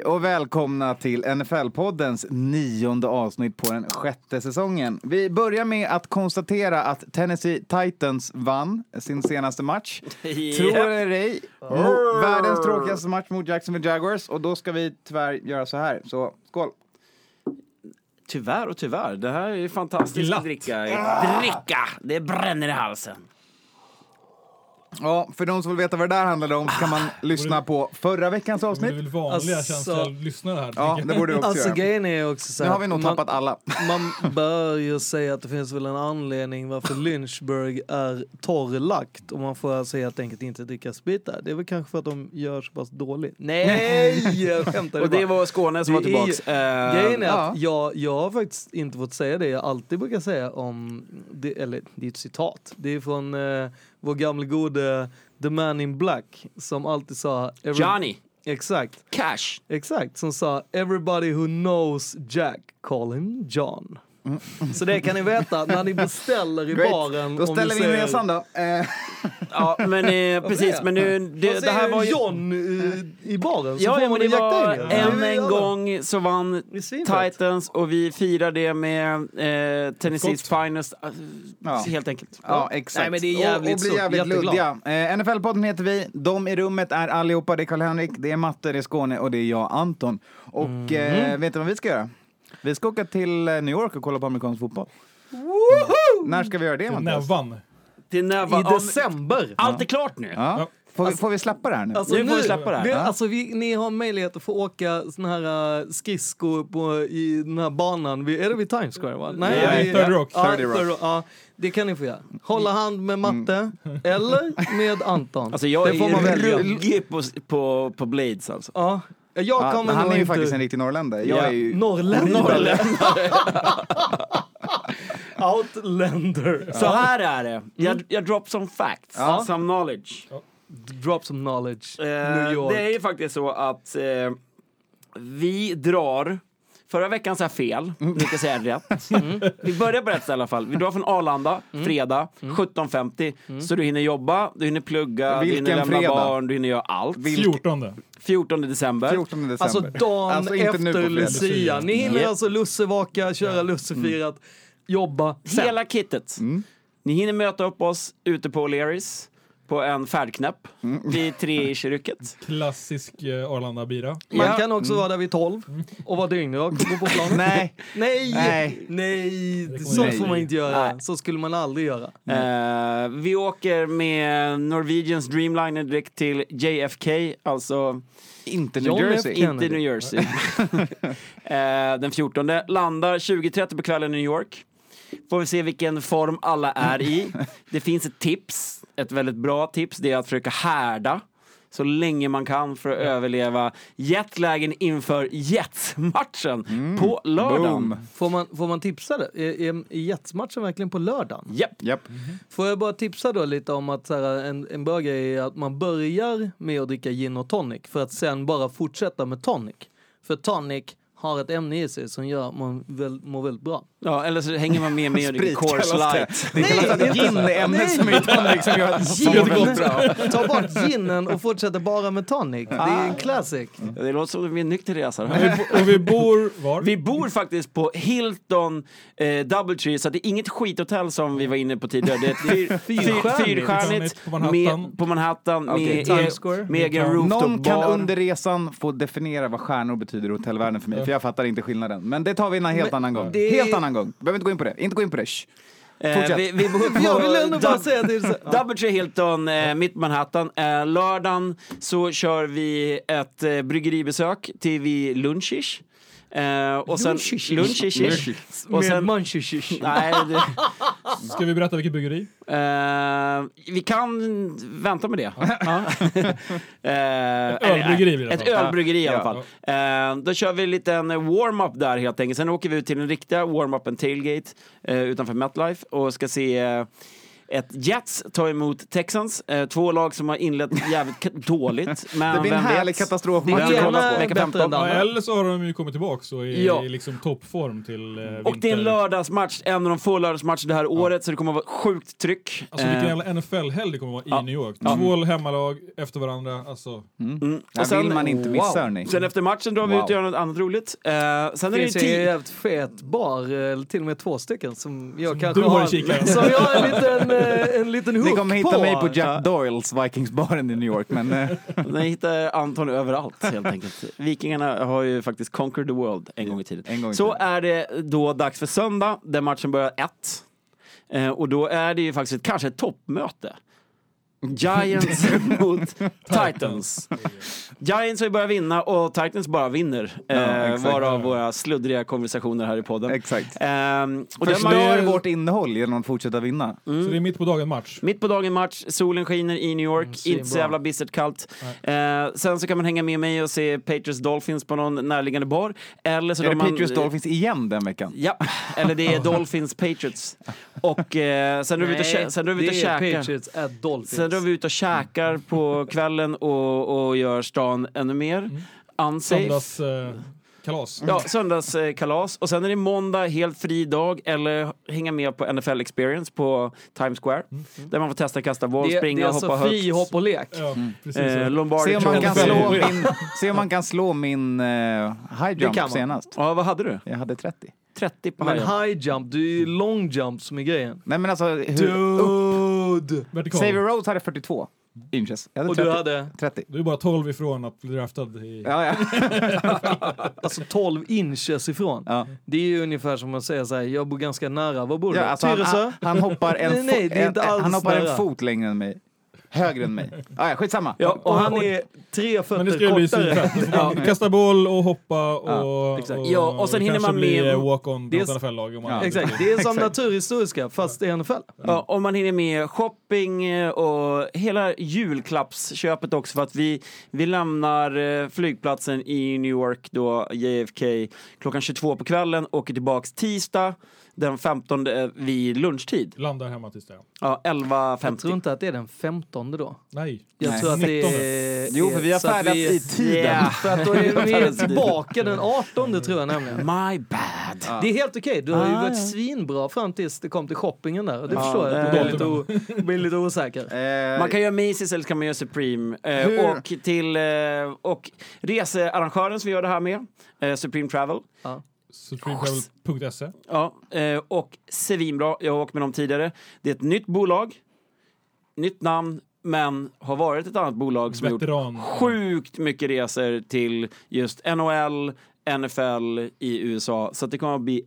Hej och välkomna till NFL-poddens nionde avsnitt på den sjätte säsongen. Vi börjar med att konstatera att Tennessee Titans vann sin senaste match. Tror det eller ej, mo- världens tråkigaste match mot Jacksonville Jaguars och då ska vi tyvärr göra så här. Så skål! Tyvärr och tyvärr. Det här är fantastiskt Glatt. att dricka. Dricka! Det bränner i halsen. Ja, för de som vill veta vad det där handlade om så kan man lyssna på förra veckans Det är avsnitt. väl vanliga Alltså- känsliga lyssnare här. Ja, det borde vi också Alltså göra. grejen är också så Nu här har vi nog att man, tappat alla. man bör ju säga att det finns väl en anledning varför Lynchburg är torrlagt och man får alltså helt enkelt inte dricka sprit där. Det är väl kanske för att de gör så pass dåligt. Nej, jag skämtar Och det var Skåne som var Det är tillbaks. Eh, Grejen är ja. att jag, jag har faktiskt inte fått säga det jag alltid brukar säga om, det, eller det är ett citat, det är från eh, vår gamle gode The Man in Black som alltid sa... Johnny Exakt. Cash. Exakt, som sa “Everybody who knows Jack, call him John”. Så det kan ni veta när ni beställer i Great. baren. Då ställer vi in säger- resan då. Eh, Ja, men eh, precis. Men nu, det, det här var ju... John eh, i baren Ja, ja, men det en var Daniels. än en gång så vann. Titans och vi firar det med eh, Tennessees finest. eh, Ja. Helt enkelt. Ja, exakt. Nej, men det är och, jävligt och bli stort. jävligt luddiga. Eh, NFL-podden heter vi. De i rummet är allihopa. Det är Karl-Henrik, det är Matte, det är Skåne och det är jag, Anton. Och Mhm. eh, vet du vad vi ska göra? Vi ska åka till eh, New York och kolla på amerikansk fotboll. När ska vi göra det, Mattias? Nävan. Till näva, I ja, december. Allt är klart nu. Ja. Får, vi, får vi släppa det här nu? Alltså, Nu får vi släppa det här. Vi, Ja. alltså, vi, ni har möjlighet att få åka såna här uh, skridskor på, i den här banan. Vi, är det vid Times Square? Va? Nej, vi- 30 Rock. Ja, 30 Rock. 30 ja, det kan ni få göra. Hålla hand med Matte eller med Anton. Alltså jag det får man är välja. ruggig på, på, på Blades alltså. Ja, jag Ja, kommer han är ju inte... faktiskt en riktig norrländare. Jag Ja. är ju... Norrländare. Outlander. Så här är det. Jag, jag drop some facts, Ja. some knowledge. Drop some knowledge. Eh, New York. det är ju faktiskt så att eh, vi drar Förra veckan sa jag fel, nu ska jag säga rätt. Mm. Vi börjar på rätt ställe i alla fall. Vi drar från Arlanda, fredag, Mm. 17.50. Så du hinner jobba, du hinner plugga, du Vilken hinner lämna fredag? barn, du hinner göra allt. 14. 14 december. 14 december. Alltså dagen Alltså, efter. Lucia. Ni hinner alltså lussevaka, köra lussefirat, jobba sen. Hela kittet. Mm. Ni hinner möta upp oss ute på O'Learys på en färdknäpp Mm. vid tre i kyrket. Klassisk eh, Arlanda-bira. Man Ja. kan också vara där vid 12 och vara dyngrak och gå på planet. Nej. Nej! Nej. Nej! jag får man inte göra. Nej. Så skulle man aldrig göra. Eh, vi åker med Norwegians Dreamliner direkt till JFK, alltså Inte New John F. Jersey. Kennedy. inte New Jersey. eh, den 14 landar 20.30 på kvällen i New York. Får vi se vilken form alla är i. Det finns ett tips, ett väldigt bra tips, det är att försöka härda så länge man kan för att överleva jetlagen inför Jets-matchen på lördagen. Boom. Får man, får man tipsa det? Är, är, Jets-matchen verkligen på lördagen? Japp. Japp. Får jag bara tipsa då lite om att så här, en, en bra grej är att man börjar med att dricka gin och tonic för att sen bara fortsätta med tonic. För tonic har ett ämne i sig som gör att man väl, mår väldigt bra. Ja, eller så hänger man med mig och dricker Sprit Coors kallas det. Light. Det kallas att gin är ämnet som är i tonic som gör som Gin. bra. Ta bort ginen och fortsätter bara med tonic. Det är en classic. Det låter som att vi är en nykter resa. Och vi, bor var? Vi bor faktiskt på Hilton eh, Doubletree, så det är inget skithotell som vi var inne på tidigare. Det är ett Fyrstjärnigt. fyrstjärnigt På Manhattan. med, med egen rooftop Någon kan under resan få definiera vad stjärnor betyder i hotellvärlden för mig. Jag fattar inte skillnaden. Men det tar vi en helt Men annan gång. det- Helt annan gång. Behöver inte gå in på det. Inte gå in på det. Shh. Eh, vi, vi bor på Jag vill ändå bara säga till så. Double Tree Hilton, eh, mitt Manhattan. Eh, lördagen så kör vi ett eh, bryggeribesök till vid lunchish. Eh, och sen lunchish. Och Med sen, nej, det, Ska vi berätta vilket bryggeri? eh, vi kan vänta med det. Ja. Eh, ett ölbryggeri blir det i alla Ett fall. ölbryggeri i alla Ja. fall. Eh, då kör vi en liten warm-up där helt enkelt. Sen åker vi ut till den riktiga warm-upen Tailgate eh, utanför MetLife och ska se eh, ett Jets ta emot Texans. Eh, två lag som har inlett jävligt dåligt. Men Det blir en härlig katastrofmatch. Det Vem ena kollar på är vecka bättre än 15? det Ja, andra. eller så har de ju kommit tillbaka och är Ja. i liksom toppform till eh, Och det är en lördagsmatch, en av de få lördagsmatcher det här året, så det kommer att vara sjukt tryck. Alltså vilken Eh, jävla NFL-helg det kommer att vara Ja. i New York. Ja. Två hemmalag efter varandra. Alltså, mm. Det här vill man inte missa, hörni. Sen efter matchen drar vi Wow. ut och gör något annat roligt. Eh, sen är Det det finns ju en jävligt fet bar, eller till och med två stycken, som jag kanske du har. Som jag har en liten, eh, en liten hook Ni kommer hitta på. mig på Jack Doyles Vikingsbaren i New York, men eh, Ni hittar Anton överallt helt enkelt. Vikingarna har ju faktiskt conquered the world en gång i tiden. en gång i Så tiden. är det då dags för söndag, där matchen börjar ett. Eh, och då är det ju faktiskt ett, kanske ett toppmöte. Giants mot Titans. Giants har ju börjat vinna och Titans bara vinner. Eh, exakt. varav våra sluddriga konversationer här i podden. Exakt. Ehm, och Förstör matchen- vårt innehåll genom att fortsätta vinna. Så det är mitt på dagen match. Mitt på dagen match, solen skiner i New York, svinbra. inte så jävla bistert kallt. Eh, sen så kan man hänga med mig och se Patriots Dolphins på någon närliggande bar. Eller så Är det man, Patriots Dolphins igen den veckan? Ja, eller det är Dolphins Patriots. Och eh, sen drar vi ut och, är käkar. Patriots at Dolphins. Sen drar vi ut och käkar på kvällen och, och gör stan ännu mer unsafe. Söndags eh, kalas. Ja, söndagskalas. Och sen är det måndag, helt fri dag, eller hänga med på NFL Experience på Times Square. Där man får testa kasta boll, det, det springa, är hoppa alltså högt. fri hopp och lek. Ja, precis. Eh, Lombardi Se om, man kan slå min, se om man kan slå min eh, high jump senast. Ja, vad hade du? Jag hade 30. 30 på Men hajen. high jump, det är ju long jump som är grejen. Nej men alltså, hur, upp, Dude! Vertikal. Xavier Rhodes hade 42 inches. Jag hade Och 30. du hade 30. Du är bara 12 ifrån att bli draftad i... Ja, ja. alltså 12 inches ifrån. ja. Det är ju ungefär som att säga så här, jag bor ganska nära, var bor du? ja alltså, han, Tyresö? han, han hoppar en, Nej, nej, det är inte en, alls han hoppar en nära. fot längre än mig. Högre än mig. Ah, ja, skitsamma. Ja, och han är tre Men det fötter ska bli kortare. får man Kasta boll och hoppa och, exakt. och, Ja, och sen hinner man bli med- walk-on NFL-lag. om man- Ja. Exakt, det är som naturhistoriska fast i NFL. Ja, om man hinner med shopping eh, och hela julklappsköpet också för att vi, vi lämnar eh, flygplatsen i New York då, JFK, klockan 22 på kvällen, åker tillbaks tisdag den 15 eh, vid lunchtid. Landar hemma tills det. Ja, Jag tror 11.50. inte att det är den 15 då. Nej. Jag Nej. tror att det 19. är... Jo, för vi har så att färdats vi- i tiden. Ja. För att då är vi tillbaka den 18 tror jag nämligen. My bad. Det är helt okej, du har ju Ah, varit ja. svinbra fram tills det kom till shoppingen där. Och det Ja, förstår jag att det- du blir lite, o- blir lite osäker. Man kan göra Macy's eller kan man göra Supreme. Eh, Hur- och till eh, och researrangören som vi gör det här med, Supreme Travel. Supremetravel.se. Ja, eh, och svinbra. Jag har åkt med dem tidigare. Det är ett nytt bolag, nytt namn, men har varit ett annat bolag som har gjort Veteran. sjukt mycket resor till just NHL, NFL i USA. Så att det kommer att bli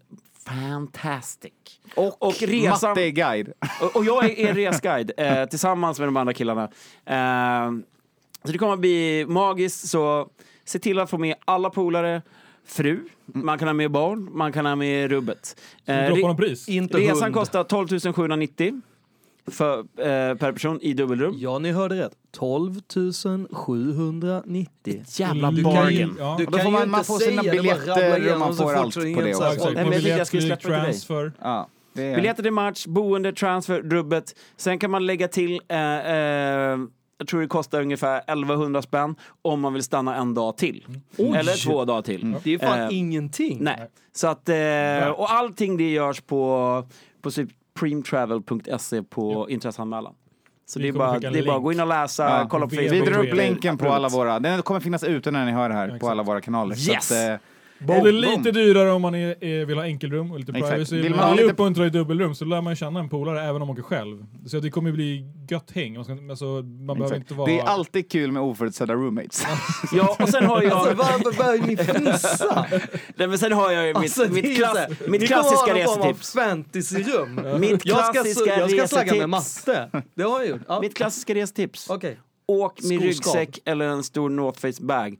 fantastic. och och resan- Matte är guide. Och, och jag är er resguide eh, tillsammans med de andra killarna. Eh, så det kommer att bli magiskt, så se till att få med alla polare, fru, man kan ha med barn, man kan ha med rubbet. Eh, Droppa re- någon pris. Inte resan hund. kostar 12 790 för, eh, per person i dubbelrum. Ja, ni hörde rätt. 12 790. Jävla Du kan ju- bargain. Ja. Du kan får ju man- man inte får sina biljetter och man får allt på det men jag biljett, släppa till dig. Ja. Biljetter till match, boende, transfer, rubbet. Sen kan man lägga till, eh, eh, jag tror det kostar ungefär 1100 spänn om man vill stanna en dag till. Eller två dagar till. Det är fan Eh, ingenting. Nej. Så att, eh, och allting det görs på, på supremetravel.se på intresseanmälan. Så Vi det är, bara, det är bara att gå in och läsa, Ja, kolla på vi- Vi Facebook. drar upp länken på alla våra, den kommer finnas ute när ni hör det här, på exakt. alla våra kanaler. Yes. Bowl är Boom. lite dyrare om man är, är, vill ha enkelrum och lite Exakt. privacy. Vill men man man lite- uppmuntrad i dubbelrum så lär man känna en polare även om man åker själv. Så det kommer bli gött häng. Man, ska, alltså, man behöver inte vara... Det är alltid kul med oförutsedda roommates. Ja, och sen har jag... Alltså varför börjar ni fnissa? Nej, men sen har jag ju mitt, Alltså, mitt, klass, mitt klassiska resetips. fantasyrum. Mitt Jag ska, klassiska jag ska slagga med matte. Det har jag gjort. Ja. Mitt klassiska resetips. Okej. Åk med Skoskav. ryggsäck eller en stor North Face bag.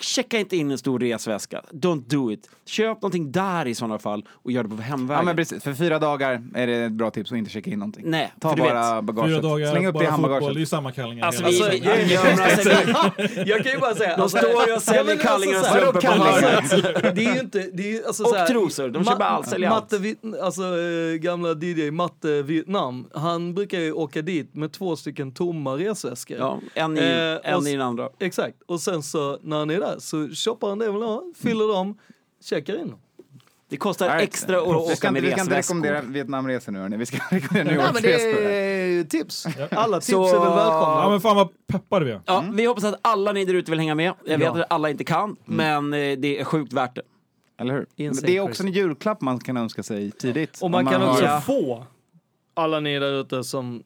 Checka inte in en stor resväska. Don't do it. Köp någonting där i sådana fall och gör det på ja hemvägen. men precis, för fyra dagar är det ett bra tips att inte checka in någonting. Nej, Ta för du bara vet. bagaget, Fyra dagar, släng upp det i bara fotboll, det är ju samma kallingar. Alltså, hela vi, alltså, vi, Jag kan ju bara säga... de står ju och säljer kallingar och strumpor på hörnet. Det är ju inte... Det är, ju- alltså, Och trosor, de köper allt, säljer allt. Alltså eh, gamla DJ Matte Vietnam, han brukar ju åka dit med två stycken tomma resväskor. Ja, en i, Eh, en och i den andra. Exakt. Och sen så när han är där så shoppar han det han vill ha, fyller dem, checkar in dem. Det kostar Nej, extra att åka med vi ska inte resväskor. rekommendera Vietnamresor nu hörni, vi ska rekommendera New York-resor. det är tips. Alla tips Så- är väl Ja välkomna. men fan vad peppade vi är. Ja, Vi hoppas att alla ni där ute vill hänga med. Jag vet Ja. att alla inte kan, men eh, det är sjukt värt det. Eller hur? Insane Det är också en julklapp man kan önska sig tidigt. Och man Om kan har- också Ja. få alla ni där ute som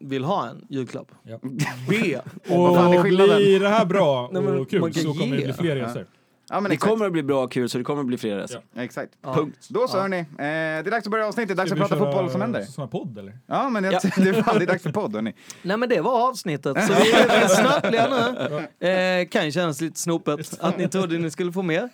vill ha en julklapp. Ja. Be. vad fan är Och skillnaden? blir det här bra Nej, men och kul man kan så kommer det ge. bli fler resor. Ja, men Det exakt. kommer att bli bra och kul, så det kommer att bli fler resor. Exakt. Ja. Punkt. Då så Ja. hörni, eh, det är dags att börja avsnittet, dags Ska att prata fotboll som händer. Sån här podd eller? Ja, men jag, Ja. det, är fan, det är dags för podd hörni. Nej men det var avsnittet, så vi är väl snabbliga nu. Eh, kan ju kännas lite snopet att ni trodde ni skulle få mer.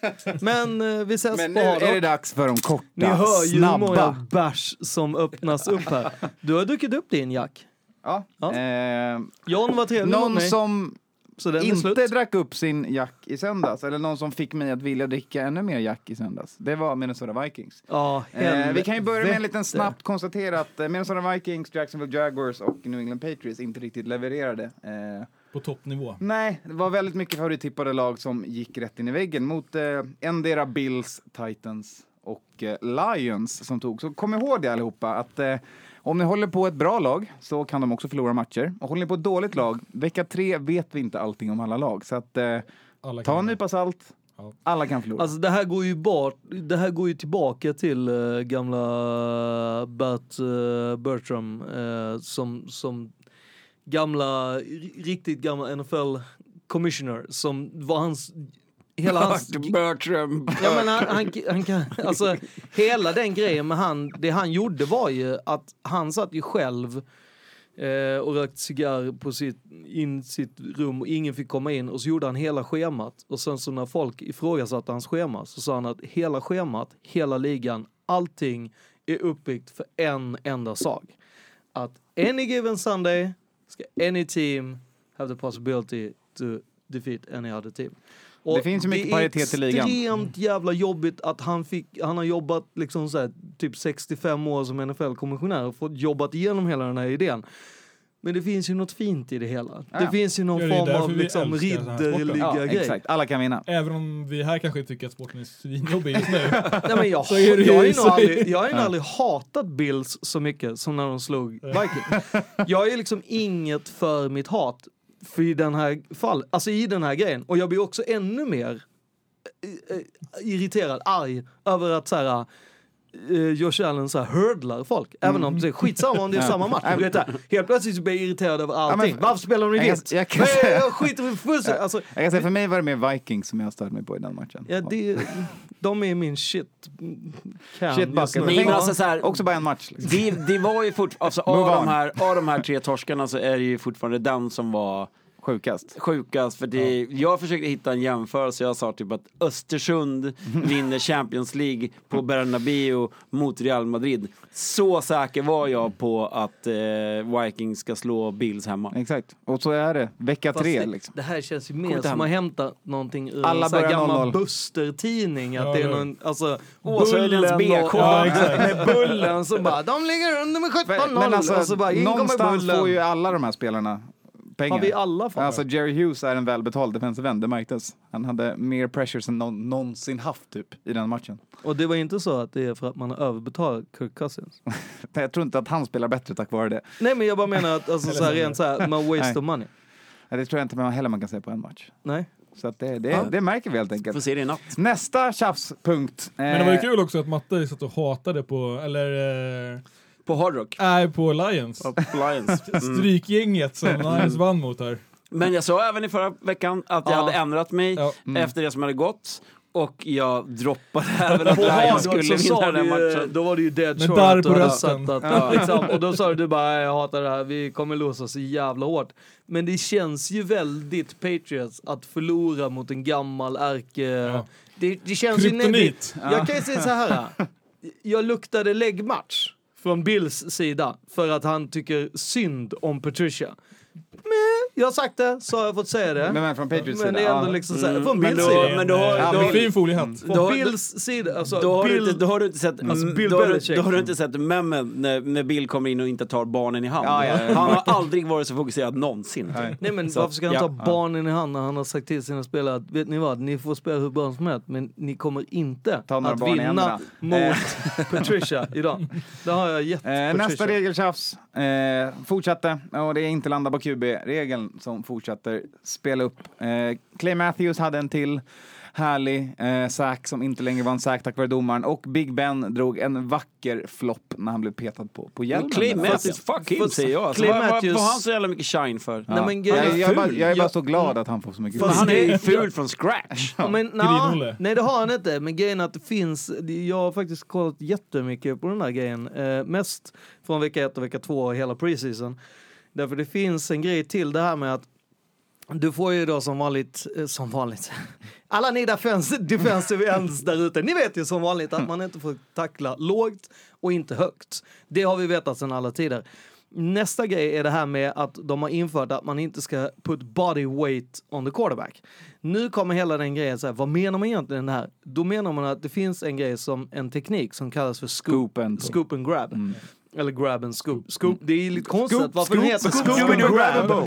Men eh, vi ses Men på nu ha är det dags för de korta, Ni hör ju hur många snabba. bärs som öppnas upp här. Du har druckit upp din Jack. Ja. Ja. Eh, John var trevlig mot någon mig, som så den är inte slut. drack upp sin Jack i söndags, eller någon som fick mig att vilja dricka ännu mer Jack i söndags, det var Minnesota Vikings. Ja, Eh, vi kan ju börja med en liten snabbt konstatera att eh, Minnesota Vikings, Jacksonville Jaguars och New England Patriots inte riktigt levererade. Eh, På toppnivå. nej, det var väldigt mycket favorittippade lag som gick rätt in i väggen mot eh, endera Bills, Titans och eh, Lions som tog. Så kom ihåg det allihopa att eh, om ni håller på ett bra lag så kan de också förlora matcher. Och håller ni på ett dåligt lag, vecka tre vet vi inte allting om alla lag. Så att eh, Alla ta en nypa salt, Ja. alla kan förlora. Alltså det här går ju bort, det här går ju tillbaka till uh, gamla Bert uh, Bertram uh, som, som gamla, ri- riktigt gamla NFL commissioner som var hans, hela hans... Bertram. Ja men han, han, han kan, alltså hela den grejen med han, det han gjorde var ju att han satt ju själv eh, och rökte cigarr på sitt, in sitt rum och ingen fick komma in och så gjorde han hela schemat och sen så när folk ifrågasatte hans schema så sa han att hela schemat, hela ligan, allting är uppbyggt för en enda sak. Att any given Sunday ska any team have the possibility to defeat any other team. Och Det finns ju mycket är paritet i ligan. extremt jävla jobbigt att han fick, han har jobbat liksom så här, typ 65 år som NFL-kommissionär och fått jobbat igenom hela den här idén. Men det finns ju något fint i det hela. Ja. Det finns ju någon Ja, det är form av liksom ridderliga ja, grej. exakt, alla kan vinna. Även om vi här kanske tycker att sporten är svinjobbig just nu. Nej, men jag, är det ju jag har ju nog är- aldrig, jag har ju nog aldrig hatat Bills så mycket som när de slog Vikings. Jag är liksom inget för mitt hat för i den här fall, alltså i den här grejen. Och jag blir också ännu mer eh, eh, irriterad, arg över att så här eh, Josh Allen så här hurdlar folk. Även om det är skitsamma om det är samma match. Du vet, helt plötsligt så blir jag irriterad över allting. men- Varför spelar de i Jag vitt? jag Nej, säga- Jag skiter fullständigt. Alltså, Jag kan säga, för mig var det mer Vikings som jag störde mig på i den matchen. ja, det, de är min shit can Shit bucket. Men Nej, tänk- men alltså så här, Också bara en match. Liksom. det, det var ju fortfarande, alltså, av, de här, av de här tre torskarna så är det ju fortfarande den som var Sjukast. sjukast. För det, Jag försökte hitta en jämförelse, jag sa typ att Östersund vinner Champions League på Bernabéu mot Real Madrid. Så säker var jag på att eh, Vikings ska slå Bills hemma. Exakt. Och så är det. Vecka Fast tre det, liksom. det här känns ju mer som att hämta någonting ur Alla en gammal 0-0. Buster-tidning. Att Ja, det är ja. någon, alltså, och- BK. Ja, med Bullen som bara, de ligger under med 17-0. Men alltså, och så bara, någonstans får ju alla de här spelarna pengar. Har vi alla fått Alltså Jerry Hughes är en välbetald defensive end, det märktes. Han hade mer pressure än någon någonsin haft typ i den matchen. Och det var inte så att det är för att man har överbetalat Kirk Cousins. Jag tror inte att han spelar bättre tack vare det. Nej men jag bara menar att alltså, så här, rent så här, man waste Nej. of money. Ja, Det tror jag inte man heller man kan säga på en match. Nej. Så att det, det, det märker vi helt Får enkelt. se det i natt. Nästa tjafspunkt. Men det var ju Eh, kul också att Matte satt och hatade på, eller, eh, På Hard Rock. nej på Lions. På Lions. Mm. Strykgänget som Lions vann mot här. Men jag sa även i förra veckan att jag Ja. hade ändrat mig Ja. efter det som hade gått. Och jag droppade även att På Lions skulle vinna den matchen. då var det ju dead Med du på rösten. att, liksom, och då sa du, du bara jag hatar det här, vi kommer låsa så jävla hårt. Men det känns ju väldigt Patriots att förlora mot en gammal ärke... Ja. Det, det känns ju... Kryptonit. Jag kan ju säga så här. Jag luktade läggmatch från Bills sida för att han tycker synd om Patricia. Jag har sagt det, så har jag fått säga det. Men, men från Patriots Men det sida, är ändå liksom så här, Mm, från men Bills då- sida. men då har- Ja, då- fin foliehatt. Från Då- Bills sida, alltså Då har, du Bill, inte, då har du inte sett, Alltså, mm, Bill då, har du, då har du inte sett memmen när, när Bill kommer in och inte tar barnen i hand. Ja, ja, ja. Han har aldrig varit så fokuserad någonsin. Nej. Nej men Så, varför ska han ta ja. barnen i hand när han har sagt till sina spelare att vet ni vad, ni får spela hur bra som helst men ni kommer inte att vinna mot Patricia idag. Det har jag gett Eh, nästa regeltjafs eh, fortsatte och det är inte landa på QB-regeln som fortsätter spela upp. Eh, Clay Matthews hade en till härlig eh, sack som inte längre var en sack tack vare domaren och Big Ben drog en vacker flopp när han blev petad på, på hjälmen. Men Clay där. Matthews, fuck him säger jag. Clay vad, har han så jävla mycket shine för? Ja. Nej, men jag, är jag, är bara, jag är bara Jag- så glad att han får så mycket Men han är ju ful från scratch. Ja, men, na, nej det har han inte, men grejen är att det finns, jag har faktiskt kollat jättemycket på den här grejen, eh, mest från vecka ett och vecka två och hela preseason. Därför det finns en grej till det här med att du får ju då som vanligt, eh, som vanligt, alla ni defense, defensive ends där ute, ni vet ju som vanligt att man inte får tackla lågt och inte högt. Det har vi vetat sedan alla tider. Nästa grej är det här med att de har infört att man inte ska put body weight on the quarterback. Nu kommer hela den grejen så här, vad menar man egentligen här? Då menar man att det finns en grej som en teknik som kallas för scoop, Scoop and- scoop and grab. Mm. Eller grab and scoop. scoop. Det är lite konstigt Scoop, varför den scoop, heter scoop, scoop, scoop grab.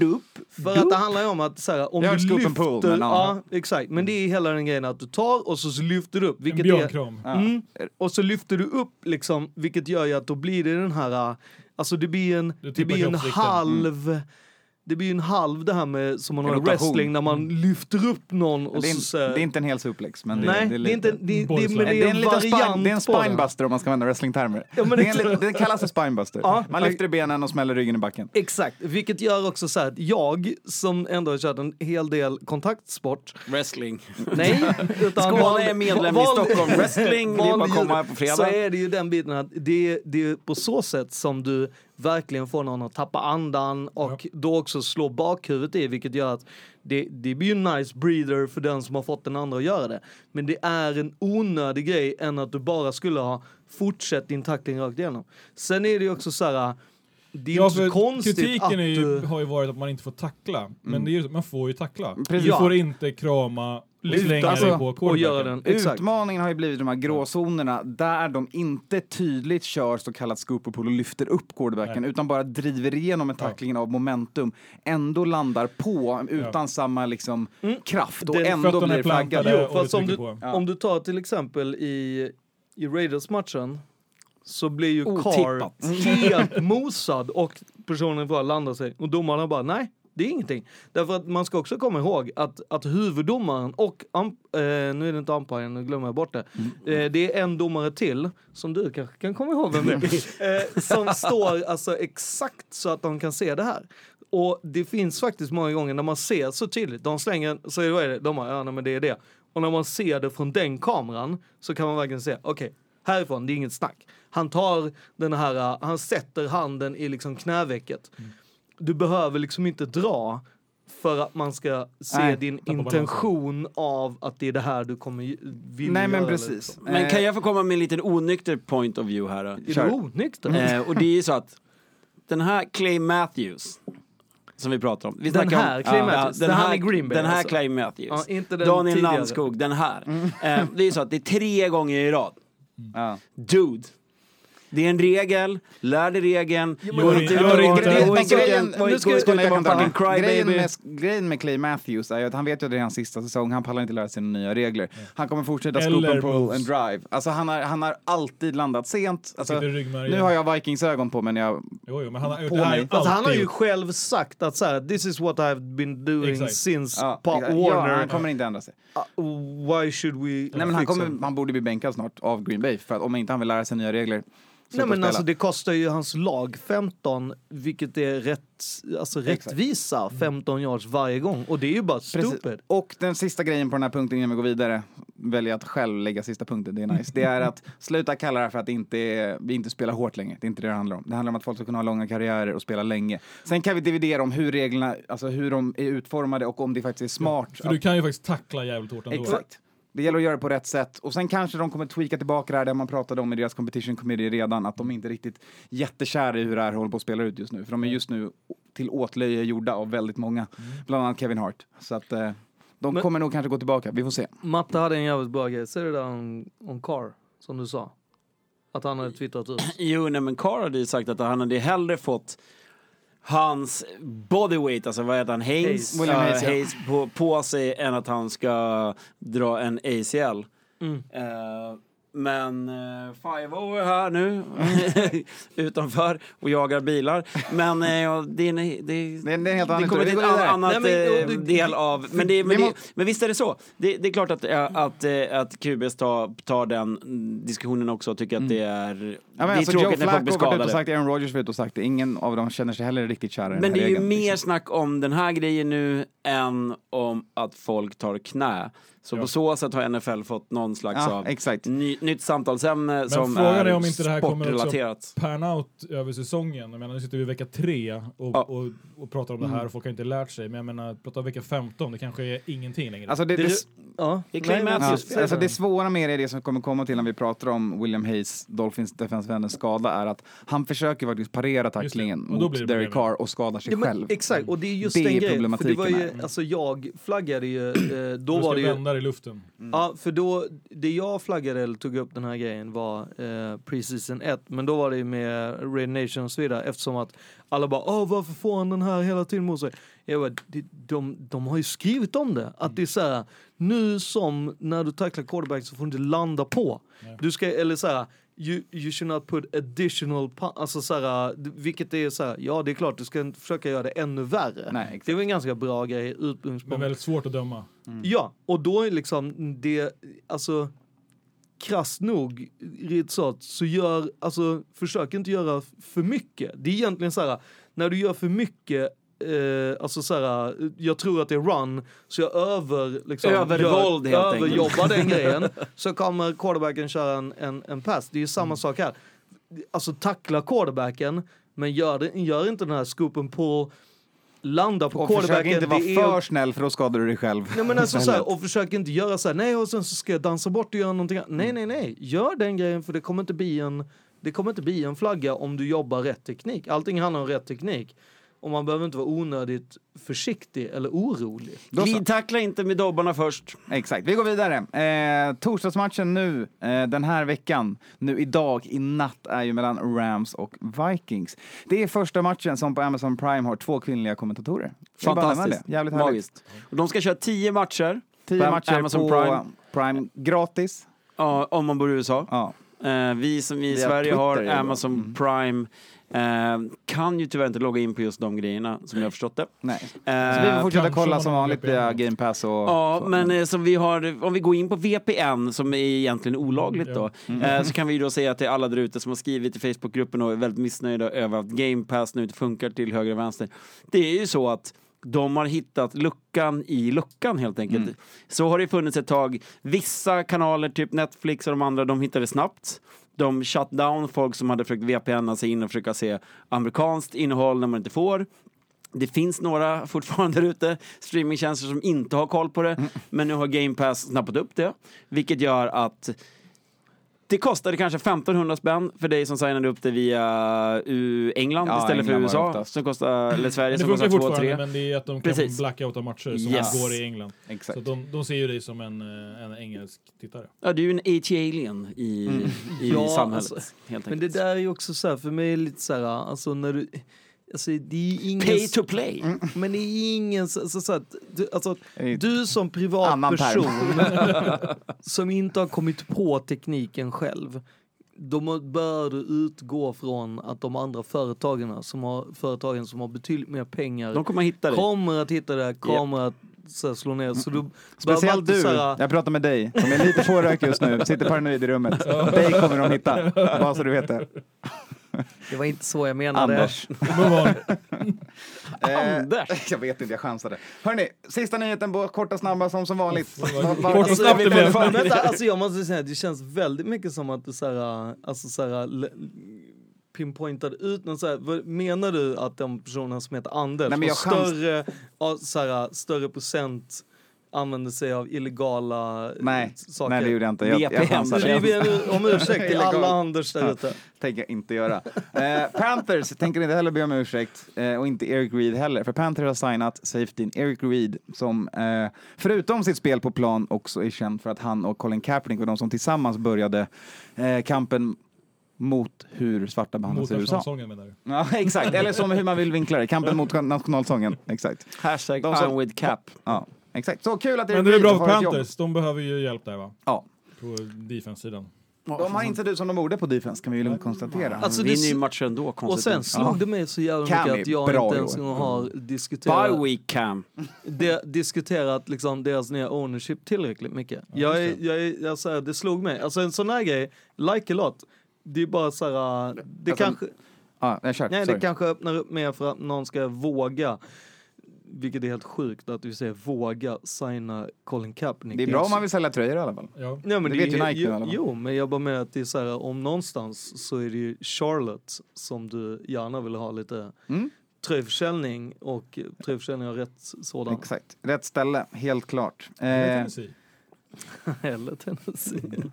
grab. För att det handlar ju om att så här, om Jag du scoop lyfter, pull, men ja. ja exakt, men det är hela den grejen att du tar och så, lyfter du upp. En Vilket är, björnkram. mm, och så lyfter du upp liksom, vilket gör ju att då blir det den här, äh, alltså det blir en, det blir en kroppsvikten. halv, det blir en halv det här med som man har i wrestling när man lyfter upp någon och Det är, så, det är inte en hel suplex, men det, Nej, det är, det är inte, det, det, Boys men det Det är är en, en spine, variant det är en spinebuster om man ska använda wrestlingtermer. Ja, men det, är en, det- kallas för spinebuster. Ja. Man lyfter i benen och smäller ryggen i backen. Exakt, vilket gör också så här att jag som ändå har kört en hel del kontaktsport Wrestling. Nej, utan Skåne van- är medlem i van- Stockholm Wrestling. Det är bara att komma på fredag. Så är det ju den biten att det, det är på så sätt som du verkligen får någon att tappa andan och då också slå bakhuvudet i vilket gör att det, det blir ju en nice breather för den som har fått den andra att göra det. Men det är en onödig grej än att du bara skulle ha fortsatt din tackling rakt igenom. Sen är det ju också så här det är Ja, inte så konstigt kritiken att är ju, du... har ju varit att man inte får tackla. Men det är ju, man får ju tackla. Precis. Du Ja. får inte krama slänga alltså, på och quarterbacken. den. Exakt. Utmaningen har ju blivit de här gråzonerna där de inte tydligt kör så kallat scoop och pull och lyfter upp quarterbacken Nej. utan bara driver igenom med tacklingen av momentum. Ändå landar på utan samma liksom kraft och Den- ändå blir flaggad. Jo, fast om du. Ja. om du tar till exempel i, i Raiders-matchen så blir ju Carr Otippat. helt mosad och personen bara landar sig och domarna bara nej. Det är ingenting. Därför att man ska också komma ihåg att, att huvuddomaren och, ump- eh, nu är det inte umpiren, nu glömmer jag bort det. Eh, det är en domare till, som du kanske kan komma ihåg vem det är, eh, som står alltså exakt så att de kan se det här. Och det finns faktiskt många gånger när man ser så tydligt, de slänger, så är det, de bara, ja nej, men det är det. Och när man ser det från den kameran så kan man verkligen se, okej, härifrån, det är inget snack. Han tar den här, uh, han sätter handen i liksom knävecket. Du behöver liksom inte dra för att man ska se Nej, din intention av att det är det här du kommer ju- vilja Nej men göra, precis. liksom. Men kan jag få komma med en liten onykter point of view här då? Är Kör. du onykter? Eh, och det är ju så att den här Clay Matthews som vi pratar om. Vi Den här om, Clay Matthews, den den här, här i Green Bay, Den här alltså. Clay Matthews. Ja, inte den Daniel tidigare. Landskog, den här. Eh, det är så att det är tre gånger i rad. Ja. Dude. Det är en regel, lär dig regeln. Gör inte det grejen, med, Clay Matthews är att han vet ju att det är hans sista säsong, han pallar inte lära sig några nya regler. Han kommer fortsätta scoop and pull and drive. Alltså han har, han har alltid landat sent. Alltså, nu har jag Vikings-ögon på men jag... Jo, jo, men han har, På mig. ju Fast han har ju själv sagt att så här, this is what I've been doing Exakt. since Ja, Pop exakt. Warner. ja, han kommer inte ändra sig. Uh, why should we Nej, men han, kommer, han borde bli bänkad snart av Green Bay för att om inte han vill lära sig nya regler Nej men alltså det kostar ju hans lag 15, vilket är rätt, alltså Exakt. rättvisa 15 yards varje gång. Och det är ju bara Precis. stupid. Och den sista grejen på den här punkten innan vi går vidare, väljer att själv lägga sista punkten, det är nice. Det är att sluta kalla det för att det inte är, vi inte spelar hårt längre. Det är inte det det handlar om. Det handlar om att folk ska kunna ha långa karriärer och spela länge. Sen kan vi dividera om hur reglerna, alltså hur de är utformade och om det faktiskt är smart. För du kan ju faktiskt tackla jävligt hårt ändå. Exakt. Det gäller att göra det på rätt sätt. Och sen kanske de kommer tweaka tillbaka det här, det man pratade om i deras competition committee redan, att de inte riktigt jättekära i hur det här håller på att spela ut just nu. För de är just nu till åtlöje gjorda av väldigt många, bland annat Kevin Hart. Så att eh, de Men- kommer nog kanske gå tillbaka, vi får se. Matte hade en jävligt bra grej. Ser du det där om, om Carr, som du sa? Att han hade twittrat ut. Jo, nej, men Carr hade ju sagt att han hade hellre fått hans bodyweight, alltså vad heter han, Hayes, Hayes. Ja, Hayes, ja. Hayes på, på sig än att han ska dra en ACL. Mm. Eh, men uh, five over här nu utanför och jagar bilar. Men eh, det, är en, det, Det är- det är en helt det annan kommer historia. till Vi ett går vidare. an- annat Nej, men, eh, och det- del av... Men, det, men, det, må- men visst är det så. Det, det är klart att, eh, att, eh, att QBs tar, tar den mm, diskussionen också och tycker att det är... Ja, men det är alltså Joe tråkigt när folk blir ute och skadade. sagt det, Aaron Rodgers ute och sagt det. Ingen av dem känner sig heller riktigt kära i den Men här det är ju regeln. mer snack om den här grejen nu än om att folk tar knä. Så på så sätt har NFL fått någon slags Ja, av exakt. ny, nytt samtalsämne som frågan är, är om inte det här kommer sportrelaterat. pan out över säsongen. Jag menar, nu sitter vi i vecka tre och, Ja. och, och pratar om det här och folk har inte lärt sig. Men jag menar, prata om vecka 15, det kanske är ingenting längre. Alltså det, det, Det- Ja. Det är Nej, men-. Ja, alltså det svåra med det, det som kommer komma till när vi pratar om William Hayes, Dolphins defensivänens skada, är att han försöker faktiskt parera tacklingen mot Derek problem. Carr och skadar sig Ja, men, själv. exakt, och det är just Det den är grejen. För det var ju, problematiken alltså jag flaggade ju, eh, då du var ska det ju, vända i luften. ja för då, det jag flaggade eller tog upp den här grejen var eh, preseason 1, men då var det ju med Red Nation och så vidare eftersom att alla bara åh varför får han den här hela tiden mot sig? Jag bara, de, de, de har ju skrivit om det, att det är så här, nu som när du tacklar quarterback så får du inte landa på. Du ska, eller så här, You, you should not put additional, alltså så här, vilket är så här, ja det är klart du ska inte försöka göra det ännu värre. Nej, det är väl en ganska bra grej, Men utgångspunkt. väldigt svårt att döma. Ja, och då är liksom det, alltså krasst nog, Ritzat, så gör, alltså försök inte göra för mycket. Det är egentligen så här, när du gör för mycket Eh, alltså så här, jag tror att det är run, så jag över, liksom, Övervåld, helt enkelt. överjobbar den grejen, så kommer quarterbacken köra en, en, en pass. Det är ju samma Mm. sak här. Alltså tackla quarterbacken, men gör, det, gör inte den här scoop and pull, landa på Och försök inte vara är- för snäll för då skadar du dig själv. Nej men alltså så här, och försök inte göra så här, nej och sen så ska jag dansa bort och göra någonting annat. Nej nej nej, gör den grejen för det kommer inte bli en, det kommer inte bli en flagga om du jobbar rätt teknik. Allting handlar om rätt teknik. Och man behöver inte vara onödigt försiktig eller orolig. Glidtackla inte med dobbarna först. Exakt, vi går vidare. Eh, torsdagsmatchen nu, eh, den här veckan, nu idag, i natt, är ju mellan Rams och Vikings. Det är första matchen som på Amazon Prime har två kvinnliga kommentatorer. Fantastiskt. Jävligt härligt. Magiskt. Och de ska köra tio matcher. Tio på matcher Amazon på Prime. Prime. gratis. Ja, om man bor i USA. Ja. Eh, vi som i Sverige har. Amazon Mm. Prime eh, kan ju tyvärr inte logga in på just de grejerna som jag har förstått det. Nej. Eh, Så vi får fortsätta kolla som vanligt via Game Pass och... Ja, så. men eh, som vi har, om vi går in på VPN som är egentligen olagligt då, eh, så kan vi ju då säga till alla där ute som har skrivit i Facebookgruppen och är väldigt missnöjda över att Game Pass nu inte funkar till höger och vänster. Det är ju så att de har hittat luckan i luckan helt enkelt. Så har det funnits ett tag. Vissa kanaler, typ Netflix och de andra, de hittade snabbt. De shut down folk som hade försökt VPNa sig in och försöka se amerikanskt innehåll när man inte får. Det finns några fortfarande där ute, streamingtjänster som inte har koll på det, men nu har Game Pass snappat upp det, vilket gör att Det kostade kanske 1500 spänn för dig som signade upp det via U- England Ja, istället England för USA. Som kostar, eller Sverige som kostar fortfarande 2-3. men det är att de kan Precis. blackouta matcher som Yes. går i England. Exakt. Så de, de ser ju dig som en, eh, en engelsk tittare. Ja, du är ju en AT-alien i, i Ja, samhället. alltså, helt Men det där är ju också så här, för mig är det lite så här, alltså när du... Alltså det är ingen... Pay to play. Men det är ingen... Så, så, så att, du, alltså, Det du som privatperson som inte har kommit på tekniken själv. Då bör du utgå från att de andra företagen som har, företagen som har betydligt mer pengar De kommer hitta dig. kommer att hitta det, kommer att så här, slå ner. Så du Speciellt du, här, jag pratar med dig, som är lite pårökt just nu, sitter paranoid i rummet. Dig kommer de hitta, bara så du vet det. Det var inte så jag menade. Anders. Eh, Anders. Jag vet inte, jag chansade. Hörni, sista nyheten på korta snabba som som vanligt. Kort och snabbt det blev. Men vänta, alltså jag måste säga att det känns väldigt mycket som att du så här, alltså så här, l- pinpointade ut någon så här, vad- menar du att den personen som heter Anders Nej, men har chans- större, ja, större procent använder sig av illegala Nej, saker? nej, det gjorde jag inte. Jag, jag VPN. chansade. Vi ber om ursäkt till alla Anders där ute. tänker jag inte göra. Eh, Panthers tänker inte heller be om ursäkt eh, och inte Eric Reed heller. För Panthers har signat safetyn Eric Reed som eh, förutom sitt spel på plan också är känd för att han och Colin Kaepernick var de som tillsammans började eh, kampen mot hur svarta behandlas Mot i USA. nationalsången menar du? Ja, exakt. Eller som hur man vill vinkla det. Kampen mot nationalsången. Exakt. Hashtag De som- I'm with cap. Ja, exakt. Så kul att Eric Men det är bra för. Panthers, de behöver ju hjälp där va? Ja. På defense-sidan. De har inte ut som de borde på defense kan vi ju lugnt konstatera. Alltså, vinner ju matcher ändå, Och sen slog det mig så jävla Cam mycket att jag inte ens år. en gång har Bye diskuterat week cam. de, diskuterat liksom deras nya ownership tillräckligt mycket. jag är, jag är, jag säger, det slog mig. Alltså en sån här grej, like a lot. Det är bara så här, det Alltså, kanske, Ja, jag kör. nej, det kanske öppnar upp mer för att någon ska våga. Vilket är helt sjukt att du säger våga signa Colin Kaepernick. Det är bra om man vill sälja tröjor i alla fall. Ja. Ja, men Det det, vet ju Nike i alla jo, fall. jo, men jag bara menar att det är så här, om någonstans så är det ju Charlotte som du gärna vill ha lite Mm. tröjförsäljning och tröjförsäljning av rätt sådan. Exakt. Rätt ställe, helt klart. Eller Eh, Tennessee. Eller Tennessee.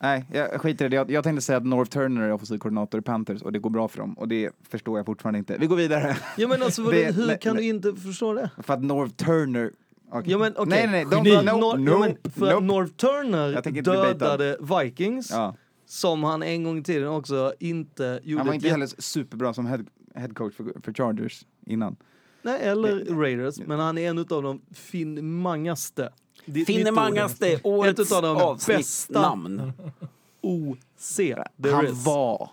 Nej, jag skiter i det. Jag, jag tänkte säga att North Turner är offensiv koordinator i Panthers och det går bra för dem. Och det förstår jag fortfarande inte. Vi går vidare. Ja men alltså Det- hur nej, kan nej. du inte förstå det? för att North Turner... Okej. Ja men okej. Nej, nej, nej. Att no, no, ja, men för nope. North Turner dödade Vikings, Ja. som han en gång i tiden också inte gjorde Han var inte heller superbra som head, head coach för, för Chargers innan. Nej, eller Raiders, men han är en av de finmangaste. Finnemangaste årets Ett de avsnitt bästa- namn. OC. Han is. var...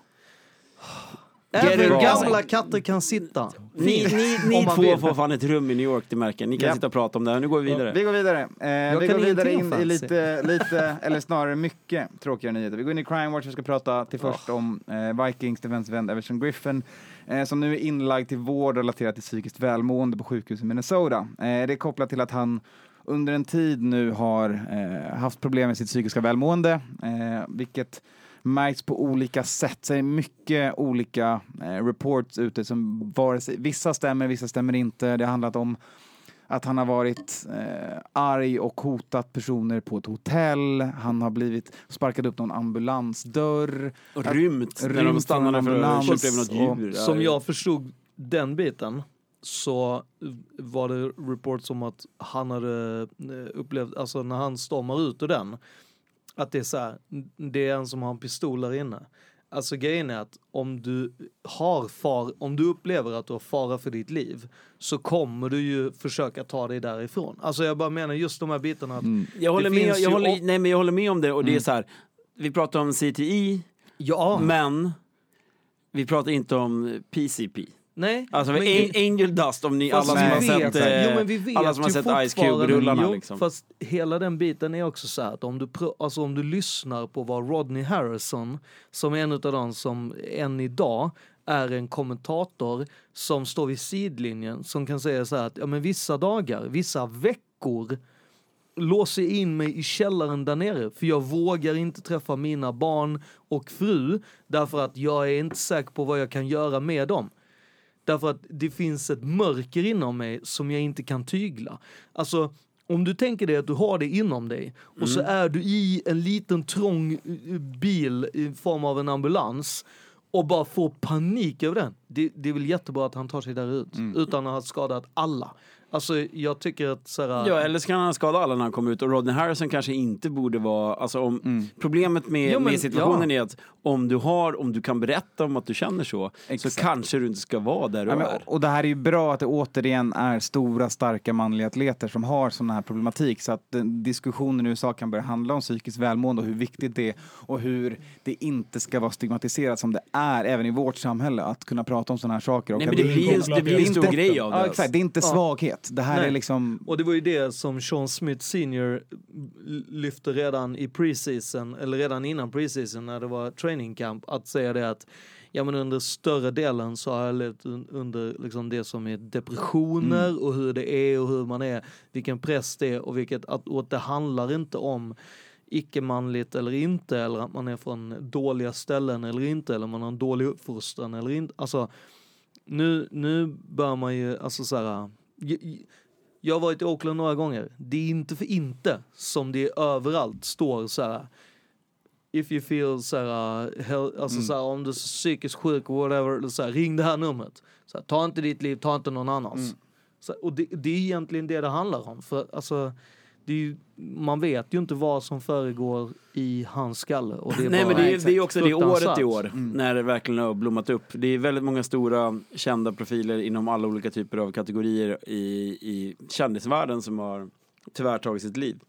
Även gamla katter kan sitta. Ni, ni, ni två vill. får fan ett rum i New York, det märker Ni kan Ja. sitta och prata om det här. Nu går vi vidare. Vi går vidare. Eh, vi kan går vidare in i lite, lite, eller snarare mycket tråkiga nyheter. Vi går in i Crime Watch och ska prata till först om eh, Vikings defensive end Everson Griffin eh, som nu är inlagd till vård relaterat till psykiskt välmående på sjukhus i Minnesota. Eh, det är kopplat till att han under en tid nu har eh, haft problem med sitt psykiska välmående, eh, vilket märks på olika sätt. Så det är mycket olika eh, reports ute som vare sig, vissa stämmer, vissa stämmer inte. Det har handlat om att han har varit eh, arg och hotat personer på ett hotell. Han har blivit sparkad upp någon ambulansdörr. Och rymt när rymt de stannade från för att köpa något och- djur. Som jag förstod den biten så var det reports om att han hade eh, upplevt, alltså när han stormar ut ur den, att det är så här, det är en som har en pistol där inne. Alltså grejen är att om du har far, om du upplever att du har fara för ditt liv så kommer du ju försöka ta dig därifrån. Alltså jag bara menar just de här bitarna att Jag håller, med, jag, håller, nej, men jag håller med om det och det är så här. Vi pratar om CTI, ja, men vi pratar inte om PCP. Nej. Alltså men- An- Angel Dust, om ni, alla som har vet, sett, eh, jo, men vi vet alla som har sett Ice Cube-rullarna. Liksom. Fast hela den biten är också så här att om du, pr- alltså om du lyssnar på vad Rodney Harrison, som är en av de som än idag är en kommentator som står vid sidlinjen som kan säga så här att ja, men vissa dagar, vissa veckor låser jag in mig i källaren där nere för jag vågar inte träffa mina barn och fru därför att jag är inte säker på vad jag kan göra med dem. Därför att det finns ett mörker inom mig som jag inte kan tygla. Alltså, om du tänker dig att du har det inom dig och så är du i en liten trång eh, bil i form av en ambulans och bara får panik över den. Det, det är väl jättebra att han tar sig där ut utan att ha skadat alla. Alltså jag tycker att så här, Ja, eller så kan han skada alla när han kommer ut och Rodney Harrison kanske inte borde vara, alltså om, problemet med, Ja, men- med situationen är att om du har, om du kan berätta om att du känner så, Exakt. så kanske du inte ska vara där du Ja, men, är. och det här är ju bra att det återigen är stora, starka manliga atleter som har sån här problematik så att den diskussionen i USA kan börja handla om psykiskt välmående och hur viktigt det är och hur det inte ska vara stigmatiserat som det är även i vårt samhälle att kunna prata om såna här saker. Och Nej att men det blir, det blir en stor grej av det. Ja, exakt. Det är inte Ja. Svaghet. Det här Nej. är liksom... Och det var ju det som Sean Smith senior lyfte redan i preseason, eller redan innan preseason när det var training camp, att säga det att ja men under större delen så har jag levt un- under liksom det som är depressioner och hur det är och hur man är, vilken press det är och vilket, att, och det handlar inte om icke-manligt eller inte, eller att man är från dåliga ställen eller inte, eller man har en dålig uppfostran eller inte. Alltså, nu, nu bör man ju, alltså så här, jag har varit i Oakland några gånger. Det är inte för inte som det överallt står så här. If you feel så här, hell, alltså så här, om du är psykiskt sjuk whatever, så här, ring det här numret. Så här, ta inte ditt liv, ta inte någon annans. Så, och det, det är egentligen det det handlar om. För alltså, ju, man vet ju inte vad som föregår i hans skalle. Och det är Nej bara, men det är, det är också det året i år, när det verkligen har blommat upp. Det är väldigt många stora kända profiler inom alla olika typer av kategorier i, i kändisvärlden som har tyvärr tagit sitt liv.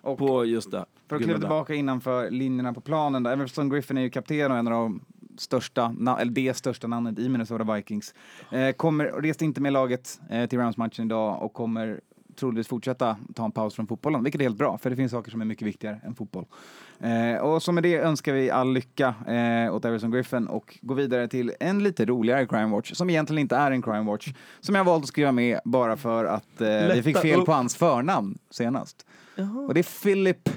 Och- på just det. För att kliva tillbaka innanför linjerna på planen, där Everson Griffin är ju kapten och en av de största, eller det största namnet i Minnesota Vikings. Eh, kommer, reste inte med laget eh, till Rams-matchen idag och kommer troligtvis fortsätta ta en paus från fotbollen, vilket är helt bra, för det finns saker som är mycket viktigare än fotboll. Eh, och så med det önskar vi all lycka eh, åt Everson Griffin och gå vidare till en lite roligare crime watch, som egentligen inte är en crime watch, som jag valt att skriva med bara för att eh, vi fick fel på hans förnamn senast. Och det är Philip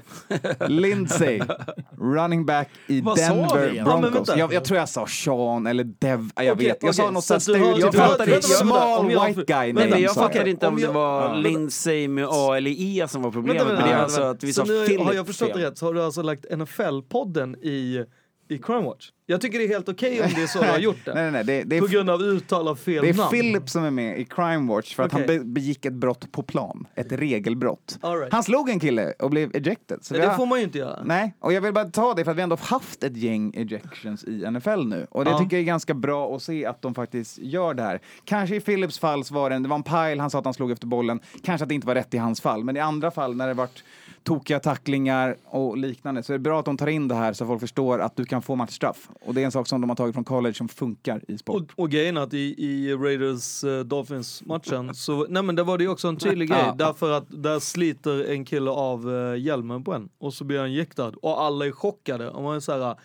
Lindsay, running back i Vad sa Denver? Ja, Broncos. vänta. jag, jag tror jag sa Sean eller Dev, jag Okej, vet. Jag sa okej, något så sånt stereotyp. Jag fattade small jag- white guy Nej, name, jag sa fattar inte om, Om det var Ja. Lindsay med A eller E som var problemet Vänta, vänta, det. vänta, Alltså att vi så sa Philip har jag förstått det rätt så har du alltså lagt NFL-podden i, i Crime Watch? Jag tycker det är helt okej om det är så du har gjort det. Nej, nej, nej. Det, det, På är, grund av uttal av fel det är namn. Philip som är med i Crime Watch för att han be, begick ett brott på plan. Ett regelbrott. Right. Han slog en kille och blev ejected. Så vi det har- får man ju inte göra. Nej, och jag vill bara ta det för att vi ändå haft ett gäng ejections i NFL nu. Och det Ja. tycker jag är ganska bra att se att de faktiskt gör det här. Kanske i Philips fall så var det en, det var en pile, han sa att han slog efter bollen. Kanske att det inte var rätt i hans fall, men i andra fall när det varit tokiga tacklingar och liknande så är det bra att de tar in det här så folk förstår att du kan få matchstraff. Och det är en sak som de har tagit från college som funkar i sport. Och, och grejen är att i, i Raiders uh, Dolphins-matchen så, nej men där var det ju också en tydlig grej. Ja. Därför att där sliter en kille av uh, hjälmen på en och så blir han jäktad och alla är chockade. Och man är så här?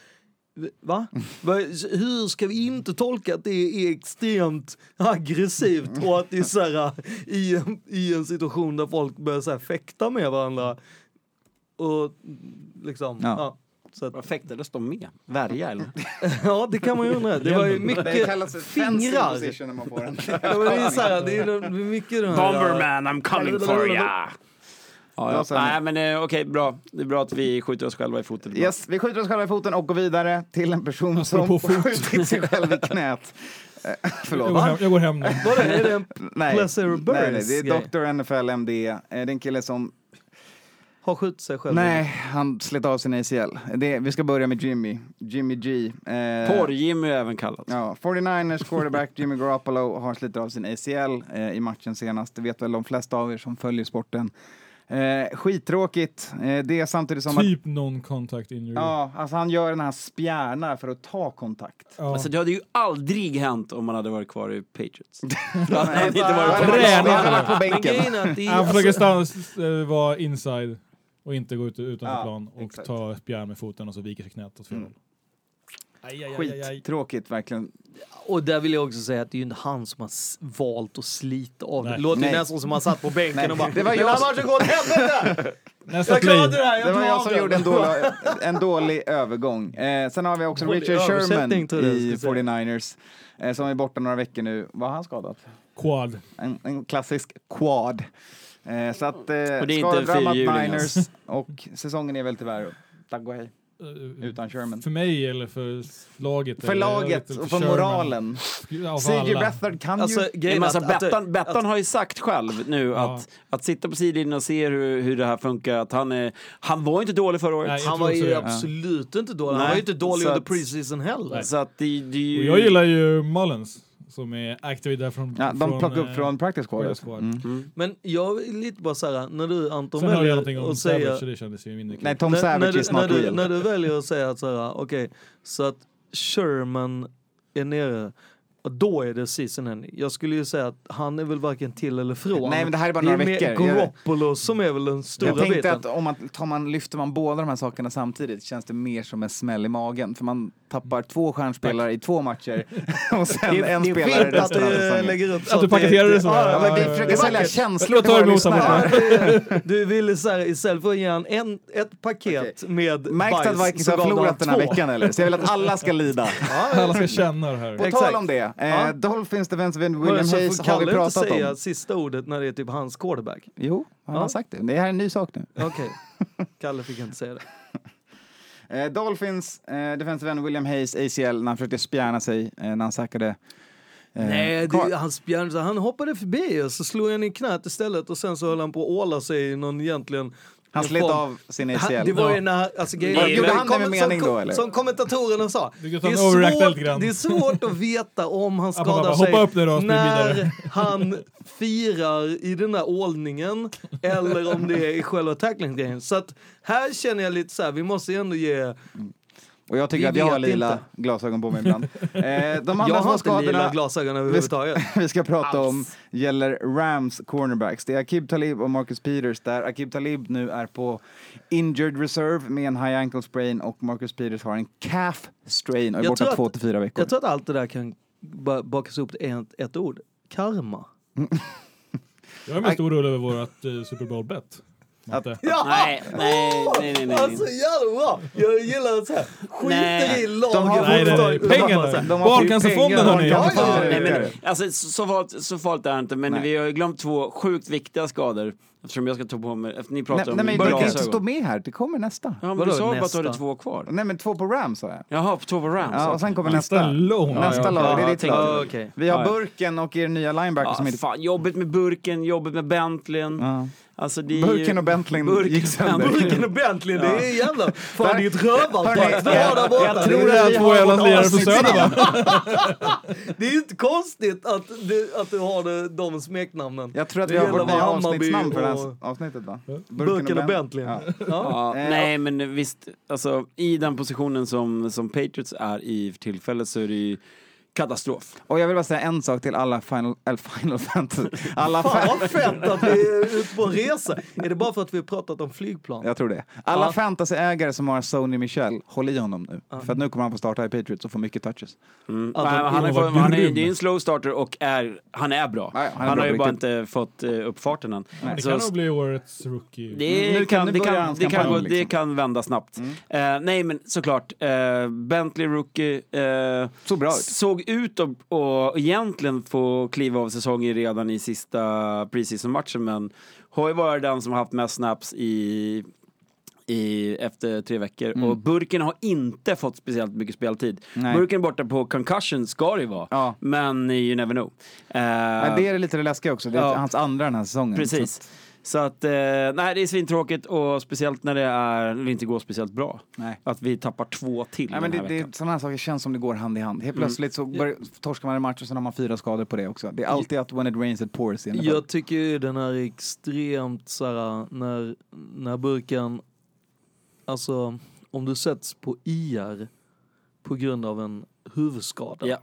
Va? Hur ska vi inte tolka att det är extremt aggressivt och att det är så här, i, en, i en situation där folk börjar så här, fäkta med varandra. Och liksom, Ja. ja. Så att, Vad fäktades de med? Värja eller? ja, det kan man ju undra. Det var ju mycket fingrar. när man får en. Ja, men det är så här, det är mycket den här... Bomberman, I'm coming for ya! Ja, Ja, Nej men eh, okej, bra. Det är bra att vi skjuter oss själva i foten. Yes, vi skjuter oss själva i foten och går vidare till en person som skjutit sig själv i knät. Eh, Jag Förlåt. går, hem, jag går hem nu. Vadå, är det en Nej. Pleasure Burns nej, nej, det är Dr. NFL MD. Eh, Det är en kille som, har skjutit sig själv? nej, han slet av sin ACL. Det, vi ska börja med Jimmy, Jimmy G. Eh, Porr-Jimmy även kallat. Ja, 49ers quarterback Jimmy Garoppolo har slitit av sin ACL eh, i matchen senast. Det vet väl de flesta av er som följer sporten. Eh, skittråkigt. Eh, det är samtidigt som att... Typ non-contact injury. Ja, alltså han gör den här spjärnar för att ta kontakt. Ja. Alltså det hade ju aldrig hänt om man hade varit kvar i Patriots. Han hade inte varit han på träning. varit- han hade varit på Men bänken. grejen är att det är... Han försöker Alltså, stanna, äh, vara inside och inte gå ut utanför Ja, plan och exakt. ta spjärn med foten och så viker sig knät åt fel Mm. håll. Skittråkigt verkligen. och där vill jag också säga att det är ju inte han som har valt att slita av det. Låter ju Nej. nästan som han satt på bänken Nej, och bara det var "Den jag som- matchen går åt helvete! Nästa Jag klarade det här, jag Det var jag som den." gjorde en dålig, en dålig övergång. Eh, sen har vi också Dålig Richard Sherman i du skulle 49ers. Eh, som är borta några veckor nu. Var han skadad? Quad. En, en klassisk quad. Eh, så att eh, Och det är inte. Niners och säsongen är väl tyvärr tack och hej. Eh, Utan Sherman. För mig eller för laget? För eller- laget eller och för Sherman? moralen. Ja, för CJ alla. Beathard kan Alltså, ju... alltså, att- att- Bettan, Bettan har ju sagt själv nu Ja. att, att sitta på sidlinjen och se hur, hur det här funkar, att han är, han var ju inte dålig förra året. Nej, Han var ju det. absolut inte dålig. Han Nej, var ju inte dålig så under att- preseason heller. Så att det, det ju... Och jag gillar ju Mullins som är aktiv där från... Ja, de plockade upp eh, från practice squad. practice squad. Mm. Men jag är lite bara såhär, när du Anton Sen hörde jag väljer någonting om att Savage säga... så det kändes ju mindre kul. Nej, Tom när, Savage när, när, not du, real. när du väljer att säga att såhär, okej, så att Sherman är nere, och då är det season ending. Jag skulle ju säga att han är väl varken till eller från. Nej, men det här är bara det är några mer veckor. Jag- Garoppolo som är väl den stora Jag tänkte biten. att om man, tar man, lyfter man båda de här sakerna samtidigt känns det mer som en smäll i magen. För man tappar två stjärnspelare i två matcher och sen det, en det är spelare att resten av du säsongen. lägger upp Att du paketerar det så. Ja, vi ja, försöker ja. sälja känslor Jag till tar våra emot samma. Du ville så här, istället för att ge han en, ett paket med Märks det att bajs, Vikings har förlorat den här två. veckan eller? Så jag vill att alla ska lida. Alla ska känna det här. På tal om det, eh, Ja. Dolphins defensive end William Hayes har vi Kalle inte pratat säga om. sista ordet när det är typ hans quarterback. Jo, han Ja. har sagt det. Det här är en ny sak nu. Okej, Kalle fick inte säga det. Eh, Dolphins eh, defensive end William Hayes ACL när han försökte spjärna sig eh, när han sackade. Eh, Nej, det, han, spjärn, han hoppade förbi och så slog han i knät istället och sen så höll han på att åla sig i någon egentligen... han slet form- av sin ACL. Han, det var ju när, alltså grejen gjorde som han det med mening då, eller? Som kommentatorerna sa. Det är, svårt, det är svårt att veta om han skadar sig när han firar i den där ålningen eller om det är i själva tacklingsgrejen. Så att här känner jag lite så här, vi måste ändå ge... Och jag tycker Vi att jag har lila inte. glasögon på mig ibland. Eh, de andra Jag har inte lila glasögon överhuvudtaget. vi ska prata om gäller Rams cornerbacks. Det är Akib Talib och Marcus Peters där Akib Talib nu är på injured reserve med en high ankle sprain och Marcus Peters har en calf strain och är Jag borta två till fyra veckor. Jag tror att allt det där kan ba- bakas upp till ett, ett ord. Karma. Jag är mest orolig över vårt uh, Super Bowl-bet. Matte. Ja! Nej, nej, nej, nej, nej. Alltså jävla bra! Jag gillar att säga skiter Nej. i laget. De har- Nej, nej, nej. Pengarna. Barncancerfonden hörni. Ja, ja, ja. Nej, men, alltså, så, farligt, så farligt är det inte, men Nej. vi har ju glömt två sjukt viktiga skador. Eftersom jag ska ta på mig, efter ni Nej, pratar nej om men du kan inte stå med här, det kommer nästa. Ja, men Vadå du sa bara att du hade två kvar. Nej men två på Rams sa jag. Jaha, på två på Rams. Ja, och sen kommer Nästa nästa. lång. Nästa Ja, lag, det är ditt lag. Vi har Ja, ja. Burken och er nya linebacker som Ja, inte... fan, jobbet med burken, jobbet med Bentleyn. Alltså, det är Burken ju... och Bentleyn Burken gick sönder. Bentley. Burken och Bentley, det är jävla... Fan det är ett Hörni, rövarpack du har där borta. jag Det tror är- att vi två har jävla lirare på Söder va? Det är ju inte konstigt att du, att du har det, de smeknamnen. Jag tror att Det vi har vårt nya avsnittsnamn för det här avsnittet va? Burken och Bentley. Ja. Ja. Ja, Eh, nej, men visst, alltså, i den positionen som, som Patriots är i för tillfället så är det ju katastrof. Och jag vill bara säga en sak till alla Final, final Fantasy. Alla Fan vad fett att vi är ute på en resa. Är det bara för att vi har pratat om flygplan? jag tror det. Alla Ja. fantasyägare som har Sony Michel, håll i honom nu. För att nu kommer han få starta i Patriots och få mycket touches. Mm. Att Nej, han, är, han är, det är en slow starter och är, han är bra. Ja, ja, han är han bra har ju bara inte fått uh, upp farten än. Det kan nog bli årets rookie. Det, Nu kan- det, kan, det, kan liksom. det kan vända snabbt. Eh, nej men såklart, uh, Bentley Rookie eh, Så bra ut. såg ut att och egentligen få kliva av säsongen redan i sista preseason-matchen men har ju varit den som har haft mest snaps i i, efter tre veckor. Mm. Och Burken har inte fått speciellt mycket speltid. Nej. Burken är borta på concussion, ska det ju vara. Ja. Men you never know. Eh, Men det är lite det läskiga också. Det är Ja. hans andra den här säsongen. Precis. Så att, eh, nej det är svintråkigt och speciellt när det är, när det inte går speciellt bra. Nej. Att vi tappar två till Nej, men den det, här det, veckan. sådana här saker känns som det går hand i hand. Helt plötsligt så börjar, torskar man en match och sen har man fyra skador på det också. Det är alltid att when it rains it pours i. Jag tycker ju den är extremt såhär, när, när burken, alltså om du sätts på IR på grund av en huvudskada, Ja.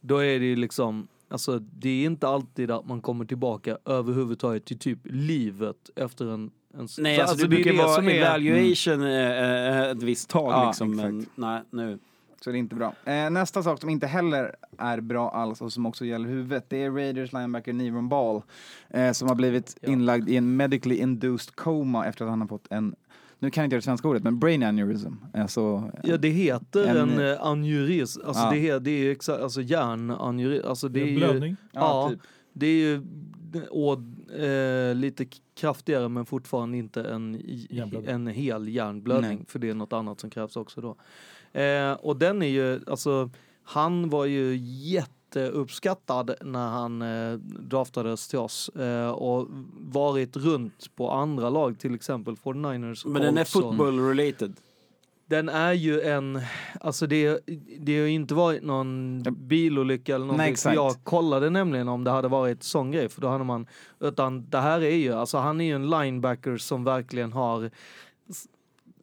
då är det ju liksom, alltså det är inte alltid att man kommer tillbaka överhuvudtaget till typ livet efter en, en Nej, så- alltså, det brukar vara som är- evaluation eh, eh, ett visst tag Ja, liksom. Men nej, nu. Så det är inte bra. Eh, nästa sak som inte heller är bra alls och som också gäller huvudet, det är Raiders linebacker Nevon Ball eh, som har blivit Ja. inlagd i en medically induced coma efter att han har fått en, nu kan jag inte göra det svenska ordet, men brain aneurysm. Alltså, Ja det heter En- en, en aneurism, alltså Ja. det, det är ju exakt, alltså hjärnaneurism, alltså det är ju, Blödning. ja, ja, typ. det är ju, och eh, lite kraftigare men fortfarande inte en, en hel hjärnblödning. Nej. För det är något annat som krävs också då. Eh, och den är ju, alltså, han var ju jätteuppskattad när han eh, draftades till oss. Eh, och varit runt på andra lag, till exempel 49ers. Men den är football related. den är ju en, alltså det, det har ju inte varit någon bilolycka eller någonting. Nej, exakt. jag kollade nämligen om det hade varit sån grej, för då hade man, utan det här är ju, alltså han är ju en linebacker som verkligen har,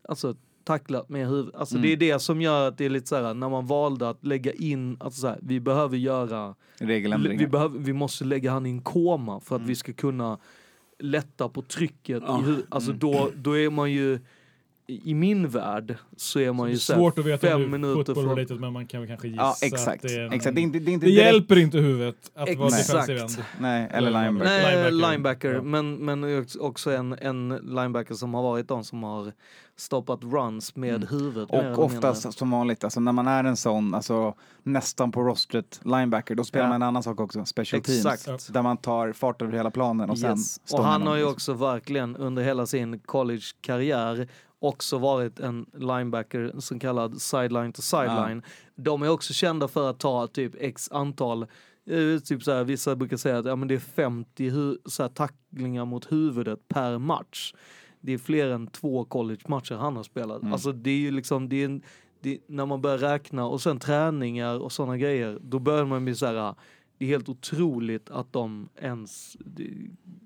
alltså tacklat med huvudet. Alltså Mm. det är det som gör att det är lite så här, när man valde att lägga in, alltså så här, vi behöver göra, Regeländringar. vi, behöver, vi måste lägga han i en koma för att Mm. vi ska kunna lätta på trycket Ja. i huvudet. Alltså Mm. då, då är man ju, i min värld så är man ju är så här svårt att veta fem minuter från... related men man kan väl kanske gissa Ja, att exakt. det är en, exakt. Det, är inte, det, är inte det direkt- hjälper inte huvudet att vara Exakt. defensive end. Nej, eller Eller linebacker. Nej, Linebacker. linebacker, Ja. men, men också en, en linebacker som har varit de som har stoppat runs med Mm. huvudet. Och oftast som vanligt, alltså när man är en sån, alltså nästan på rostret linebacker, då spelar Ja. man en annan sak också, special teams. Exakt. Där man tar fart över hela planen och sen Yes. står Och han har ju liksom. också verkligen under hela sin college-karriär också varit en linebacker som kallad sideline to sideline. De är också kända för att ta typ x antal eh, Typ så här, vissa brukar säga att ja, men det är 50 hu- så här, tacklingar mot huvudet per match. Det är fler än två college-matcher han har spelat. Mm. Alltså det är ju liksom, det är en, det, när man börjar räkna och sen träningar och sådana grejer, då börjar man bli så här, det är helt otroligt att de ens det,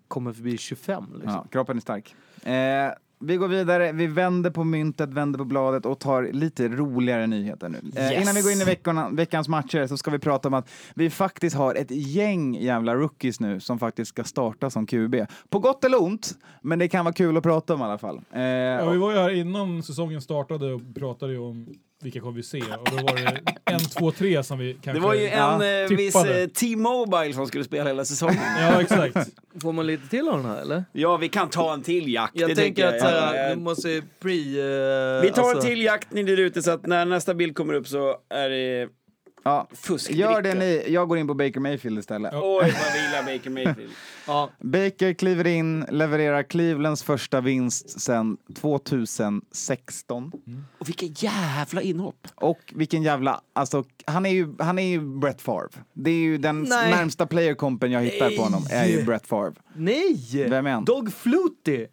kommer förbi 25 liksom. Ja, kroppen är stark. Eh, vi går vidare, vi vänder på myntet, vänder på bladet och tar lite roligare nyheter nu. Eh, Yes. Innan vi går in i veckorna, veckans matcher så ska vi prata om att vi faktiskt har ett gäng jävla rookies nu som faktiskt ska starta som QB. På gott eller ont, men det kan vara kul att prata om i alla fall. Eh, Ja, vi var ju här innan säsongen startade och pratade ju om vilka kommer vi se och då var det en, två, tre som vi kanske... Det var ju en Ja, eh, viss eh, T-Mobile som skulle spela hela säsongen. Ja, exakt. Får man lite till av den här eller? ja, vi kan ta en till jakt. Jag det tänker att så här, Eh, vi måste pre... eh, Vi tar alltså- en till jakt ni där ute så att när nästa bild kommer upp så är det ja, gör det ni, jag går in på Baker Mayfield istället. Ja. Oj, vad vi gillar Baker Mayfield. Ja, Baker kliver in, levererar Clevelands första vinst sedan 2016. Och vilka jävla inhopp. Och vilken jävla, alltså han är ju, han är ju Brett Favre. Det är ju den Nej. närmsta playerkompen jag hittar på honom, är ju Brett Favre. nej! Vem är han? Dog Flutie!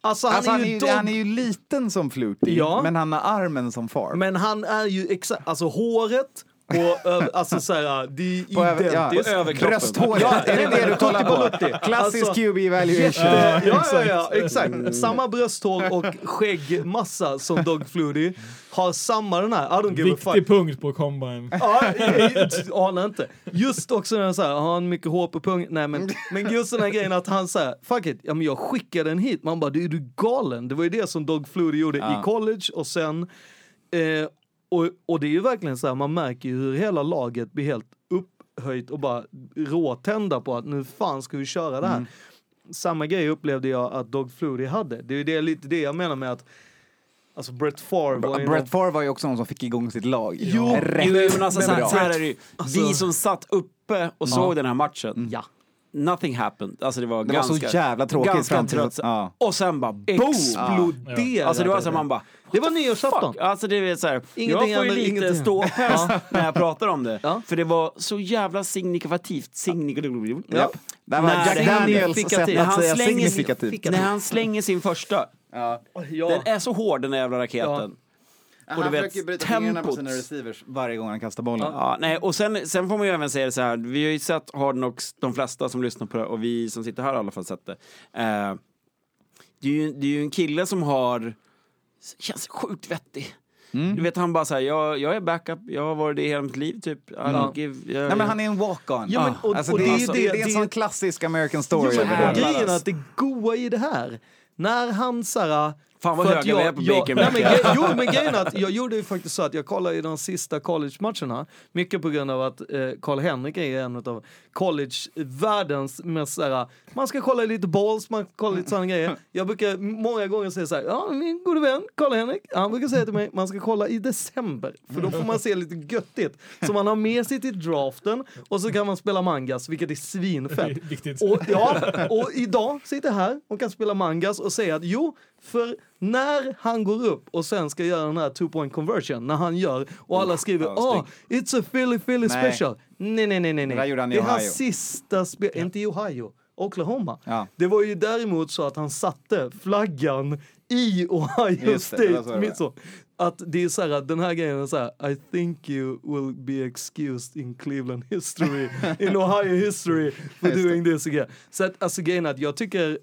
Alltså han Alltså, är han, är ju han är ju liten som Flutie, Ja. men han har armen som Favre. Men han är ju exakt, alltså håret och alltså såhär, det är På över- ja, identiskt. överkroppen. Brösthåret, Ja, är det det du kollar på? Klassisk Alltså, QB evaluation. Jätte, ja, ja, ja, exakt. Samma brösthår och skäggmassa som Dog Flutie. Har samma den här, I don't give a fuck. Viktig punkt på combine. Ja, jag- jag anar inte. Just också när han säger, har han mycket hår på pungen? Nej men, men just den här grejen att han säger, fuck it, ja men jag skickade den hit. Man bara, du är du galen? Det var ju det som Dog Flutie gjorde Ja. i college och sen, eh, och, och det är ju verkligen så här, man märker ju hur hela laget blir helt upphöjt och bara råtända på att nu fan ska vi köra det här. Samma grej upplevde jag att Dog Flutie hade. Det är ju det, lite det jag menar med att Alltså Brett Favre var ju Brett Favre var ju också någon som fick igång sitt lag. Jo, Rätt Jo, men alltså, så, så här är det ju. Alltså- Vi som satt uppe och såg den här matchen, Ja. nothing happened. Alltså det var Det var ganska, så jävla tråkigt ganska trött. ja. Och sen bara boom! Exploderade. Alltså det var så man bara Det var nyårsafton. Fuck. Alltså det är så här, Ingenting jag får ju lite ingenting. ståpäls när jag pratar om det. Ja. För det var så jävla signifikativt. Signifikativt. Ja. Det här var När Jack Daniels sätt När att han säga slänger- signifikativt. När han slänger sin första. Ja. Den är så hård den där jävla raketen. Han du vet, försöker bryta fingrarna på sina receivers varje gång han kastar bollen. Ja, nej, och sen, sen får man ju även säga det så här, vi har ju sett Hard Knocks, de flesta som lyssnar på det, och vi som sitter här har i alla fall sett det. Eh, det, är ju, det är ju en kille som har, känns sjukt vettig. Du vet han bara så här, jag, jag är backup, jag har varit det hela mitt liv typ. Don't give, jag, Nej men han är en walk-on. Ja, men, och, Alltså, och det, det är det. det en sån klassisk American Jo, story. men och hela. grejen är att det goa i det här, när han såhär, Fan vad För höga att jag, vi är på jag, nej, men, Jo, men grejen är att jag gjorde ju faktiskt så att jag kollade i de sista college-matcherna. Mycket på grund av att eh, Karl-Henrik är en av college-världens mest såhär, man ska kolla lite balls, man ska kolla lite sådana grejer. Jag brukar många gånger säga såhär, ja min gode vän Karl-Henrik, han brukar säga till mig, man ska kolla i december. För då får man se lite göttigt. Så man har med sig till draften och så kan man spela mangas, vilket är svinfett. Viktigt. Och, ja, och idag sitter jag här och kan spela mangas och säga att jo, för när han går upp och sen ska göra den här two point conversion, när han gör och alla skriver ja, åh, it's a Philly Philly Nej. special. Nej, nej, nej, nej, Det nej. i Det är hans sista spel, inte i Ohio, Oklahoma. Ja. Det var ju däremot så att han satte flaggan i Ohio Just det, det State. det så. Att det är så här, att den här grejen är så här, I think you will be excused in Cleveland history, in Ohio history for Just det. doing this again. Så att, alltså grejen är att jag tycker,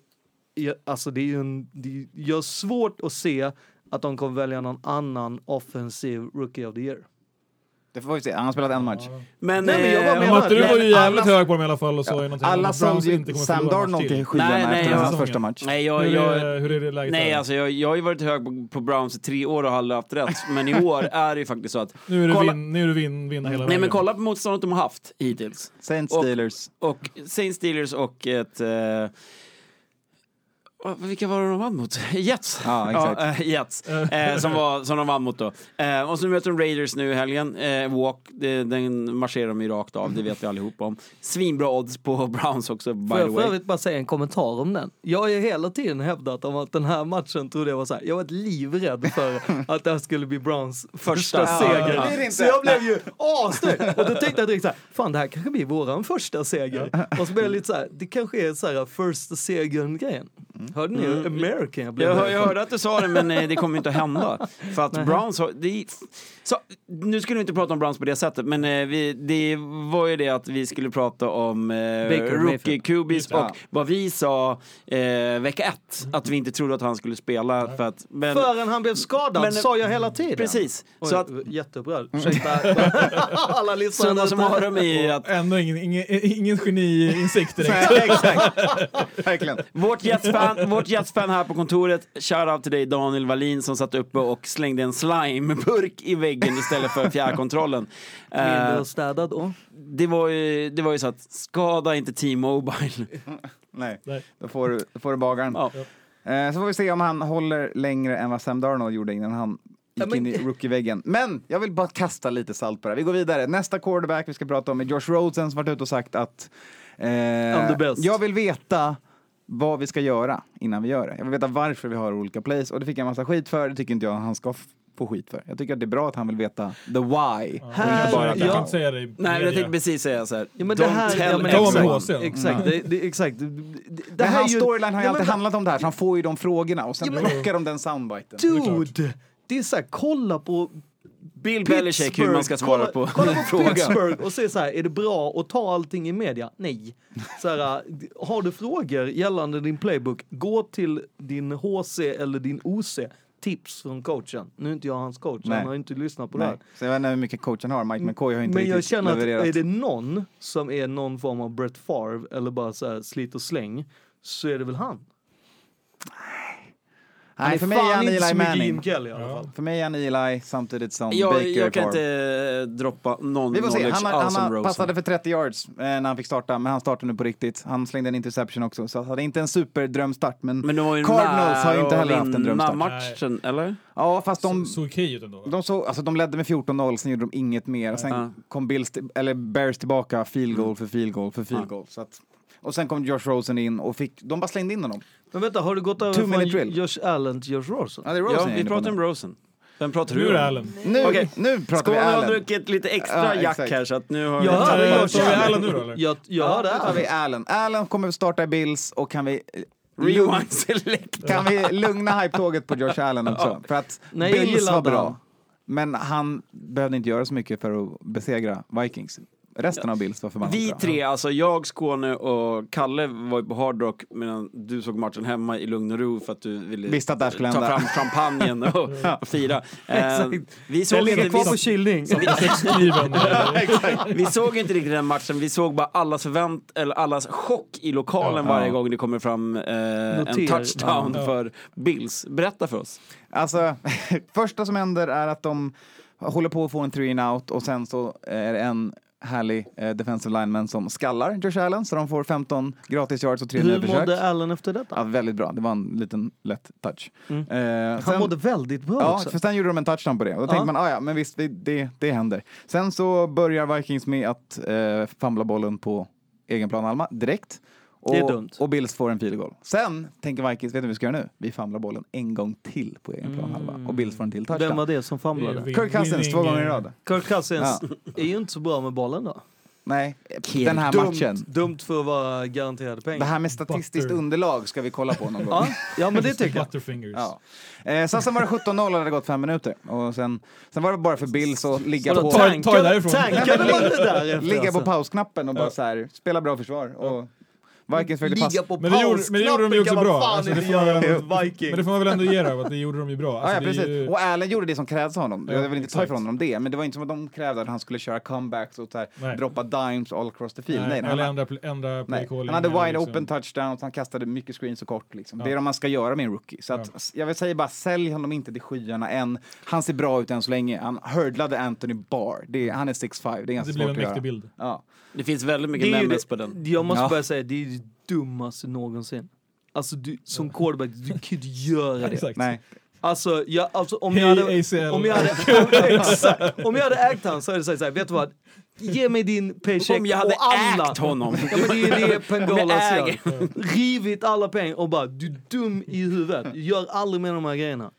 alltså det är ju en, det, har svårt att se att de kommer välja någon annan offensiv rookie of the year. Det får vi se. Han har spelat en match. Men, Nej, men jag bara eh, menar- Matte, du var ju jävligt alla- hög på dem i alla fall och sa ju någonting Alla sålde inte kommer Sam Darnold till skyarna Nej, nej, efter hans första match. Nej, jag, Hur jag, är, hur är det läget nej där? alltså jag, jag har ju varit hög på, på Browns i tre år och aldrig haft rätt. Men i år är det ju faktiskt så att... Nu är du, kolla- vin, nu är du vin, vinna hela Nej vägen. men kolla på motståndet de har haft hittills. Saints Och- Steelers. Och Saints Steelers och ett... Eh, vilka var det de vann mot? Jets. Ja, exakt. Ja, eh, Jets. Eh, som, var, som de vann mot då. Eh, och så möter de Raiders nu i helgen. Eh, walk, det, den marscherar de ju rakt av, det vet vi allihop om. Svinbra odds på Browns också, by Får the jag för övrigt bara säga en kommentar om den? Jag har ju hela tiden hävdat om att den här matchen trodde jag var så här. Jag var livrädd för att det här skulle bli Browns första, Första. seger. Ja, det är det inte. Så jag blev ju asnöjd. Och då tänkte jag direkt så här, fan det här kanske blir våran första seger. Och så blev jag lite så här, det kanske är så här första segern grejen. Hörde ni hur American jag? Jag, jag hörde att du sa det, men eh, det kommer inte att hända. För att Browns har... Det, så, nu skulle vi inte prata om Browns på det sättet, men eh, vi, det var ju det att vi skulle prata om eh, Baker rookie Mayfield. QBs Ja. och vad vi sa eh, vecka ett, att vi inte trodde att han skulle spela. För att, men, Förrän han blev skadad Men- sa jag hela tiden. Precis. Oj, Så att Jättebra. Ursäkta alla lyssnare. summa summarum är att Ändå ingen, ingen, ingen geniinsikt direkt. Nej, exakt. Verkligen. Vårt Jets-fan vårt Jets-fan här på kontoret, shoutout till dig Daniel Wallin som satt uppe och slängde en slimeburk i väggen istället för fjärrkontrollen. Mindre Eh, städad då. det, var ju, det var ju så att skada inte T-Mobile. Nej, Nej. då får du, då får du bagaren. Ja. Eh, så får vi se om han håller längre än vad Sam Darnold gjorde innan han gick in i rookie-väggen. Men jag vill bara kasta lite salt på det här. Vi går vidare. Nästa quarterback vi ska prata om är Josh Rosen som varit ute och sagt att eh, jag vill veta vad vi ska göra innan vi gör det. Jag vill veta varför vi har olika plays och det fick jag en massa skit för. Det tycker inte jag han ska få skit för. Jag tycker att det är bra att han vill veta the why. Här- inte bara jag kan ja. inte säga det i Nej, jag tänkte precis säga så här. Ja, men Don't det här, tell ja, men. Exakt, det, det, exakt. Det, det här är hans ju- storyline har ju Ja, alltid men- handlat om det här, så han får ju de frågorna och sen Ja, men- plockar de den soundbiten. Dude! Det är så här, kolla på Bill Belichick hur man ska svara kolla, på kolla på frågan. Pittsburgh och se så här, är det bra att ta allting i media? Nej. Så här, har du frågor gällande din playbook, gå till din HC eller din OC. Tips från coachen. Nu är inte jag hans coach, Nej. han har inte lyssnat på det Nej. här. Så jag vet inte hur mycket coachen har. Mike McCoy har inte Men jag känner att levererat. är det någon som är någon form av Brett Favre eller bara så slit och släng så är det väl han. Han Nej, är för mig är han Eli Manning. Jim Kelly i alla fall. För mig är han Eli samtidigt som Jag, Baker jag kan inte eh, droppa någon Vi får se. Han, han Rosen. passade för 30 yards eh, när han fick starta, men han startade nu på riktigt. Han slängde en interception också, så det är inte en superdrömstart. Men, Men Cardinals har ju inte heller haft en drömstart. matchen, eller? Ja, fast de, Så okej ut ändå. de, så, alltså, de ledde med 14-0, sen gjorde de inget mer. Sen Ja. kom Bills, eller Bears tillbaka, field goal för field goal för field Ja. goal. Så att, och sen kom Josh Rosen in och fick, de bara slängde in honom. Men vänta, har du gått över Two från drill. Josh Allen till Josh Rosen? Ja, det är Rosen Ja, jag är vi inne på pratar nu. om Rosen. Vem pratar Nu du är det om? Allen. Nu, Okej. nu pratar Skåne vi har Allen. druckit lite extra Ja, jack exakt. här så att nu har Jag hörde Tar Josh vi Allen. Nu då eller? Jag, jag Ja, hörde nu tar vi Allen. Allen. Allen kommer starta i Bills och kan vi Rewind select. Kan vi lugna hype-tåget på Josh Allen också? För att Nej, jag Bills gillar var inte bra. han. Men han behövde inte göra så mycket för att besegra Vikings. Resten av Bills var förbannat Vi bra. tre, alltså jag, Skåne och Kalle var ju på Hard Rock medan du såg matchen hemma i lugn och ro för att du ville Visste att det här skulle ta hända. fram champagnen och, och fira. Eh, vi, såg ligger inte, kvar på vi, kylning. Skriven. vi såg inte riktigt den matchen, vi såg bara allas förvänt eller allas chock i lokalen Ja. varje gång det kommer fram eh, en Noter. touchdown Ja. för Bills. Berätta för oss. Alltså, första som händer är att de håller på att få en three and out och sen så är det en härlig eh, defensive lineman som skallar Josh Allen så de får 15 gratis yards och tre nya Hur försök. mådde Allen efter detta? Ja, väldigt bra. Det var en liten lätt touch. Mm. Eh, Han sen- mådde väldigt bra Ja, också. för sen gjorde de en touchdown på det. Och då tänkte man, ah, ja, men visst, det, det, det händer. Sen så börjar Vikings med att eh, famla bollen på egen plan Alma direkt. Och, Det är dumt. och Bills får en field goal. Sen tänker Vikings, vet du vad vi ska göra nu? Vi famlar bollen en gång till på egen plan halva. Och Bills får en till Vem touchdown. var det som famlade? Det Kirk Cousins två gånger i rad. Kirk Cousins är ju inte så bra med bollen då. Nej, Kirk. den här Dumt, matchen. dumt för att vara garanterade Det pengar. här med statistiskt Butter. underlag ska vi kolla på någon gång. Ja, ja men det tycker jag. Butterfingers. Ja. Eh, sen, sen var det 17-0 och det hade gått fem minuter. Och sen, sen var det bara för Bills att ligga på... ta- ta det därifrån. Tankade man det där efter Ligga på alltså? pausknappen och bara så här, spela bra försvar. Och Vikings försökte passa. Ligga på Men det gjorde- men det gjorde de ju också bra. Alltså, det får göra Vikings. Men det får man väl ändå ge dem, att det gjorde de ju bra. Ja, Alltså, ja, det är precis. ju- Och Allen gjorde det som krävdes av honom. Ja, jag vill inte ta exakt. ifrån honom det, men det var inte som att de krävde att han skulle köra comebacks och så här, Nej. droppa dimes all across the field. Nej, Nej, han, eller ändra, pl- ändra nej. han hade wide liksom- open touchdowns, han kastade mycket screens och kort. Liksom. Ja. Det är det man ska göra med en rookie. Så att, jag vill säga bara, sälj honom inte till skyarna än. Han ser bra ut än så länge. Han hurdlade Anthony Barr. Det är, han är 6'5, det är ganska Det blev svårt en att mäktig göra. bild. Ja. Det finns väldigt mycket Det är ju memes det- på den. Jag måste Ja. bara säga, det är det dummaste någonsin. Alltså du, som quarterback, du kan ju inte göra det. Exakt. Nej. Alltså, jag, alltså om, jag hade, om, jag hade, exakt, om jag hade ägt han så hade jag sagt såhär, vet du vad? Ge mig din paycheck Om jag hade och alla. ägt honom. Ja men det är det Pengalas jag gör. Rivit alla pengar och bara, du är dum i huvudet. Gör aldrig med de här grejerna.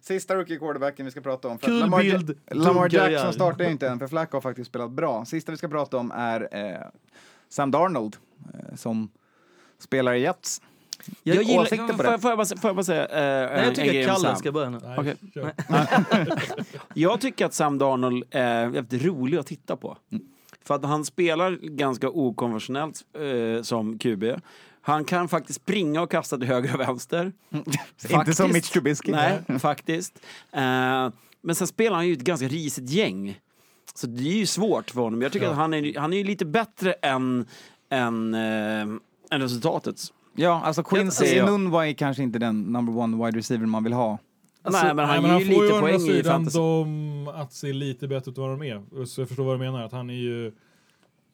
Sista rookie quarterbacken vi ska prata om. För Kul Lamar, bild, Lamar. Jackson startar ju inte än, för Flacco har faktiskt spelat bra. Sista vi ska prata om är eh, Sam Darnold, eh, som spelar i Jets. Jag, Jag gillar, åsikter på får, det? jag- får, jag bara, får jag bara säga eh, nej, jag tycker att Kalle Sam? ska börja nu. Nej, kör. Jag tycker att Sam Darnold är jävligt rolig att titta på. För att han spelar ganska okonventionellt eh, som QB. Han kan faktiskt springa och kasta till höger och vänster. Inte som Mitch Trubisky. Nej, faktiskt. Eh, men sen spelar han ju ett ganska risigt gäng. Så det är ju svårt för honom. Jag tycker Ja. att han är, han är ju lite bättre än, än, eh, än resultatet. Ja, alltså Quincy ser jag. Enunwa är kanske inte den number one wide receiver man vill ha. Nej, men han Nej, men ger ju får lite å andra sidan dem att se lite bättre ut än vad de är. Så jag förstår vad du menar, att han är ju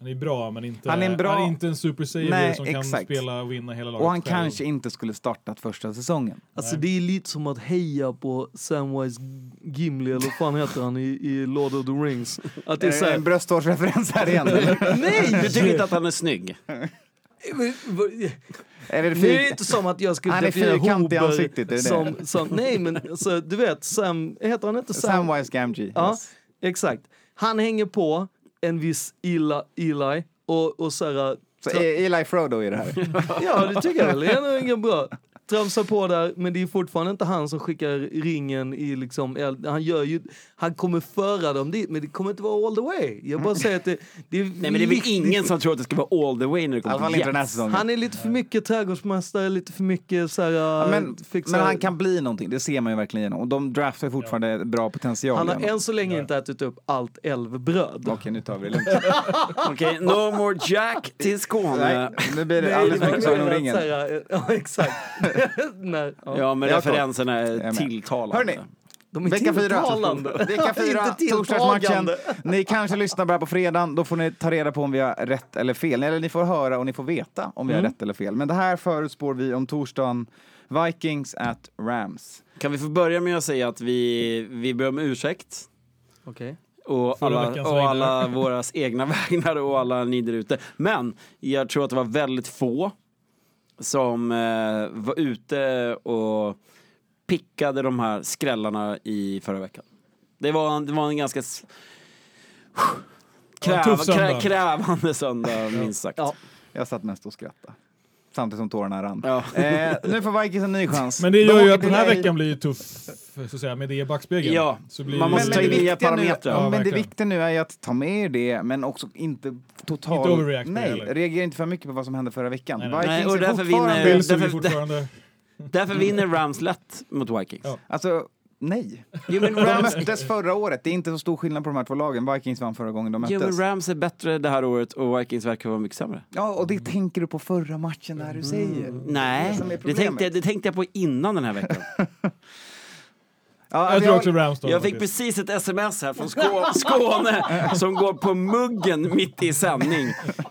han är bra, men inte, Han är en bra- han är inte en super saver Nej, som kan exakt. spela och vinna hela laget Och han själv. kanske inte skulle startat första säsongen. Alltså Nej. det är lite som att heja på Samwise Gimli, eller vad fan heter han i, i Lord of the Rings. Att det är Är det såhär, en brösthårsreferens här igen? nej! Du tycker inte att han är snygg? Är det är det fyr... inte som att jag skulle Han är definiera fyrkantig i Hober ansiktet, är det det? som, som, nej men alltså, du vet, Sam, heter han inte Sam? Samwise Gamgee. Ja, Yes. exakt. Han hänger på en viss Eli, Eli och, och såhär, Så E- Eli Frodo är det här. ja det tycker jag väl, det är nog ingen bra. Tramsar på där, men det är fortfarande inte han som skickar ringen i liksom, eld. han gör ju, han kommer föra dem dit, men det kommer inte vara all the way. Jag bara säger att det, det är Nej men det är väl ingen som tror att det ska vara all the way när det kommer fall till här Jets. Han är lite för mycket trädgårdsmästare, lite för mycket såhär, Ja, men, fixar- men han kan bli någonting, det ser man ju verkligen igenom. Och de draftar fortfarande bra potential. han har än så länge inte ätit upp allt älvbröd. Okej, nu tar vi det lugnt. Okej, no more Jack till Skåne. Nej, nu blir det alldeles för mycket om mer ringen. säga- Ja, exakt. Nej, ja. Ja, men referenserna är tilltalande. Hörni, De är Vecka fyra. tilltalande. Vecka fyra, torsdagsmatchen. Ni kanske lyssnar bara på fredagen, då får ni ta reda på om vi har rätt eller fel. Eller ni får höra och ni får veta om vi har rätt eller fel. Men det här förutspår vi om torsdagen. Vikings at Rams. Kan vi få börja med att säga att vi, vi ber om ursäkt Okej. och Förra alla, och alla våra egna vägnar och alla ni där ute. Men jag tror att det var väldigt få som eh, var ute och pickade de här skrällarna i förra veckan. Det var, en- det var en ganska kräv, tuff söndag. krä, krävande söndag minst sagt. Ja. Jag satt mest och skrattade. Samtidigt som tårarna rann. Ja. Eh, nu får Vikings en ny chans. Men det De gör ju att den här veckan blir ju tuff, så att säga, med det i backspegeln. Ja, så blir man måste Men, ta in det nya parametrar. ja, men det viktiga nu är ju att ta med det, men också inte totalt... Inte overreact Nej, reagera inte för mycket på vad som hände förra veckan. Nej, nej. Vikings Nej, och är därför fortfarande- vinner- är därför- fortfarande... Därför vinner Rams lätt mot Vikings. Ja. Alltså, nej. Jo, men De Rams, möttes förra året. Det är inte så stor skillnad på de här två lagen. Vikings vann förra gången de jo, möttes. men Rams är bättre det här året och Vikings verkar vara mycket sämre. Ja, och det tänker du på förra matchen där du säger. Nej, som är det problemet. tänkte, jag, det tänkte jag på innan den här veckan. Ja, Jag tror också Rams då. Jag fick faktiskt. precis ett sms här från Skå- Skåne som går på muggen mitt i sändning.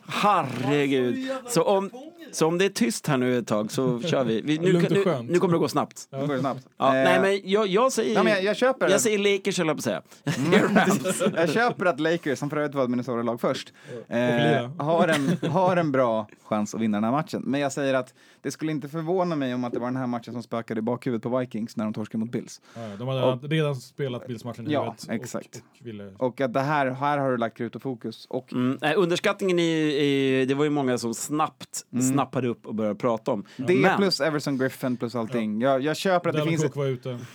Herregud. Så om, så om det är tyst här nu ett tag så kör vi. vi nu, och nu, nu kommer det gå snabbt. Det går snabbt. Ja, Eh, nej, men jag, jag säger... ja, men jag, jag köper det. jag säger Lakers, höll jag på att säga. Jag köper att Lakers, som för övrigt var ett Minnesota-lag först, eh, har, en, har en bra chans att vinna den här matchen. Men jag säger att det skulle inte förvåna mig om att det var den här matchen som spökade i bakhuvudet på Vikings när de torskade mot Bills. Ja, de hade redan spelat Bills-matchen i Ja, huvudet exakt. Och, och ville... Och att det här, här har du lagt krut och fokus. Och Mm, nej, underskattningen i, i... Det var ju många som snabbt snappade upp och började prata om. det Men- plus Everson Griffin plus allting. Jag, jag köper att det finns,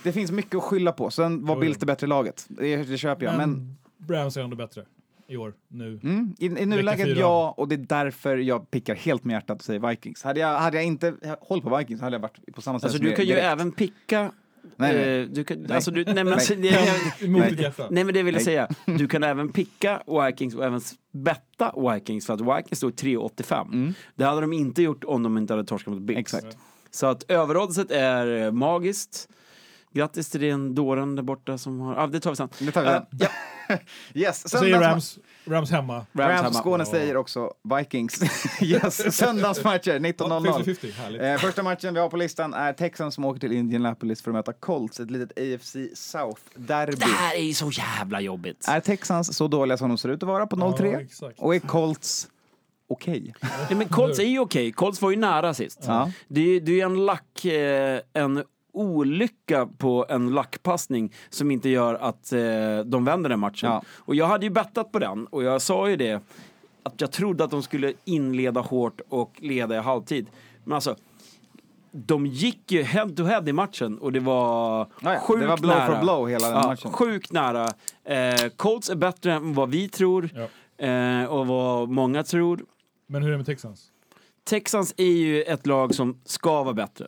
det finns mycket att skylla på. Sen var jo. det bättre laget. Det, det köper jag. Men, Men Rams är ändå bättre i år, nu. Mm, I, I nuläget ja, och det är därför jag pickar helt med hjärtat och säger Vikings. Hade jag, hade jag inte hållit på Vikings hade jag varit på samma sätt Alltså som du kan ju direkt. även picka... Nej, nej. eh, du kan, Nej. Alltså, du, nej, men, alltså, det, Nej. ditt hjärta. nej men det vill jag Nej. säga. Du kan även picka Vikings och även betta Vikings för att Vikings stod 3,85. Det hade de inte gjort om de inte hade torskat mot Bills. Mm. Exakt. Så att överoddset är eh, magiskt. Grattis till den dåren där borta som har... Ja, det tar vi sen. Det tar vi Eh, sen. ja, Yes, Säger söndagsma- Rams, Rams hemma. Rams Rams hemma. Skåne säger också Vikings. yes, söndagsmatcher Ja, 19.00. 50-50, härligt. Eh, första matchen vi har på listan är Texans som åker till Indianapolis för att möta Colts, ett litet AFC South-derby. Det här är ju så jävla jobbigt. Är Texans så dåliga som de ser ut att vara på 0-3? Ja, och är Colts okej? Nej, men Colts är ju okej. Colts var ju nära sist. Ja. Det är ju det är ju en lack, eh, en olycka på en lackpassning som inte gör att eh, de vänder den matchen. Ja. Och jag hade ju bettat på den och jag sa ju det att jag trodde att de skulle inleda hårt och leda i halvtid. Men alltså, de gick ju head to head i matchen och det var Ja, ja. sjukt Det var blow nära. for blow hela den ja, matchen. Sjukt nära. Eh, Colts är bättre än vad vi tror Ja. eh, och vad många tror. Men hur är det med Texans? Texans är ju ett lag som ska vara bättre.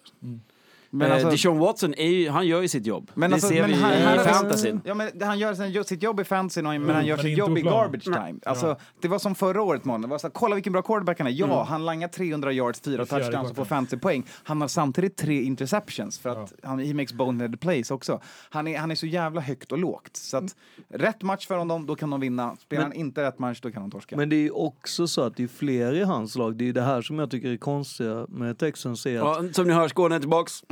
Men eh, alltså- Deshaun Watson, är ju, han gör ju sitt jobb. Men det alltså, ser men vi han- i han- fantasyn. Ja, men han gör sin, sitt jobb i fantasyn, men han gör men sitt jobb i plan. garbage time. Alltså, Det var som förra året, man. Det var så här, kolla vilken bra quarterback han är. Ja, han langar 300 yards, fyra touchdowns och får fantasy-poäng. Han har samtidigt tre interceptions för att han, he makes bonehead plays också. Han är, han är så jävla högt och lågt. Så att rätt match för honom, då kan de vinna. Spelar han inte rätt match, då kan de torska. Men det är ju också så att det är fler i hans lag. Det är det här som jag tycker är konstiga med Texans. Att, Ja, som ni hör, Skåne är tillbaks.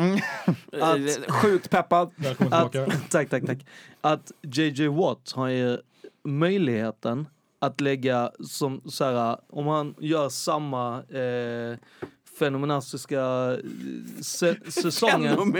Eh, Sjukt peppad. Att, tack, tack, tack. Att JJ Watt har ju möjligheten att lägga som så här, om han gör samma eh, fenomenastiska eh, se, säsongen.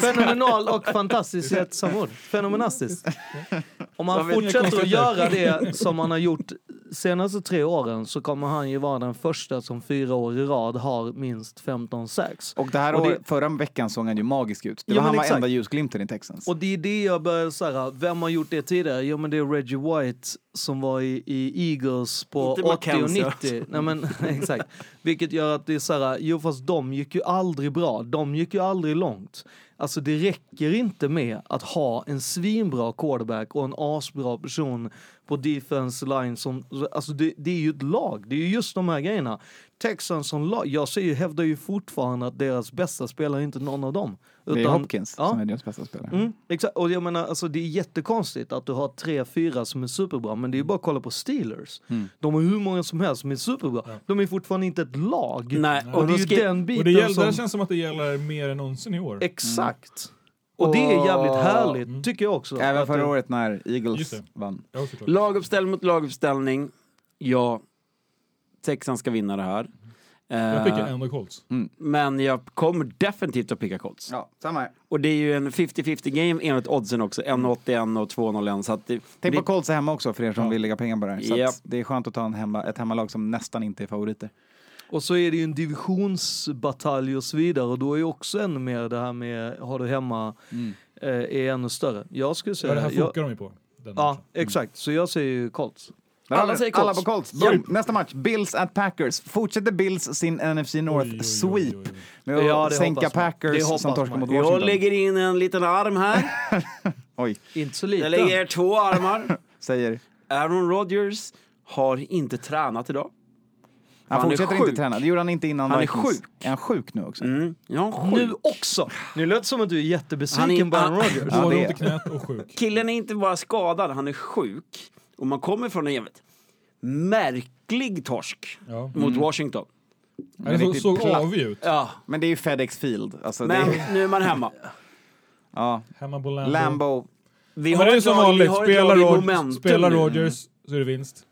Fenomenal och fantastisk i ett samma ord. Fenomenastiskt. Om han fortsätter att göra det som han har gjort senaste tre åren så kommer han ju vara den första som fyra år i rad har minst 15 sax. Och det här Och det- år, förra veckan såg han ju magisk ut. Det Ja, var han var exakt. enda ljusglimten i Texans. Och det är det jag börjar säga, vem har gjort det tidigare? Jo men det är Reggie White som var i, i Eagles på Inte 80 och Mackenzie, 90. Nej men exakt. Vilket gör att det är så här, jo fast de gick ju aldrig bra, de gick ju aldrig långt. Alltså det räcker inte med att ha en svinbra quarterback och en asbra person på defense line som, alltså det, det är ju ett lag, det är ju just de här grejerna. Texans som lag, jag säger, hävdar ju fortfarande att deras bästa spelare är inte någon av dem det är Hopkins ja. som är deras bästa spelare. Mm, exakt, och jag menar alltså det är jättekonstigt att du har tre, fyra som är superbra, men det är ju bara att kolla på Steelers. Mm. De har hur många som helst som är superbra. De är fortfarande inte ett lag. Nej, och och det är ju ska- den biten Och det, gäller, som... det känns som att det gäller mer än någonsin i år. Exakt. Och det är jävligt härligt, tycker jag också. Även förra det- året när Eagles vann. Ja. Laguppställning mot laguppställning. Ja, Texan ska vinna det här. Jag pickar Eh, ändå Colts. men jag kommer definitivt att picka Colts. Ja, samma här. Och det är ju en 50-50 game enligt oddsen också. 1,81 och 2,01. Så att det, Tänk det, på Colts hemma också för er som Ja. vill lägga pengar på det här. Så att det är skönt att ta en hemma, ett hemmalag som nästan inte är favoriter. Och så är det ju en divisionsbatalj och så vidare och då är ju också ännu mer det här med har du hemma eh, är ännu större. Jag skulle Ja, säga... det här jag, fokar de ju på. Den ja, matchen. exakt. Så jag säger ju Colts. Alla säger alla Colts. på Colts. Boom. Nästa match, Bills at Packers. Fortsätter Bills sin NFC North Oj, oj, oj, sweep oj, oj. med att Ja, sänka. Packers som torskar mot Jag Washington. lägger in en liten arm här. Oj, Inte så Jag lite. lägger två armar. säger... Aaron Rodgers har inte tränat idag. Han, Han fortsätter inte träna. Det gjorde han inte innan Han är sjuk. Är han sjuk nu också? Mm. Ja, Nu sjuk. också! Nu det som att du är jättebesviken på Aaron Rodgers. Ja, det knät och sjuk. Killen är inte bara skadad, han är sjuk. Och man kommer från en jävligt märklig torsk Ja. mot Washington. Ja, Det såg. Mm. avig ut. Ja, Men det är ju FedEx Field. Alltså, men det är, nu är man hemma. ja. Hemma på Lambo. Lambo. Vi Men det är som vanligt. har Spelar, Rod momentum spelar. Rodgers så är det vinst.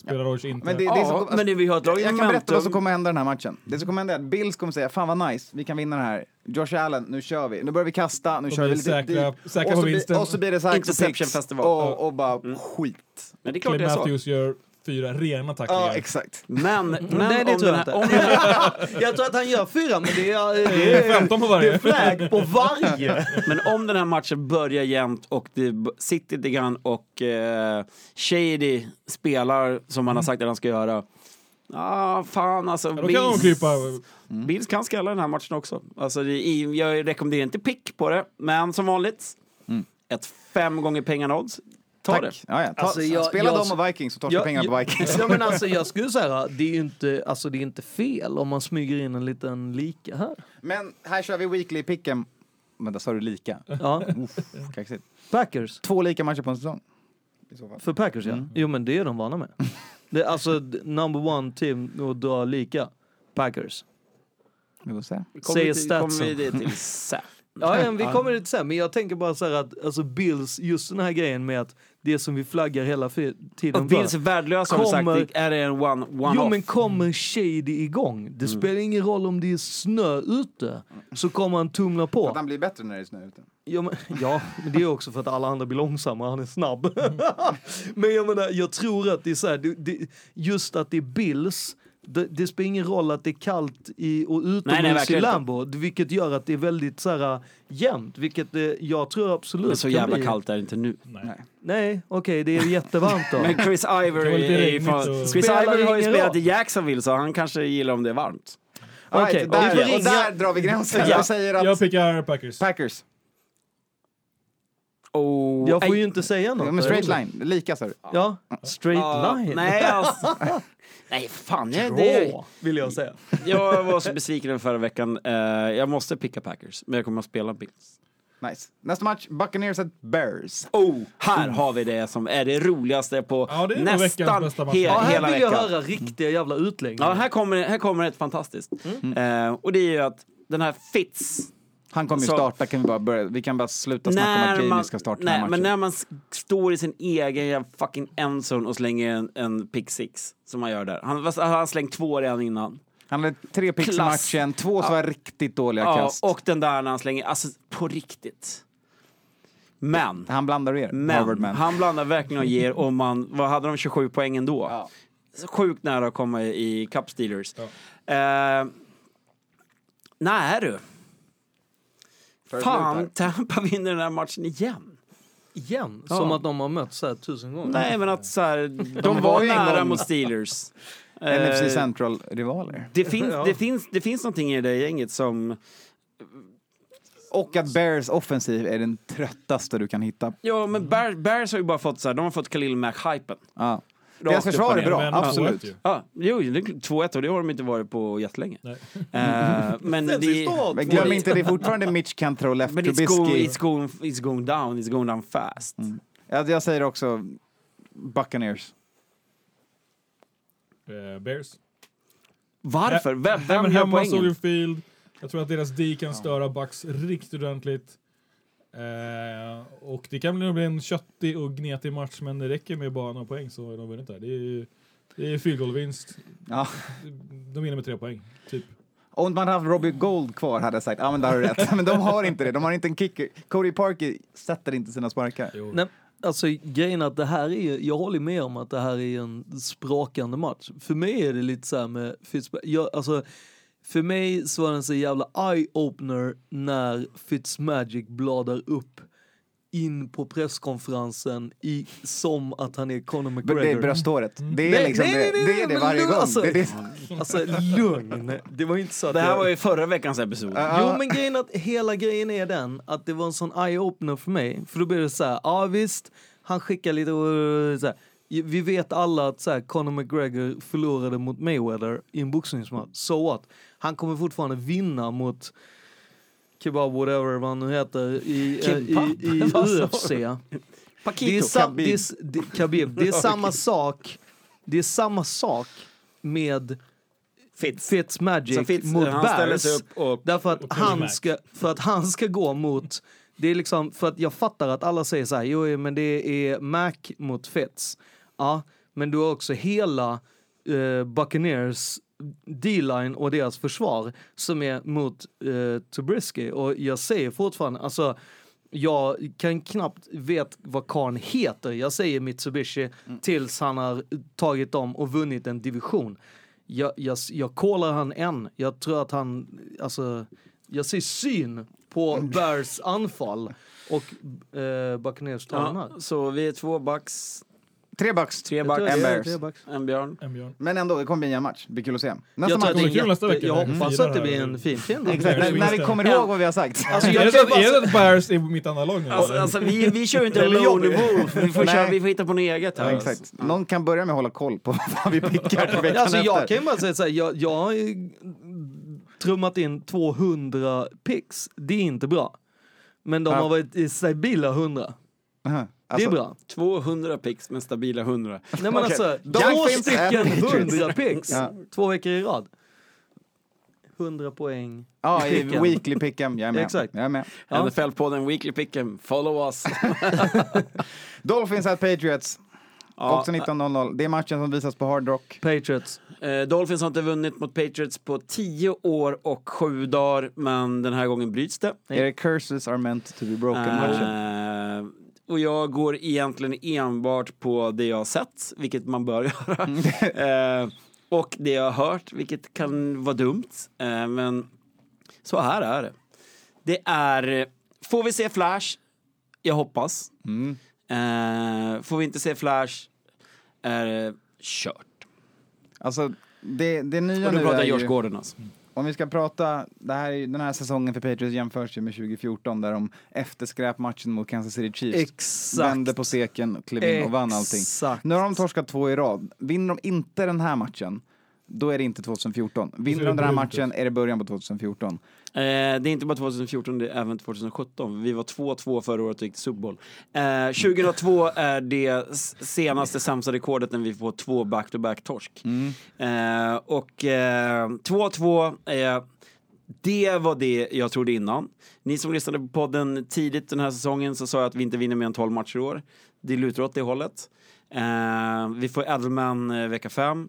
Spelar Rodgers inte. Men det, det är så, alltså, men det, vi har ett lag i jag kan berätta vad som kommer hända den här matchen. Det som kommer hända är att Bills kommer säga fan vad nice, vi kan vinna det här. Josh Allen, nu kör vi. Nu börjar vi kasta, nu Och kör vi lite säkra- dit. säkra och, på så blir, vinsten. och så blir det Interception picks festival. och, och bara skit. Men det är klart det Clay är så. Matthews gör fyra rena tacklingar. Ja, exakt. Men, men Nej, det om tror jag inte. om den här, Jag tror att han gör fyra, men det är, Det det är är 15 på varje. flagg på varje. Men om den här matchen börjar jämnt och det sitter lite grann och eh, Shady spelar som han har sagt att han ska göra. Ah, fan alltså. Ja, då kan krypa. Bills kan skalla den här matchen också. Alltså, det, jag rekommenderar inte pick på det, men som vanligt, ett fem gånger pengarna odds. Ta det. Tack. Ja, ja. Ta, Alltså, jag- spela jag- dem och Vikings och torska pengar på Vikings. Ja, men alltså, jag skulle säga det är ju inte, alltså, det är inte fel om man smyger in en liten lika här. Men här kör vi weekly picken. Men då sa du lika. Ja, Uff, kaxigt. Packers. Två lika matcher på en säsong. I så fall. För Packers ja. Jo men det är de vana med. Det alltså number one team att dra lika. Packers. Vi får se. Kommer Säger kommer statsen. vi det till sen. Ja, ja vi kommer dit sen, men jag tänker bara så här att alltså Bills, just den här grejen med att det som vi flaggar hela tiden Och Bills är för. värdelösa sagt, Kommer- det är det en one, one Jo off. men kommer Shady igång, det Mm. spelar ingen roll om det är snö ute, så kommer han tumla Att på. han blir bättre när det är snö ute. Ja men, ja, men det är också för att alla andra blir långsamma, han är snabb. men jag menar, jag tror att det är så här, det, det, just att det är Bills, det, det spelar ingen roll att det är kallt i, och Nej, nej, utomhus i verkligen inte. Lambo, vilket gör att det är väldigt så här, jämnt, vilket eh, jag tror absolut Men så jävla bli. kallt är det inte nu. Nej. Nej, okej, det är jättevarmt då. Men Chris Det Ivory är från... och- Chris Ivory har ju spelat roll. i Jacksonville så han kanske gillar om det är varmt. Okej, right, där, och ringa- där drar vi gränsen. Ja. Jag säger att Jag pickar Packers. Packers. Oh, jag får aj. ju inte säga något. Ja, men straight line, lika sa du. Ja, straight Ja, line. nej, alltså. nej, fan. Jag, det, Draw, vill jag säga. jag var så besviken förra veckan. Eh, jag måste picka Packers, men jag kommer att spela Bills. Nice. Nästa match, Buccaneers at Bears. Oh, här har vi det som är det roligaste på Ja, det nästan bästa he- Ja, här hela vill jag veckan. höra riktiga jävla utläggningar. Ja, här kommer, här kommer ett fantastiskt. Eh, och det är ju att den här Fitz, Han kommer ju Så- starta, kan vi bara börja. Vi kan bara sluta snacka om att Jamie man, ska starta den nej, här matchen. men när man står i sin egen fucking endzone och slänger en, en pick six, som han gör där. Han, har slängt två redan innan. Han hade tre picks i matchen, två som var riktigt dåliga Ja, kast. och den där när han slänger, alltså på riktigt. Men, Han blandar och er, Harvard men, han blandar verkligen och ger om man, vad hade de 27 poäng ändå? Ja. Sjukt nära att komma i Cup Steelers. Ja. Eh, nej du. Fan. Tampa vinner den här matchen igen. Igen, Ja. som att de har mötts så här tusen gånger. Nej, men att så här, de, var var nära mot Steelers. NFC Eh, Central-rivaler. Det finns, Ja. det, finns, det finns någonting i det gänget som... Och att Bears offensiv är den tröttaste du kan hitta. Ja, men Bears, Bears har ju bara fått så här, de har fått Khalil Mack-hypen. Ja. Rakt Deras försvar är bra, Men absolut. 2-1 ju. Ja, jo, det är 2-1 och det har de inte varit på jättelänge. Eh, men det, Men glöm inte, det är fortfarande Mitch Cantrell, left men it's going, Trubisky. it's, going, it's going down, it's going down fast. Ja, jag säger också Buccaneers. Eh, Bears. Varför? Vem, vem men gör hemma poängen? Soldier Field. Jag tror att deras D kan störa Bucks riktigt ordentligt. Eh, och det kan nog bli en köttig och gnetig match, men det räcker med bara några poäng så har de vunnit där. Det är, det är field. Ja. De vinner med tre poäng, typ. Om man hade haft Robbie Gold kvar hade jag sagt, ja men där har du rätt. Men de har inte det, de har inte en kicker. Cody Parker sätter inte sina sparkar. Jo. Nej, alltså grejen att det här är, jag håller med om att det här är en sprakande match. För mig är det lite så här med Fitzpatrick, jag, alltså för mig så var det en så jävla eye-opener när Fitzmagic bladar upp in på presskonferensen i, som att han är Conor Det McGregor. är brösthåret. Det är Nej, liksom nej, nej, det, nej, det, är det varje lugn, gång. alltså. Det det. Alltså lugn, det var inte så att Det här jag- var ju förra veckans episod. Ja. Jo men grejen att hela grejen är den att det var en sån eye-opener för mig. För då blir det så här, ja visst, han skickar lite och så här. Vi vet alla att så här, Conor McGregor förlorade mot Mayweather i en boxningsmatch. So what? Han kommer fortfarande vinna mot Kebab whatever vad han nu heter i, eh, i, i sa UFC. Paquito, Det är, sa, Khabib. det, är, det, Khabib. det är samma sak. Det är samma sak med Fitz. Fitzmagic Så Fitz, mot han ställer Bears. sig upp och... Därför att, han ska, för att han ska gå mot... Det är liksom, för att jag fattar att alla säger så här, jo men det är Mac mot Fitz. Ja, men du har också hela eh, Buccaneers D-line och deras försvar som är mot eh, Trubisky. Och jag säger fortfarande, alltså jag kan knappt vet vad karln heter. Jag säger Mitsubishi tills han har tagit dem och vunnit en division. Jag, jag, jag kollar han än. Jag tror att han, alltså, jag ser syn på Bears anfall och eh, Buccaneers. Ja, så vi är två backs, Tre bucks. tre det en Bears. tre backs. en björn. En björn. Men ändå, det kommer bli en jämn match. Det blir kul att se. Nästa Jag tror match. att det är kommer kul nästa vecka jag vi hoppas att det blir en fin film. Exakt, när, när vi kommer ihåg vad vi har sagt. Alltså, Är jag det, kan att, bara är det att Bears är mitt andra lag nu? Alltså, alltså vi, vi kör ju inte Eller lone jag. wolf, vi får, Nej. köra, vi får hitta på något eget här. Ja, exakt. Någon kan börja med att hålla koll på vad vi pickar till veckan Alltså jag efter. kan ju bara säga så här, jag, jag har ju trummat in 200 picks. Det är inte bra. Men de Ja. har varit i stabila 100. Aha. Det Alltså, är bra. 200 pix med stabila 100. Nej men Okej. alltså, två stycken and Patriots. 100 picks. Ja. Två veckor i rad. 100 poäng. Ja, i picken. weekly pick'em. Jag är med. Exakt. Jag är med. Ja. NFL-podden Weekly Pick'em, follow us. Dolphins at Patriots. Ja, Också 19.00. Det är matchen som visas på Hard Rock. Patriots. eh, Dolphins har inte vunnit mot Patriots på 10 år och 7 dagar, men den här gången bryts det. Är det curses are meant to be broken matchen? Och jag går egentligen enbart på det jag har sett, vilket man bör göra. eh, och det jag har hört, vilket kan vara dumt. Eh, men så här är det. Det är... Får vi se Flash? Jag hoppas. Mm. Eh, får vi inte se Flash? Är det kört. Alltså, det, det nya Och nu pratar är ju, Gordon alltså. Om vi ska prata, det här, är- den här säsongen för Patriots jämförs ju med 2014 där de efter skräpmatchen mot Kansas City Chiefs Exakt. vände på steken, klev in och vann allting. Nu har de torskat två i rad. Vinner de inte den här matchen, då är det inte 2014. Vinner de den här matchen är det början på 2014. Eh, det är inte bara 2014, det är även 2017. Vi var 2-2 förra året och gick till Super Bowl. Eh, 2002 är det senaste sämsta rekordet när vi får två back-to-back-torsk. Eh, och eh, 2-2, eh, det var det jag trodde innan. Ni som lyssnade på podden tidigt den här säsongen så sa jag att vi inte vinner mer än 12 matcher i år. Det lutar åt det hållet. Eh, vi får Edelman eh, vecka 5.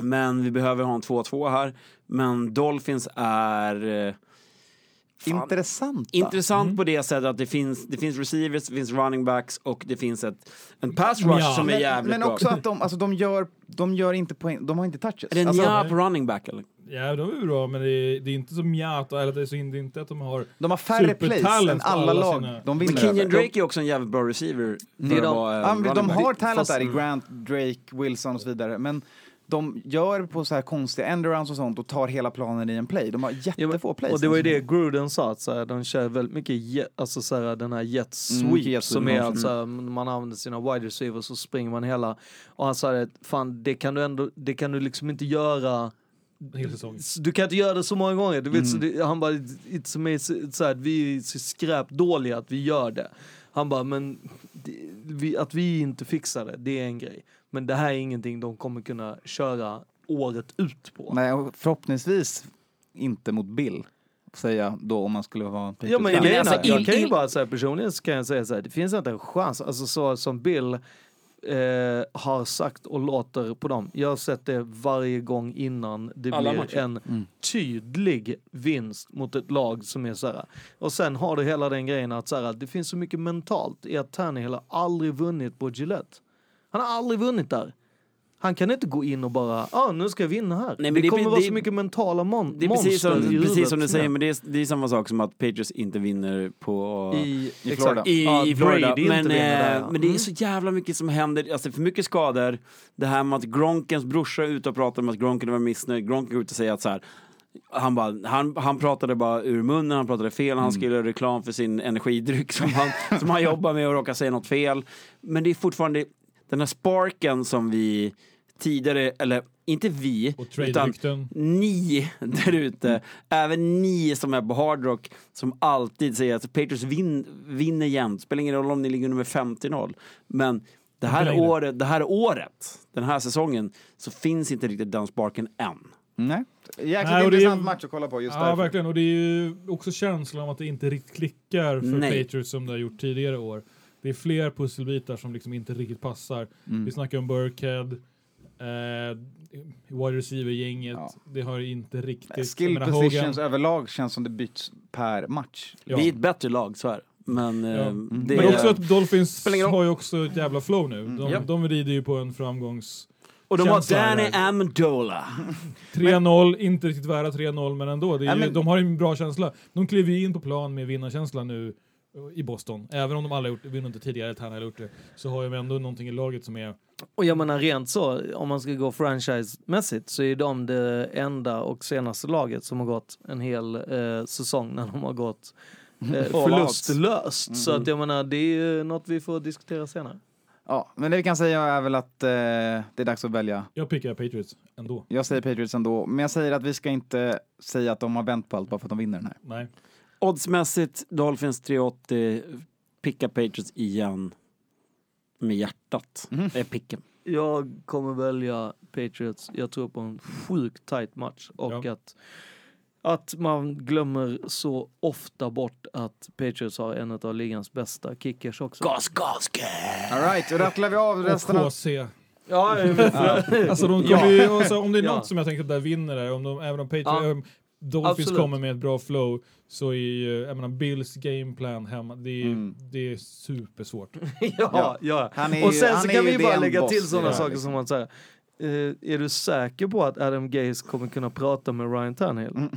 Men vi behöver ha en 2-2 här. Men Dolphins är eh, fan, Intressant. intressant på det sättet att det finns, det finns receivers, det finns running backs och det finns ett, en pass rush Ja. som är Men, jävligt men bra. också att de, alltså, de, gör, de gör inte poäng, de har inte touches. är det Alltså, nja på running back eller? Ja, de är bra, men det är, det är inte så mjat, eller det är så det är inte att de har... de har färre plays än alla, alla lag sina- de Men vinner Kenyon. Drake är också en jävligt bra receiver. Det är de- vara men running de har talent där i Grant, Drake, Wilson och så vidare. Men de gör på så här konstiga endarounds och sånt och tar hela planen i en play. De har jättefå plays. Och det var ju det Gruden sa, att så här, de kör väldigt mycket jet, alltså så här, den här jet Mm, sweep jet som är alltså, man använder sina wide receivers så springer man hela. Och han sa det, fan det kan du ändå, det kan du liksom inte göra du kan inte göra det så många gånger. Du vet, Mm. så det, han bara, it's amazing, så här, vi är så skräp dåliga att vi gör det. Han bara, men det, att vi inte fixar det, det är en grej. Men det här är ingenting de kommer kunna köra året ut på. Nej, och förhoppningsvis inte mot Bill. Säger jag då om man skulle vara Ja men grejen alltså, jag kan ju bara säga personligen så kan jag säga så här, det finns inte en chans, alltså så som Bill eh, har sagt och låter på dem. Jag har sett det varje gång innan det Alla blir matcher. en tydlig vinst mot ett lag som är så här. Och sen har du hela den grejen att så här, det finns så mycket mentalt i att Tannehill har aldrig vunnit på Gillette. Han har aldrig vunnit där. Han kan inte gå in och bara, ah, nu ska jag vinna här. men det, det kommer pre- vara det så mycket mentala mon- Det är precis som, i precis som du säger, men det är, det är samma sak som att Patriots inte vinner på... I, I. Florida. i, Ja, i Florida. Brady Men, vinner där, eh, ja. men det är Mm. så jävla mycket som händer. Alltså för mycket skador. Det här med att Gronkens brorsa är ute och pratar om att Gronken var missnöjd. Gronken går ut och säger att så här, han, bara, han, han pratade bara ur munnen, han pratade fel, Mm. han skulle göra reklam för sin energidryck som han, som han jobbar med och råkar säga något fel. Men det är fortfarande den här sparken som vi tidigare, eller inte vi, utan ni där ute, även ni som är på hardrock, som alltid säger att Patriots vin, vinner jämt, spelar ingen roll om ni ligger med 50-0. Men det här, året, det här året, den här säsongen, så finns inte riktigt den sparken än. Nej. Jäkligt Nej, och det är- intressant match att kolla på just Ja, därför. verkligen. Och det är ju också känslan av att det inte riktigt klickar för Nej. Patriots som det har gjort tidigare år. Det är fler pusselbitar som liksom inte riktigt passar. Mm. Vi snackar om Burkhead, eh, wide receiver-gänget. Ja. Det har inte riktigt... Skill menar, positions Hogan- överlag känns som det byts per match. Ja. Vi är ett bättre lag, så är det. Men, eh, Ja. det Men också att Dolphins har ju också ett jävla flow nu. De, Ja. de rider ju på en framgångs... och de har Danny här. Amendola. 3-0, inte riktigt värda 3-0 men ändå. Är ju, men- De har en bra känsla. De kliver ju in på plan med vinnarkänsla nu eh, i Boston. Även om de alla gjort det, vi inte tidigare, han har gjort det, så har de ändå någonting i laget som är... Och jag menar rent så, om man ska gå franchise-mässigt så är de det enda och senaste laget som har gått en hel eh, säsong när de har gått eh, förlustlöst. Så att jag menar, det är ju något vi får diskutera senare. Ja, men det vi kan säga är väl att eh, det är dags att välja. Jag pickar Patriots ändå. Jag säger Patriots ändå, men jag säger att vi ska inte säga att de har vänt på allt bara för att de vinner den här. Nej. Oddsmässigt, Dolphins 380, picka Patriots igen. Med hjärtat. Mhm. Det är picken. Jag kommer välja Patriots. Jag tror på en sjukt tight match och Ja. att, att man glömmer så ofta bort att Patriots har en av ligans bästa kickers också. Gas, gas, All right, då rattlar vi av Och resten av... KC. Ja, Alltså de Ja. ju, alltså, om det är Ja. något som jag tänker att där vinner där, om de, även om Patriots, Ja. Dolphins Absolut. kommer med ett bra flow, så är ju, jag menar, Bills gameplan hemma, det är, Mm. det är supersvårt. ja, ja. Han är Och ju- sen han så kan ju vi bara lägga boss till sådana saker liksom. som att säga eh, är du säker på att Adam Gaze kommer kunna prata med Ryan Tannehill? Mm.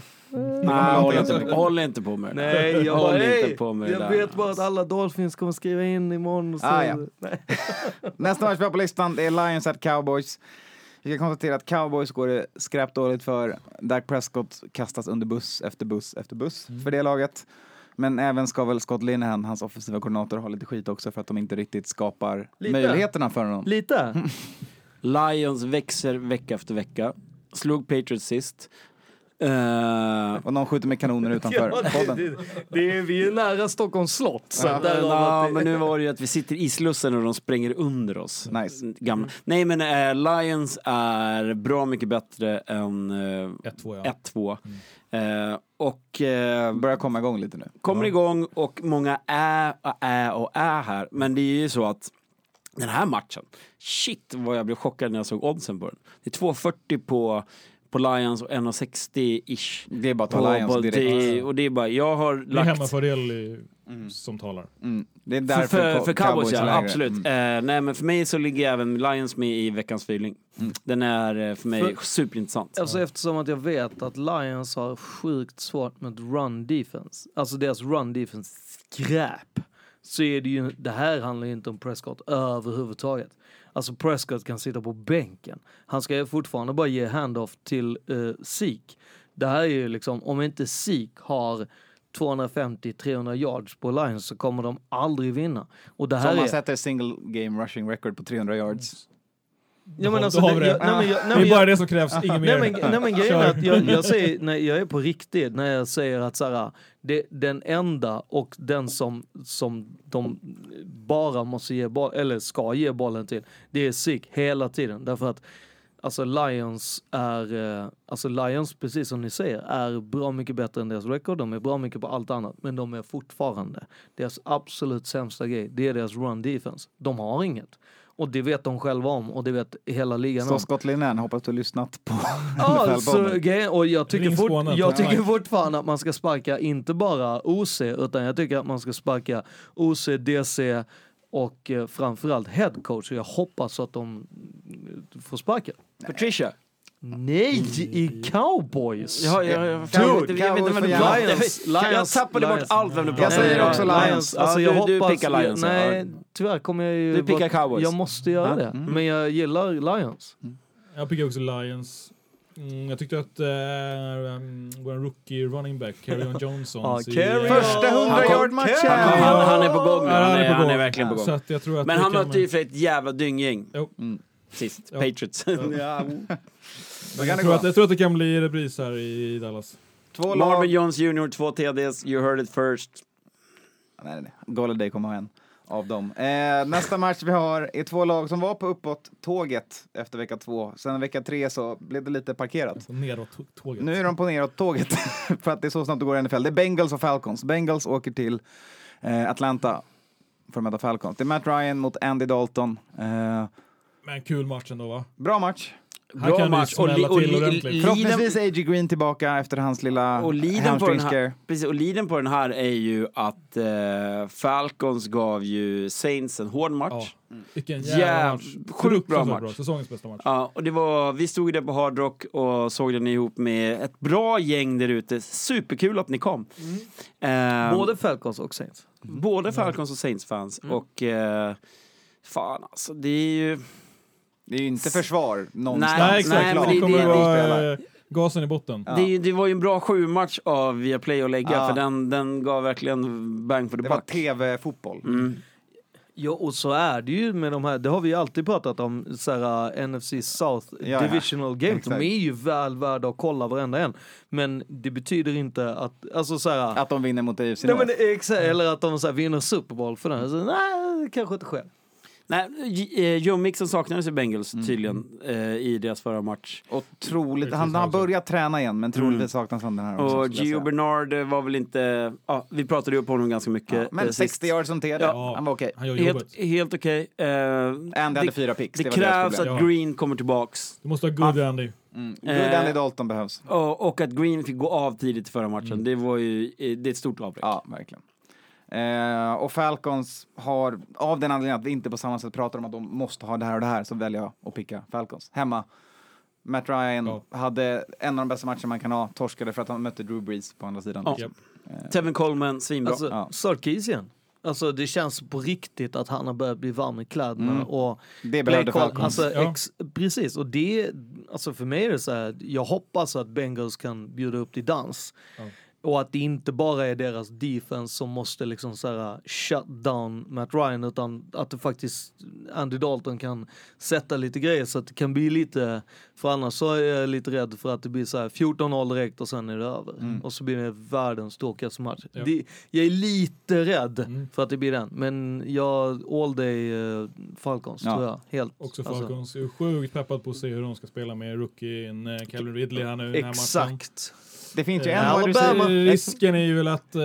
Nej, håll inte, håll inte på med det. Nej, jag, håll bara, inte "Hey, på med det jag där. vet bara att alla Dolphins kommer skriva in imorgon. Och så. Ah, ja. Nej. Nästa match vi har på listan det är Lions at Cowboys. Vi kan konstatera att Cowboys går det skräpdåligt för. Dak Prescott kastas under buss efter buss efter buss Mm. för det laget. Men även ska väl Scott Linehan, hans offensiva koordinator, ha lite skit också för att de inte riktigt skapar Lite. möjligheterna för honom. Lite. Lions växer vecka efter vecka. Slog Patriots sist. Eh, Och någon skjuter med kanoner utanför Ja, det, podden. det, det är, vi är nära Stockholms slott. Så Ja. att det- men nu var det ju att vi sitter i Slussen och de spränger under oss. Nice. Gamla. Nej men eh, Lions är bra mycket bättre än eh, 1-2 ja. 1-2. Eh, och eh, Börjar komma igång lite nu. kommer igång och många är och är och är här. Men det är ju så att den här matchen, shit vad jag blev chockad när jag såg oddsen på den. Det är 2,40 på, på Lions och 1,60-ish. Det är bara att På, ta Lions direkt. det, och det är bara, jag har Det är lagt... hemmafördel i, som talar. Mm. Det är För, därför för, Co- för cowboys, ja, absolut. Mm. Eh, nej men för mig så ligger även Lions med i veckans feeling. Mm. Den är eh, för mig För- superintressant. Alltså eftersom att jag vet att Lions har sjukt svårt med run defense. Alltså deras run defense skräp. Så är det ju, det här handlar ju inte om Prescott överhuvudtaget. Alltså Prescott kan sitta på bänken. Han ska ju fortfarande bara ge handoff till uh, Zeke. Det här är ju liksom, om inte Zeke har 250-300 yards på Lions så kommer de aldrig vinna. Och det Så här om man är... sätter single game rushing record på 300 yards. Ja, men alltså, det, jag, nej, men jag, nej, Det är jag, bara det som krävs, inget mer. Nej men, nej, men grejen är Kör. att jag, jag, säger, nej, jag är på riktigt när jag säger att så här, det, den enda och den som, som de bara måste ge boll, eller ska ge bollen till, det är Zeke hela tiden. Därför att alltså Lions är, eh, alltså Lions precis som ni säger, är bra mycket bättre än deras record. De är bra mycket på allt annat, men de är fortfarande deras absolut sämsta grej. Det är deras run defense. De har inget. Och det vet de själva om och det vet hela ligan Så om. Scott Linnén, hoppas du har lyssnat på Ja, alltså, grejen- och jag tycker, fort, jag tycker fortfarande att man ska sparka inte bara OC, utan jag tycker att man ska sparka OC, DC och eh, framförallt headcoach. Och jag hoppas att de eh, får sparken. Patricia. Nej, i cowboys! Ja, ja, ja, Dude, jag vet inte jag vet inte vem du Cowboys Lions, Jag, jag Lions, tappade bort allt vem du Jag pratade säger om. också Ja, Lions. Alltså, Ja, jag du- du hoppas, pickar Lions. Nej, tyvärr kommer jag ju... Du pickar Cowboys. Jag måste göra det, Mm. men jag gillar Lions. Jag pickar också Lions. Mm, jag tyckte att uh, um, vår rookie running back, Carrion Johnson. Ser- Carry Första on. 100 yard matchen! Han, han, han är på gång nu. Ja, Han är, han är gång. verkligen på Så gång. att jag tror att Men han mötte ju för ett jävla dynggäng Jo. Mm. sist. Ja. Patriots. Då jag, tror att, jag tror att det kan bli repris här i Dallas. Två Marvin lag. Jones Jr, två TDs, you heard it first. Nej, nej, nej. Golladay kommer ha en av dem. Eh, nästa match vi har är två lag som var på uppåt-tåget efter vecka två. Sen vecka tre så blev det lite parkerat. Så neråt tå- tåget. Nu är de på neråt-tåget för att det är så snabbt det går i NFL. Det är Bengals och Falcons. Bengals åker till eh, Atlanta för att möta Falcons. Det är Matt Ryan mot Andy Dalton. Eh, Men kul match ändå va? bra match. Här Bra kan det match. Och, li, och, li, liden, Förhoppningsvis är A.J. Green tillbaka efter hans lilla och, liden på den här, precis, och liden på den här är ju att eh, Falcons gav ju Saints en hård match. Ja. Vilken Jäv- jävla match. sjukt bra match. Säsongens bästa match. Ja, och det var, vi stod ju där på Hard Rock och såg den ihop med ett bra gäng där ute. Superkul att ni kom. Eh, Både Falcons och Saints. både Falcons och Saints-fans. Och eh, fan alltså, det är ju... Det är ju inte försvar någonstans. Nej, Nej exakt, nej, men det det- kommer det- vara eh, gasen i botten. Ja. Det, det var ju en bra sju-match av Viaplay att lägga, Ja. för den, den gav verkligen bang for the Det var buck. tv-fotboll. Mm. Ja, och så är det ju med de här, det har vi ju alltid pratat om, så här, uh, NFC South ja. Divisional Games. Exakt. De är ju väl värda att kolla varenda en. Men det betyder inte att, alltså så här, Att de vinner mot AFC nej, men, North. det eller att de så här, vinner Super Bowl för den. Så, nej, det kanske inte sker. Nej, J- eh, Joe Mixon saknades i Bengals Mm. tydligen eh, i deras förra match. Otroligt. Han Precis, har också. börjat träna igen, men troligtvis Mm. saknas han den här också. Och Gio. Bernard eh, var väl inte... Ja, vi pratade ju upp honom ganska mycket. Ja, eh, men sist. 60 yards som TD. Ja. Han var okej. Han jobbet. Helt, helt okej. Eh, Andy hade det, fyra picks. det deras krävs att. Green kommer tillbaks. Du måste ha good Andy. Mm. Eh, Good Andy Dalton behövs. Och, och att Green fick gå av tidigt i förra matchen. Det var ju eh, det är ett stort avbräck. Ja, verkligen. Eh, och Falcons har, av den anledningen att vi inte på samma sätt pratar om att de måste ha det här och det här, så väljer jag att picka Falcons. Hemma. Matt Ryan Ja. hade en av de bästa matcherna man kan ha, torskade för att han mötte Drew Brees på andra sidan. Ja. Japp. Tevin Coleman, svinbra. Alltså, Ja. Sarkisian. Alltså det känns på riktigt att han har börjat bli varm i kläderna Mm. och Det behövde Falcons. alltså, Ja. ex, precis, och det, alltså för mig är det så här, jag hoppas att Bengals kan bjuda upp till dans. Ja. Och att det inte bara är deras defense som måste liksom så här shut down Matt Ryan utan att det faktiskt Andy Dalton kan sätta lite grejer så att det kan bli lite, för annars så är jag lite rädd för att det blir så här 14-0 direkt och sen är det över. Mm. Och så blir det världens tråkigaste match. Ja. Det, jag är lite rädd Mm. för att det blir den, men jag, all day eh, Falcons Ja. tror jag. Helt. Också Alltså, Falcons. Jag är sjukt peppad på att se hur de ska spela med rookien eh, Calvin Ridley här nu i den här matchen. Det finns ju Eh, en Alabama. wide receiver- Risken är ju väl att eh,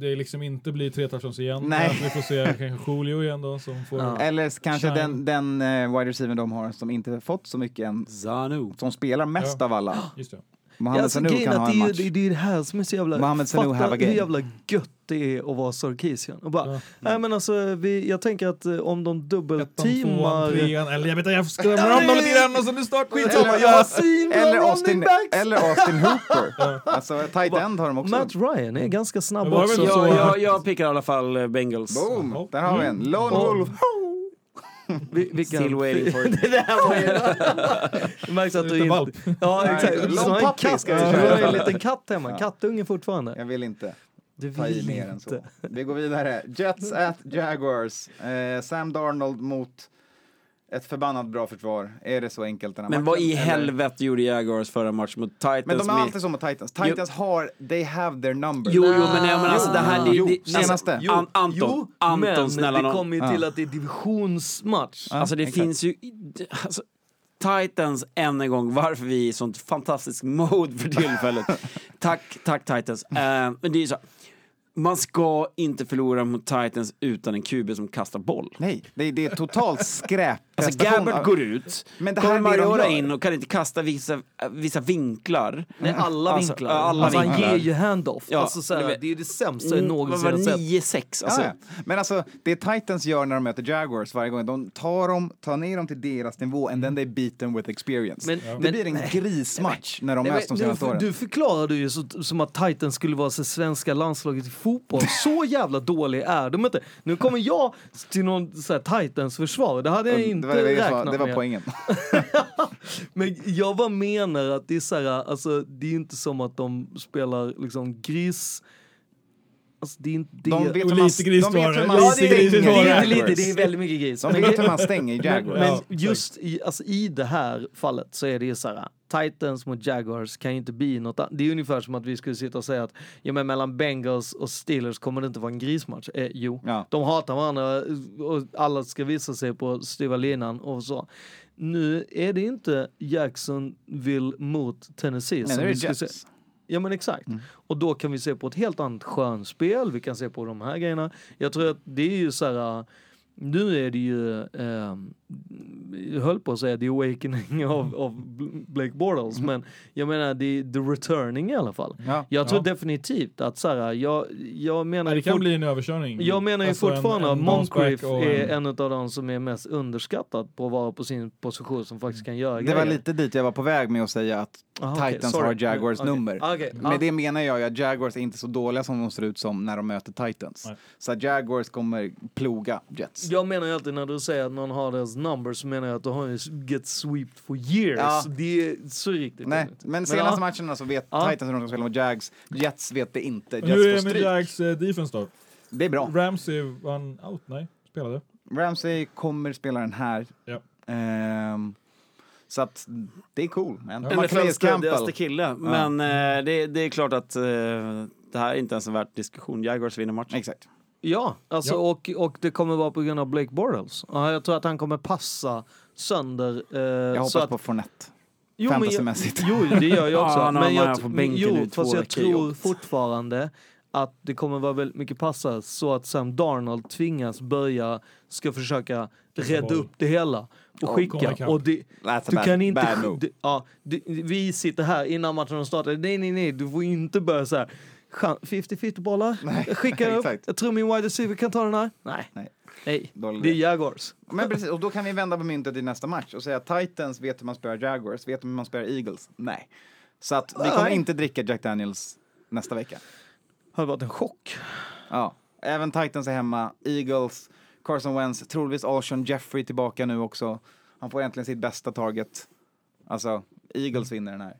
det liksom inte blir tre touchdowns igen. Nej. Att vi får se kanske Julio igen då som får... Ja. Eller kanske Shine. den, den uh, wide receiver de har som inte fått så mycket än, Zanu. som spelar mest Ja. av alla. Just det. Mohamed Ja, alltså, Sanu kan är ha en match. det, det är det här som är så jävla... Mohamed Sanu have a game. jävla gött det är att vara Sarkisian. Och bara, Ja. nej men alltså, vi, jag tänker att eh, om de dubbelteamar... eller jag vet inte, jag skrämmer om dem lite grann och så nu snart skitsamma. Eller- Ja, svinbra Eller Austin, eller Austin Hooper. Alltså tight end har de också. Matt Ryan är ganska snabb också. så- Jag, jag, jag pickar i alla fall eh, Bengals. Boom! Där har vi en. Lone Och- Wolf. Vi, vilken... Still waiting for it. det där var ju... Det märks att du inte... Ja, exakt. Du har en katt. Du vi har en liten katt hemma. Ja. Kattunge fortfarande. Jag vill inte Du ta i vill mer än så. inte. Vi går vidare. Jets at Jaguars. Eh, Sam Darnold mot ett förbannat bra försvar. Är det så enkelt den här Men matchen? vad i Eller- helvete gjorde Jaguars förra match mot Titans? Men de är med- alltid så med Titans. Titans har, they have their number. Jo, jo, men, nej, men alltså Jo, det här... Det, jo, det, alltså, senaste. Jo, An- Anton, jo, Anton, men snälla det kommer ju till att det är divisionsmatch. Ja, Alltså det exakt. finns ju... Alltså, Titans än en gång, varför vi är i sånt fantastiskt mode för tillfället. tack, tack Titans. Eh, men det är ju så. Man ska inte förlora mot Titans utan en QB som kastar boll. Nej, det, det är totalt skräp. Alltså. Gabbard går ut, Men det här kommer gör. in och kan inte kasta vissa, vissa vinklar. Nej, alla Alltså, vinklar. alla alltså, han vinklar. ger ju handoff. Ja, alltså, så du här, vet. det är ju det sämsta jag Mm, någonsin har sett. 9-6 alltså. Ja, ja. Men alltså, det Titans gör när de möter Jaguars varje gång, de tar dem, tar ner dem till deras nivå and then they beat them with experience. Men- det men- blir en nej. grismatch när de möts de senaste du, åren. du förklarade ju så, som att Titans skulle vara så svenska landslaget i fotboll. Så jävla dålig är de inte. Nu kommer jag till någon så här, Titans försvar. Det hade jag inte det var, det, räknat det var med. poängen. Men jag bara menar att det är så här, alltså det är inte som att de spelar liksom gris... Alltså det är inte det. De vet Och hur man, lite gris de vet var det. hur man ja, lite det är, det lite, det väldigt mycket gris. De Men- vet hur man stänger Men, Jaguars. men Ja, just i, alltså, i det här fallet så är det ju så här. Titans mot Jaguars kan ju inte bli något annat. Det är ungefär som att vi skulle sitta och säga att ja, men mellan Bengals och Steelers kommer det inte vara en grismatch. Eh, jo, Ja. de hatar varandra och alla ska visa sig på styva linan och så. Nu är det inte Jacksonville mot Tennessee Nej, som nu är vi det ska se. Jets. Ja men exakt. Mm. Och då kan vi se på ett helt annat skönspel, vi kan se på de här grejerna. Jag tror att det är ju så här, äh, nu är det ju, eh, jag höll på att säga the awakening av, av Blake Bortles, men jag menar är the returning i alla fall. Mm. Ja. Jag tror Ja. definitivt att så här, jag, jag menar Nej, det ju kan bli en överkörning. jag menar ju Alltså en- fortfarande en att Moncrief är en av de som är mest underskattad på att vara på sin position som faktiskt kan göra Det var grejer. lite dit jag var på väg med att säga att Aha, Titans sorry. har Jaguars Okej. nummer. Okej, ja. Med det menar jag ju att Jaguars är inte så dåliga som de ser ut som när de möter Titans. Nej. Så Jaguars kommer ploga Jets. Jag menar ju alltid när du säger att någon har deras number så menar jag att du har ju get swept for years. Ja. Det är så riktigt. Nej, men senaste ja. matcherna så vet Ja. Titans hur de ska spela mot Jags. Jets vet det inte. Jets Hur är det med. Jags eh, defense då? Det är bra. Ramsey vann out? Nej, spelade. Ramsey kommer spela den här. Ja. Ehm, så att det är cool. Ja. NFLs stödigaste Campbell. kille. Men eh, det, det är klart att eh, det här är inte ens en värt diskussion. Jaguars vinner matchen. Exakt. Ja, alltså, Ja. Och, och det kommer vara på grund av Blake Bortles. Ja, jag tror att han kommer passa sönder. Eh, Jag hoppas så att, på Fournette. jo, men jag, fantasymässigt. jo, det gör jag också. Ja, men jag, jo, fast jag tror fortfarande att det kommer vara väldigt mycket passa så att Sam Darnold tvingas börja, ska försöka rädda upp det hela och skicka. Och det, That's a Du bad, kan inte... bad move. Du, ja, vi sitter här innan matchen startar. Nej, nej, nej, du får inte börja så här. Chan- 50-50 bollar. Jag skickar upp. exakt. Jag tror min wide receiver kan ta den här. Nej. Nej. Nej. Dålig Det är. Jaguars. Men precis, och då kan vi vända på myntet i nästa match och säga Titans vet hur man spelar Jaguars, vet hur man spelar Eagles. Nej. Så att vi kommer Nej. inte dricka Jack Daniels nästa vecka. Har varit en chock. Ja, även Titans är hemma. Eagles, Carson Wentz, troligtvis Alshon Jeffrey tillbaka nu också. Han får äntligen sitt bästa target. Alltså, Eagles vinner den här.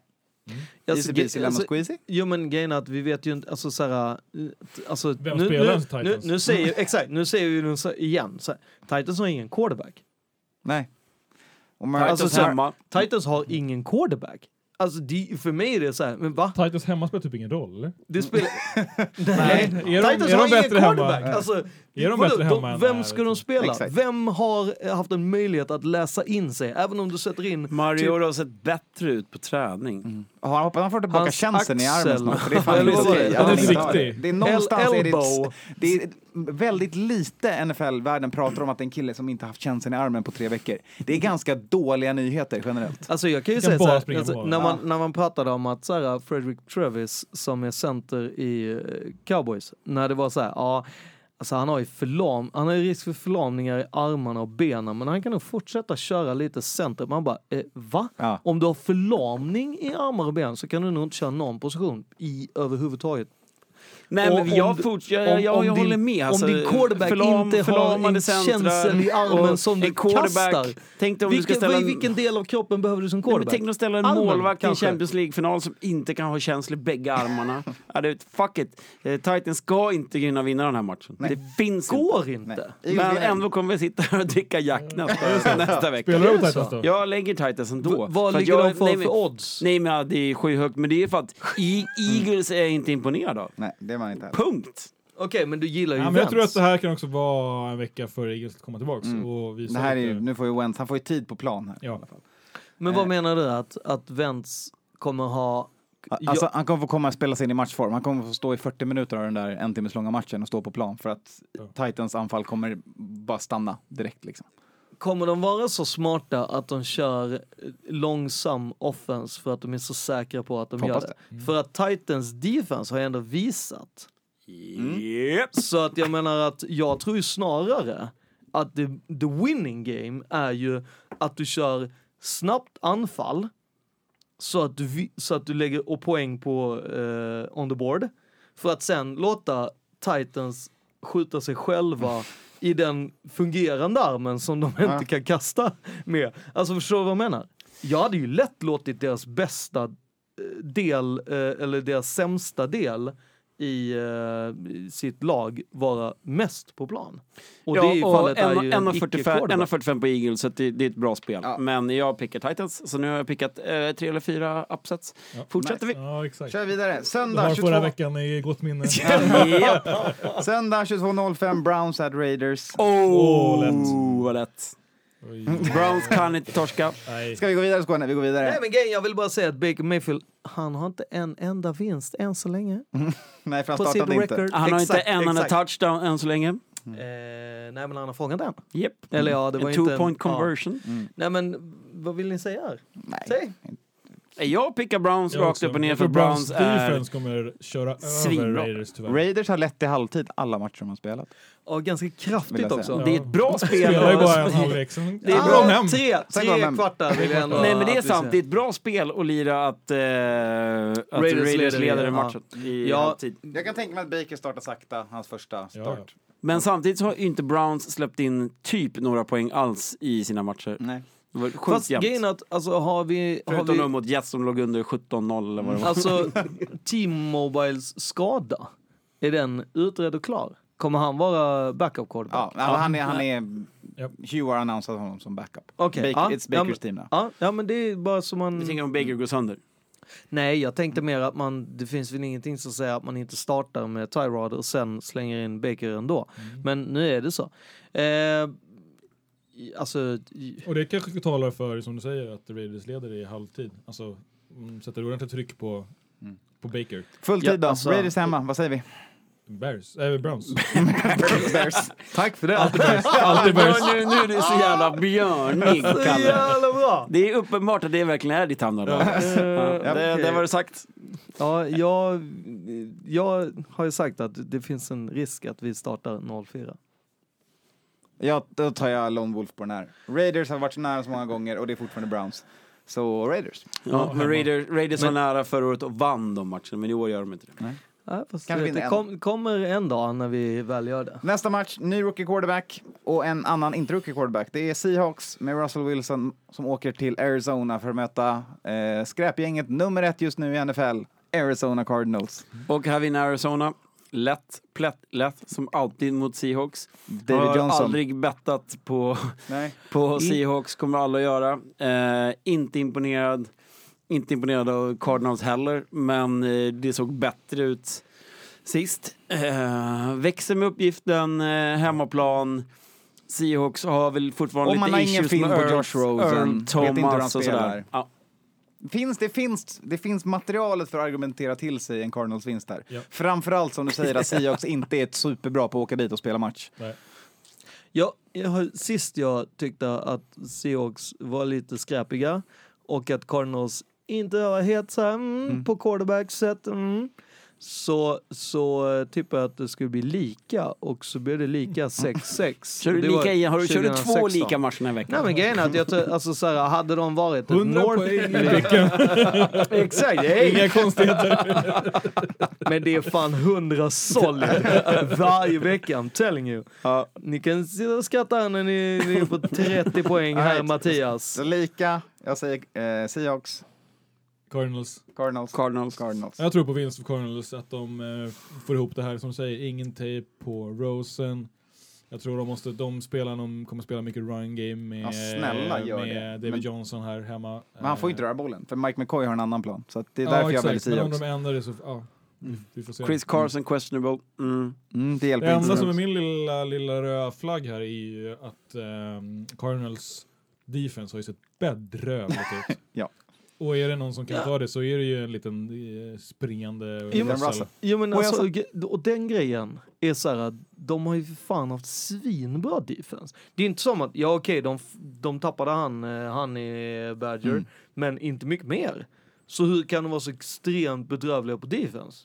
Easy peasy lemon squeezy. Jo men grejen är att vi vet ju inte, alltså såhär, alltså, Vem nu, spelar nu, ens nu, Titans? nu säger, exakt, nu säger vi nu så, igen, så här, Titans har ingen quarterback. Nej. Mar- Titans Alltså, så här- hemma. Titans har ingen quarterback. Alltså det, för mig är det så här, men va? Titans hemma spelar typ ingen roll, eller? Det spelar... Nej. Är de- Titans är de har ingen bättre hemma? quarterback! Alltså, Är de bättre hemma än Vem här, ska de liksom? spela? Exakt. Vem har haft en möjlighet att läsa in sig? Även om du sätter in... Mariota har sett bättre ut på träning. Ja, han hoppas han får tillbaka Hans känslan i armen snart. För det är fan det? är det. Det är någonstans är det, elbow. det är väldigt lite NFL-världen pratar om att det är en kille som inte haft känslan i armen på tre veckor. Det är ganska dåliga nyheter generellt. Alltså jag kan ju säga så här, alltså, när, man, när man pratade om att så här, Frederick Travis som är center i eh, Cowboys, när det var så här, ja, alltså han har ju förlam, han har ju risk för förlamningar i armarna och benen, men han kan nog fortsätta köra lite center. Man bara, eh, va? Ja. Om du har förlamning i armar och ben så kan du nog inte köra någon position i överhuvudtaget. Nej, men om jag, du- fort, jag, jag, jag, om din- håller med. Alltså, om din quarterback förlam- inte har en känsel i armen som du kastar. Tänk dig om du ska Vilken, ställa vilken del av kroppen behöver du som Nej, men quarterback? tänk dig att ställa en Armen, målvakt i en. Champions League-final som inte kan ha känsla i bägge armarna. ja, det, fuck it. Eh, Titans ska inte kunna vinna den här matchen. Nej. Det finns Går inte. inte. Nej. Men ändå kommer vi sitta här och dricka Jack nästa, nästa vecka. Spelar det Titans då? Jag lägger Titans ändå. V- vad ligger jag, de för, nej, men- för odds? Nej men ja, det är skyhögt, men det är för att E- Eagles är inte imponerad av. Nej, det är man inte heller. Punkt. Okej, men du gillar ju Ja, men jag tror att det här kan också vara en vecka för Eagles att komma tillbaks Mm. och visa Det här är, ju- lite- nu får ju Wentz, han får ju tid på plan här. Ja. Men Eh. vad menar du att, att Vents kommer ha Alltså, han kommer få komma och spela sig in i matchform. Han kommer få stå i 40 minuter av den där en timmes långa matchen och stå på plan för att Titans anfall kommer bara stanna direkt liksom. Kommer de vara så smarta att de kör långsam offense för att de är så säkra på att de Hoppas gör det? För att Titans defense har ju ändå visat. Yep. Så att jag menar att jag tror ju snarare att the, the winning game är ju att du kör snabbt anfall så att du, så att du lägger och poäng på eh, on the board för att sen låta Titans skjuta sig själva i den fungerande armen som de inte kan kasta med. Alltså förstår du vad jag menar? Jag hade ju lätt låtit deras bästa eh, del, eh, eller deras sämsta del i eh, sitt lag vara mest på plan. Och Ja, det i och fallet är ju en 1,45 icke-quarterback. 1,45 på Eagles, så det, det är ett bra spel. Ja. Men jag pickar Titans, så nu har jag pickat eh, tre eller fyra upsets. Fortsätter Ja, exakt. Kör vidare. Söndag har 22, förra veckan i gott minne. vi. Söndag 22.05 Browns at Raiders. Åh, lätt. Oh, vad lätt. Browns kan inte torska. Nej. Ska vi gå vidare Skåne? Vi går vidare. Nej men grejen, jag vill bara säga att Baker Mayfield, han har inte en enda vinst än så länge. Nej, för han På sitt startade inte. record. Han har Exakt, inte en enda exakt. touchdown än så länge. Eh, nej men han har fångat en. Yep. Eller ja, det var en inte two point ja. conversion. Nej men vad vill ni säga här? Nej. Säg. Jag pickar Browns Jag rakt också. upp och ner för tror Browns är... defense kommer köra över. Raiders tyvärr. Raiders har lett i halvtid alla matcher de har spelat. Ja, ganska kraftigt också. Det är ett bra spel. Spelar ju bara en halvlek, sen Det är går de hem. Ja, tre, tre kvartar vill jag ändå Nej men det är sant, det är ett bra spel att lira att, eh, att Raiders, leder i- leder ja. matchen i Ja. halvtid. Jag kan tänka mig att Baker startar sakta, hans första start. Ja, Men samtidigt så har inte Browns släppt in typ några poäng alls i sina matcher. Nej. Det var sjukt Fast jämnt. grejen är att, alltså har vi... Har Förutom vi mot Jets som låg under 17-0 eller vad det var. alltså, T-Mobiles skada, är den utredd och klar? Kommer han vara backup quarterback? Ja, men han är, han är Japp. Hugh har annonsat honom som backup. Okej, Baker, ja, it's ja, Bakers men- team now. Ja, ja, men det är bara som man... Vi tänker om Baker går sönder. Nej, jag tänkte mer att man, det finns väl ingenting som säger att man inte startar med Tyrod och sen slänger in Baker ändå. Men nu är det så. Eh, alltså, Och det kanske talar för, som du säger, att Raiders leder i halvtid. Alltså, mm, sätter ordentligt tryck på, på Baker. Full tid Ja, då. alltså- Raiders hemma, vad säger vi? Bears, äh, Browns. Bears. tack för det. Alltid Bears. Nu, nu är du så jävla björnig, Kalle. Det är uppenbart att det verkligen är ditt hamnarlag. Ja. Ja, det, okej. det var det sagt. Ja, jag, jag har ju sagt att det finns en risk att vi startar 04. Ja, då tar jag Lone Wolf på den här. Raiders har varit så nära så många gånger och det är fortfarande Browns. Så Raiders. Ja, men. Raiders, Raiders Men- var nära förra året och vann de matcherna, men i år gör de inte det. Ja, fast Kanske det en. kom, kommer en dag när vi väl gör det. Nästa match, ny rookie quarterback och en annan inte rookie quarterback. Det är Seahawks med Russell Wilson som åker till Arizona för att möta eh, skräpgänget nummer ett just nu i NFL, Arizona Cardinals. Och här vinner Arizona. Lätt, plätt, lätt, som alltid mot Seahawks. David har Johnson. aldrig bettat på, Nej. på Seahawks, kommer alla göra. Eh, inte imponerad. Inte imponerad av Cardinals heller, men eh, det såg bättre ut sist. Eh, växer med uppgiften, eh, hemmaplan. Seahawks har väl fortfarande Och lite issues med Earl. Earl Vet inte hur han Thomas och sådär. Ja. Finns, det, finns, det finns materialet för att argumentera till sig en Cardinals vinst där. Ja. Framförallt som du säger att Seahawks inte är ett superbra på att åka dit och spela match. Nej. Jag, jag sist jag tyckte att Seahawks var lite skräpiga och att Cardinals inte var helt så här, mm, på quarterback-sätt. Mm, så, så tippade jag att det skulle bli lika och så blev det lika 6-6. Kör du, Det lika, igen? har du, kör du två 2016. lika matcher den här veckan? Nej men grejen är att jag, alltså, så här, hade de varit ett 100 North... poäng i veckan. Exakt! Inga konstigheter. Men det är fan 100 solid varje vecka, I'm telling you. Ni kan sitta och skratta när ni, ni är på 30 poäng här. Mattias. Så lika, jag säger eh, Seahawks, Cardinals. Cardinals, Cardinals. Cardinals. Jag tror på vinst för Cardinals, att de eh, får ihop det här. Som du säger, ingen tejp på Rosen. Jag tror de, måste, de spelar, de kommer spela mycket run game med, Ja, snälla, gör med det. David Men- Johnson här hemma. Men han får ju inte Eh, röra bollen, för Mike McCoy har en annan plan. Så att det är ja, därför jag väljer exakt. Men om de ändrar det så, ja, vi, vi får se. Chris Carson questionable. Mm. Mm, det hjälper Det inte. enda som är min lilla, lilla röda flagg här är ju att ehm, Cardinals defense har ju sett bedrövligt ut. Och är det någon som kan Ja. ta det så är det ju en liten eh, springande Jo, men-. Russell. Jo men Och alltså, sa- och den grejen är så här att de har ju för fan haft svinbra defense. Det är inte som att, ja okej, de, f- de tappade han, eh, han i Badger, Mm. men inte mycket mer. Så hur kan de vara så extremt bedrövliga på defense?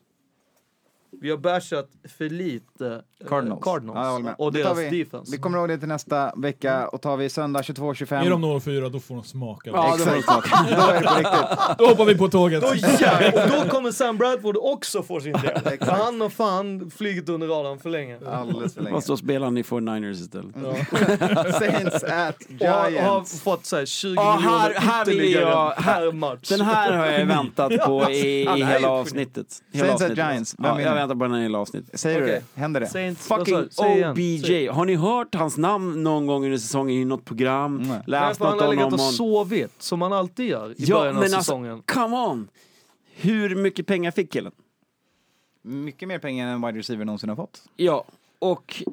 Vi har bashat för lite eh, Cardinals. Cardinals Ja, och Det deras vi. defense. Vi kommer ihåg det till nästa vecka och tar vi söndag 22.25. Är de 0-4 då får de smaka. Ja, det var Exakt. Då är det på riktigt. Då hoppar vi på tåget. Då och då kommer Sam Bradford också få sin del. För han har fan flugit under radarn för länge. Alldeles för länge. Fast då spelar han i 49ers istället. Saints at Och har, Giants. fått så här 20 Ja, miljoner här- här ytterligare jag- per match. Den här har jag väntat på i, i hela avsnittet. Hela Saints at avsnittet. Giants. Vem Ja, väntar på den här hela avsnittet. Säger du Okej. det? Händer det? Saints, vad Fucking du? Säg igen. OBJ. Har ni hört hans namn någon gång under säsongen i något program? Nej. Läst för han något har om legat och honom? sovit, som han alltid gör i Ja, början av men alltså, säsongen. come on! Hur mycket pengar fick killen? Mycket mer pengar än wide receiver någonsin har fått. Ja, och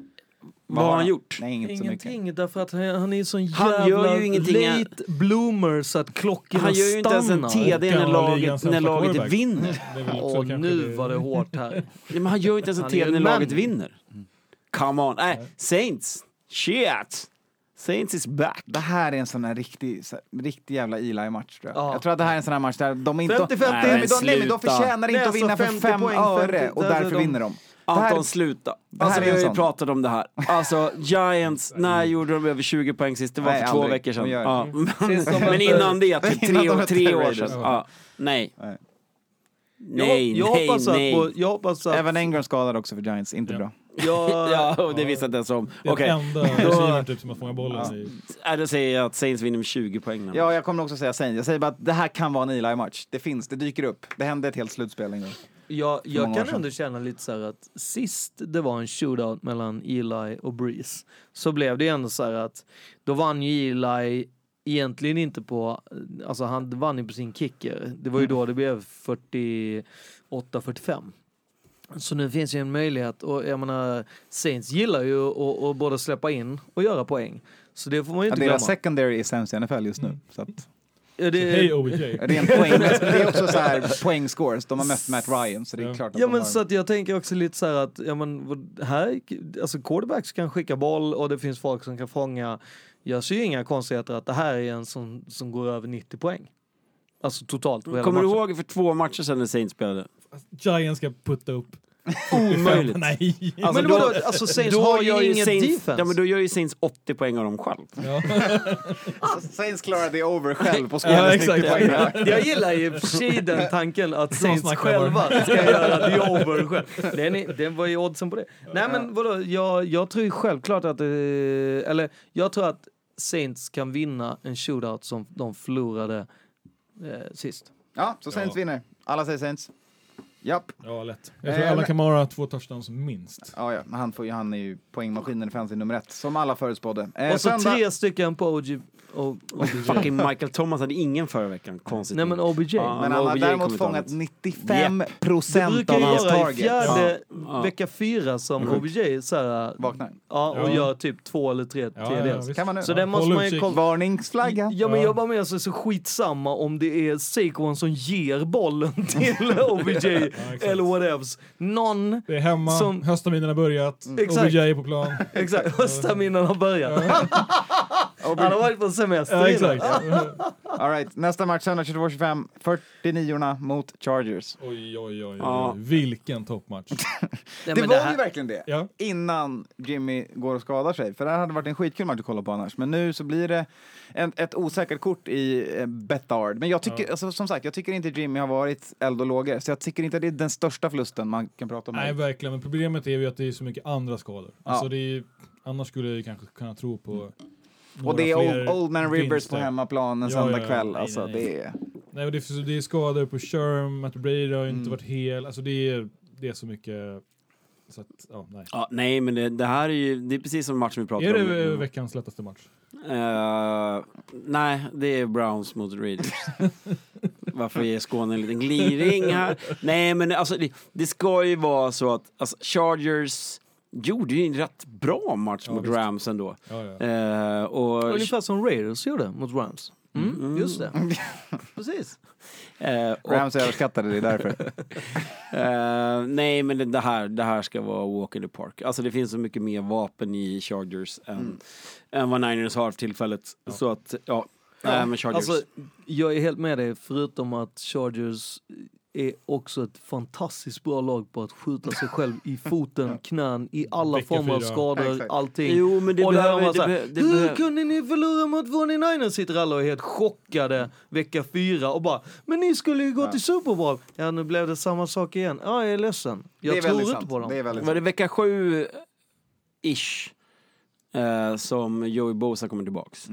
vad har han gjort? Nej, mycket. Ingenting, därför att han, han är sån Han jävla gör ju ingenting. late bloomer så att klockorna Han gör ju inte ens en stannar. TD när laget, när laget vinner. Åh, nu det- var det hårt här. Ja, men han gör ju inte ens en ju TD när laget vinner. Come on. Nej, Saints. Shit! Saints is back. Det här är en sån här riktig, så här, riktig jävla Eli-match tror jag. Ja. Jag tror att det här är en sån här match där de inte... 50-50. Nej, men de, nej, men de förtjänar inte Nej, att vinna alltså för 50 fem poäng, öre 50, och där är därför de- vinner de. Det här- Anton, sluta. här Alltså, vi har ju pratat om det här. Alltså, Giants, när gjorde de över 20 poäng sist? Det var Nej, för två aldrig. veckor sedan. Ja. Men innan det, typ tre, mötte tre år sedan. Ja. Nej. Nej. Nej, jag, nej, hoppas nej. Att på, jag hoppas att... Evan Engram skadad också för Giants, inte Ja. bra. Jag, Ja, och det visste jag inte ens om. Det är enda receivern typ som har fångat bollen i... ja. då säger jag att Saints vinner med 20 poäng. Ja, jag kommer också säga Saints. Jag säger bara att det här kan vara en Eli-match. Det finns, det dyker upp. Det hände ett helt slutspel en gång. Jag, jag kan ändå känna lite så att sist det var en shootout mellan Eli och Breeze så blev det ändå så här att då vann ju Eli egentligen inte på, alltså han vann ju på sin kicker. Det var ju då det blev 48-45. Så nu finns ju en möjlighet och jag menar Saints gillar ju att både släppa in och göra poäng. Så det får man ju Ja, inte deras glömma. secondary är sämst i NFL just nu. Så att, Ja, det- Hej OBJ. rent poäng, det är också så här poängscores. De har mött Matt Ryan, så det är Ja. klart att Ja men har... så att jag tänker också lite så här att, ja men här, alltså quarterbacks kan skicka boll och det finns folk som kan fånga. Jag ser ju inga konstigheter att det här är en som, som går över 90 poäng. Alltså totalt Kommer du ihåg för två matcher sedan när Saints spelade? Giants ska putta upp. Omöjligt. Nej. Alltså, men då- vadå, alltså Saints Då har gör ju ingen Saints, defense. Ja, men då gör ju Saints 80 poäng av dem själv. Ja. Alltså, Saints klarar det over själv på Ja, exakt. 90 poäng. Ja, Jag gillar ju i den tanken att Saints själva ska göra the over själv. Den, är, den var ju oddsen på det. Nej men vadå, jag, jag tror ju självklart att, eh, eller jag tror att Saints kan vinna en shootout som de förlorade eh, sist. Ja, så Saints Ja. vinner. Alla säger Saints. Japp. ja, lätt. Jag tror Eh, alla Kamara har två touchdowns minst. Ja, ja, men han, får, ju- han är ju poängmaskinen i fantasy nummer ett, som alla förutspådde. Eh, Och så söndag- tre stycken på OG, o, OBJ. Fucking Michael Thomas hade ingen förra veckan. Konstigt. Nej men OBJ. Ja. Men han har OBJ däremot kommer fångat ta 95 Det procent brukar av hans vara i target. fjärde Ja. vecka fyra som Mm. OBJ så här, Vaknar. ja, och Ja. gör typ två eller tre Ja, ja, TDs. Kan man nu? Så Ja. den måste man ju kolla. Varningsflagga. Ja men Ja. jag bara med så, så skitsamma om det är Saquon som ger bollen till OBJ eller whatevs. Någon, Det är hemma, Som- höstterminen har börjat, Exakt. OBJ är på plan. exakt, höstterminen har börjat. Han har varit på semester Ja, exakt. All right. Nästa match söndag 22-25. 49 mot Chargers. Oj, oj, oj. Ja. oj. Vilken toppmatch. Det men var här- ju verkligen det. Ja. Innan Jimmy går och skadar sig. För det här hade varit en skitkul match att kolla på annars. Men nu så blir det en, ett osäkert kort i eh, Betard. Men jag tycker, Ja. alltså, som sagt, jag tycker inte Jimmy har varit eld och lågor. Så jag tycker inte att det är den största förlusten man kan prata om. Nej, verkligen. Men problemet är ju att det är så mycket andra skador. Alltså, det är, annars skulle jag ju kanske kunna tro på några och det är old, old Man Rivers på hemmaplan en Ja, söndag ja, ja. kväll. Nej, Alltså, nej, nej. det är... Nej, och det, är, det är skador på Sherm, Matt Brady har inte Mm. varit hel. Alltså det är, det är så mycket... Så att, ja, nej. Ja, nej, men det, det här är ju det är precis som matchen vi pratade Är om. det nu. eh, veckans lättaste match? Eh, nej, det är Browns mot Raiders. Varför ger Skåne en liten gliring här? Nej, men alltså det, det ska ju vara så att alltså, Chargers gjorde ju en rätt bra match Ja, mot visst. Rams ändå. Ja, ja. Eh, och Ungefär som Raiders gjorde mot Rams. Mm, just det. Precis. Eh, och, Rams överskattade, det är därför. eh, nej, men det, det, här, det här ska vara walk in the park. Alltså det finns så mycket mer vapen i Chargers än, än vad Niners har för tillfället. Så att, ja. Nej, men Chargers. Alltså, jag är helt med dig, förutom att Chargers är också ett fantastiskt bra lag på att skjuta sig själv i foten, knän, i alla former av skador, Exakt. allting. jo, men det och behöver... Det så här, behöver- det Hur behöver- kunde ni förlora mot 49ers? Sitter alla och är helt chockade vecka fyra och bara Men ni skulle ju gå till Super Bowl. Ja nu blev det samma sak igen. Ja jag är ledsen. Jag det är tror väldigt inte sant. på dem. Det är väldigt Var det vecka sju ish eh, som Joey Bosa kommer tillbaks?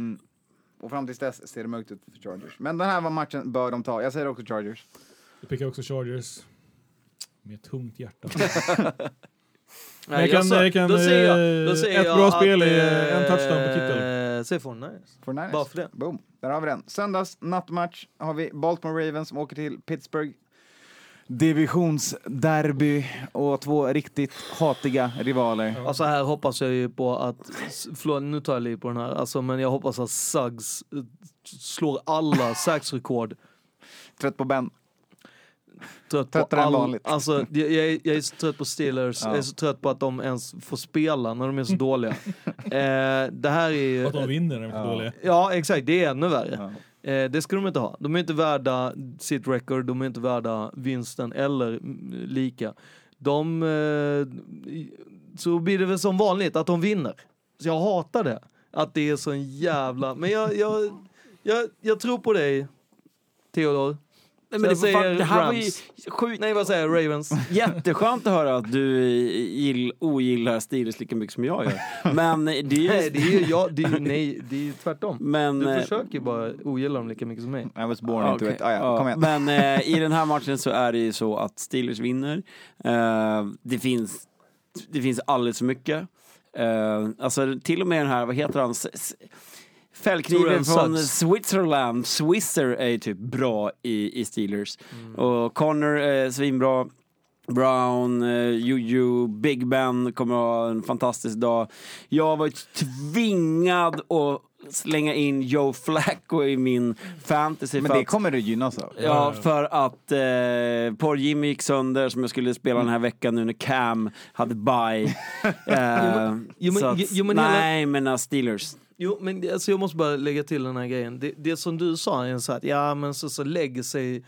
Och fram tills dess ser det mörkt ut för Chargers. Men den här var matchen bör de ta. Jag säger också Chargers. Jag pickar också Chargers. Med ett tungt hjärta. Nej, Jag kan- sa- jag kan, då säger jag, eh, då säger ett jag bra att, spel är eh, en touchdown på Kittel. Säg 49ers. For Niners. Bara för det. Boom. Där har vi den. Söndags nattmatch har vi Baltimore Ravens som åker till Pittsburgh. Divisionsderby och två riktigt hatiga rivaler. Alltså här hoppas jag ju på att, förlåt nu tar jag lite på den här, alltså, men jag hoppas att Suggs eh, slår alla saxrekord. Trött på Ben. Trött på all, alltså, jag, jag, är, jag är så trött på Steelers, Ja. jag är så trött på att de ens får spela när de är så dåliga. eh, det här är ju... Att de vinner när de är Ja. dåliga. Ja exakt, det är ännu värre. Ja. Eh, det ska de inte ha. De är inte värda sitt record, de är inte värda vinsten eller lika. De, eh, så blir det väl som vanligt att de vinner. Så jag hatar det. Att det är så en jävla... Men jag, jag, jag, jag tror på dig, Theodor. Nej, men det, var fan, säger det här var ju Rams. sjukt. Nej vad säger jag? Ravens. Jätteskönt att höra att du gill, ogillar Steelers lika mycket som jag gör. Men det är ju... Nej, det är ju jag, det är, ju- nej, det är ju tvärtom. men, Du eh, försöker bara ogilla dem lika mycket som mig. I was born Ja, into okej. it. Ah, ja, Ja, kom igen. Men eh, i den här matchen så är det ju så att Steelers vinner. Eh, det, finns, det finns alldeles för mycket. Eh, alltså till och med den här, vad heter han? S- s- Fällkniven från. Switzerland, Swisser är ju typ bra i, i Steelers. Mm. Och Connor är svinbra. Brown, eh, Juju, Big Ben kommer ha en fantastisk dag. Jag var ju tvingad att slänga in Joe Flacco i min fantasy. Men det att- kommer du gynnas av. Ja, för att eh, Paul Jimmy gick sönder som jag skulle spela den här veckan nu när Cam hade bye. Eh, jo, men- så att, jo, men hela- nej, men uh, Steelers. Jo, men alltså jag måste bara lägga till den här grejen. Det, det som du sa är så att ja, men så, så lägger sig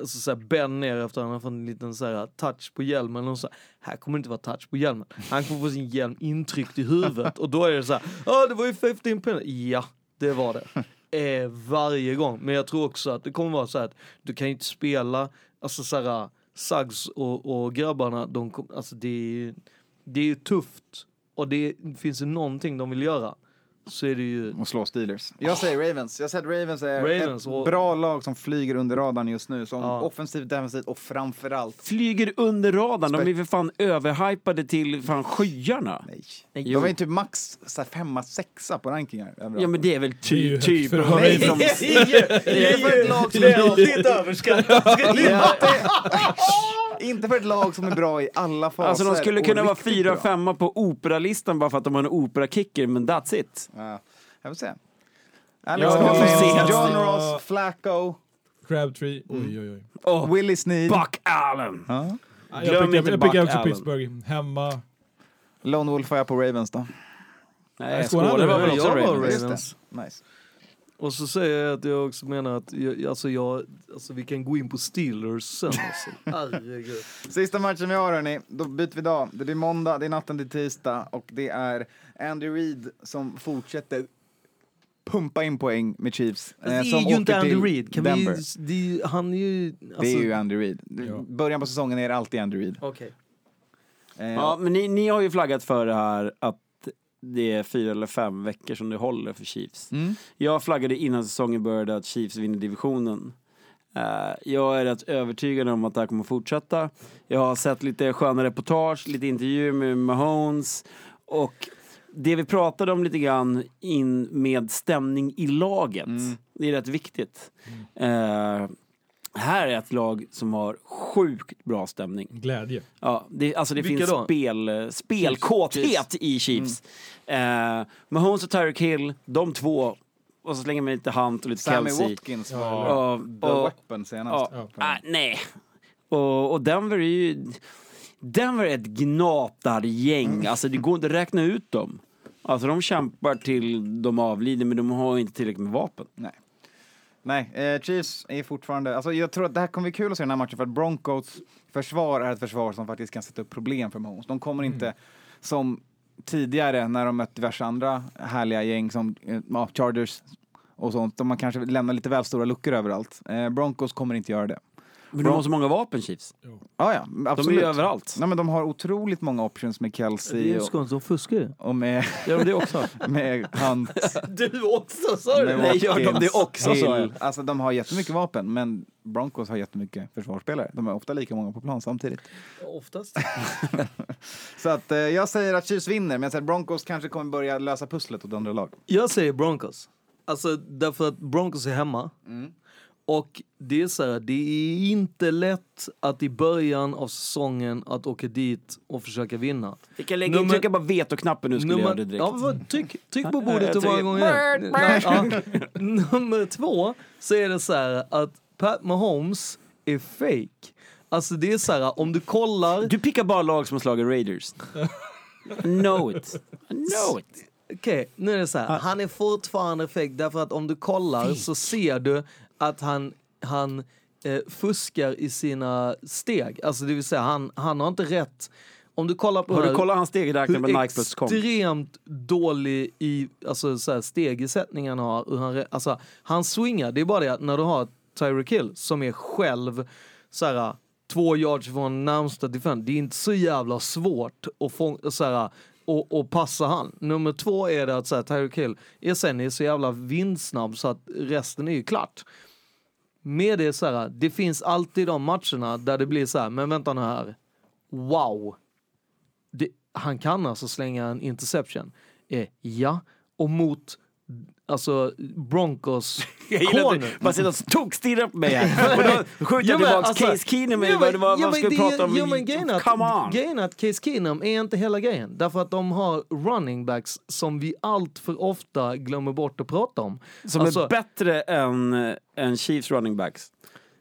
alltså så här, Ben ner efter att han har fått en liten så här, touch på hjälmen. Och så här, här kommer det inte vara touch på hjälmen. Han kommer få sin hjälm intryckt i huvudet. Och då är det så här, ja det var ju 15 pengar. Ja, det var det. Eh, varje gång. Men jag tror också att det kommer vara så här att du kan ju inte spela, alltså så här, Suggs och, och grabbarna, de kom, alltså det är ju, det är ju tufft. Och det finns det någonting de vill göra så är det ju... Och slå Steelers. Jag säger Ravens. Jag säger att Ravens är Ravens ett och- bra lag som flyger under radarn just nu. Som Ja. offensivt, defensivt och framförallt... Flyger under radarn, de är för fan överhypade till fan skyarna. Nej. Nej. De är ju typ max så här, femma, sexa på rankingar. överallt. Ja men det är väl Det är ju ty, högt typ för som... Det är för ett lag som är riktigt överskattat. Inte för ett lag som är bra i alla faser. Alltså de skulle kunna vara fyra, bra. femma på operalistan bara för att de har en operakicker, men that's it. Ja, jag får se. Ja, Alex får Collins, se. John Ross, Flacco, Crabtree. Oj, oj, oj. Oh, Willie Snead. Buck Allen! Ja. Ja, Glöm Jag pickar, jag också Allen. Pittsburgh. Hemma. Lone Wolf har jag på Ravens då. Nej, var hade väl jag också Ravens? Just Ravens. det. Nice. Och så säger jag att jag också menar att jag, alltså jag, alltså vi kan gå in på Steelers sen alltså. Herregud. Sista matchen vi har hörni, då byter vi dag. Det blir måndag, det är natten till tisdag och det är Andy Reid som fortsätter pumpa in poäng med Chiefs. eh, Det är ju inte Andy Reid. Kan Denver. vi, det är, ju- han är ju... Alltså, Det är ju Andy Reid. Ja. Början på säsongen är det alltid Andy Reid. Okej. Eh, Ja, men ni, ni har ju flaggat för det här att det är fyra eller fem veckor som det håller för Chiefs. Mm. Jag flaggade innan säsongen började att Chiefs vinner divisionen. Eh, jag är rätt övertygad om att det här kommer fortsätta. Jag har sett lite sköna reportage, lite intervjuer med Mahomes och det vi pratade om lite grann in med stämning i laget. Mm. Det är rätt viktigt. Eh, här är ett lag som har sjukt bra stämning. Glädje. Ja, det, alltså det Vilka finns då? spel, spelkåthet i Chiefs. Eh, Mahomes och Tyreek Hill, de två, och så slänger man lite Hunt och lite Sammy Kelsey. Watkins Ja. var Och, the och, weapon senast. ja, ah, nej. Och, och Denver är ju... Denver är ett gnatargäng. Alltså det går inte att räkna ut dem. Alltså de kämpar till de avlider men de har inte tillräckligt med vapen. Nej. Nej, eh, Chiefs är fortfarande... Alltså jag tror att det här kommer bli kul att se den här matchen för att Broncos försvar är ett försvar som faktiskt kan sätta upp problem för Mahomes. De kommer inte som tidigare när de mött diverse andra härliga gäng som eh, Chargers och sånt. De har kanske lämnar lite väl stora luckor överallt. Eh, Broncos kommer inte göra det. Men de har så många vapen Chiefs. Ja, ja, De absolut. är ju överallt. Nej, men de har otroligt många options med Det Kelsey är och, skånskt, de fuskar ju. och med, Gör de det också? med Hunt. Du också sa med Nej, gör de det också, sa jag? Hill. Alltså de har jättemycket vapen, men Broncos har jättemycket försvarsspelare. De är ofta lika många på plan samtidigt. Oftast. Så att eh, jag säger att Chiefs vinner, men jag säger att Broncos kanske kommer börja lösa pusslet åt andra lag. Jag säger Broncos. Alltså därför att Broncos är hemma. Och det är så här, det är inte lätt att i början av säsongen att åka dit och försöka vinna. Vi kan lägga in, Nummer- trycka bara veto-knappen nu skulle jag göra det direkt. ja, tryck, tryck på bordet många trycker. gånger. Nummer två så är det så här att Pat Mahomes är fake. Alltså det är så här, om du kollar... Du pickar bara lag som har slagit Raiders. Know it. Know it. Okej, nu är det så här. Han är fortfarande fake därför att om du kollar så ser du att han, han eh, fuskar i sina steg. Alltså det vill säga han, han har inte rätt. Om du kollar på Har du här, kollat hans stegräknare med hur Nike.com? extremt dålig i alltså, så här, han har. Hur han, alltså, han swingar, det är bara det att när du har Tyreek Hill som är själv så här, två yards från närmsta defend, det är inte så jävla svårt att fånga, så här, och, och passa han. Nummer två är det att så här, Tyreek Hill är sen är så jävla vindsnabb så att resten är ju klart. Med det så här, det finns alltid de matcherna där det blir så här, men vänta nu här. Wow, det, han kan alltså slänga en interception. Eh, ja, och mot alltså Broncos corner. bara sitter och tokstirrar på mig här. Och då skjuter jag men tillbaks alltså- Case Keenum. Ja, vad, vad, vad ska vi prata om? Ja, men grejen att- Come on! Grejen att Case Keenum är inte hela grejen. Därför att de har running backs som vi allt för ofta glömmer bort att prata om. Som Alltså- är bättre än, än Chiefs running backs.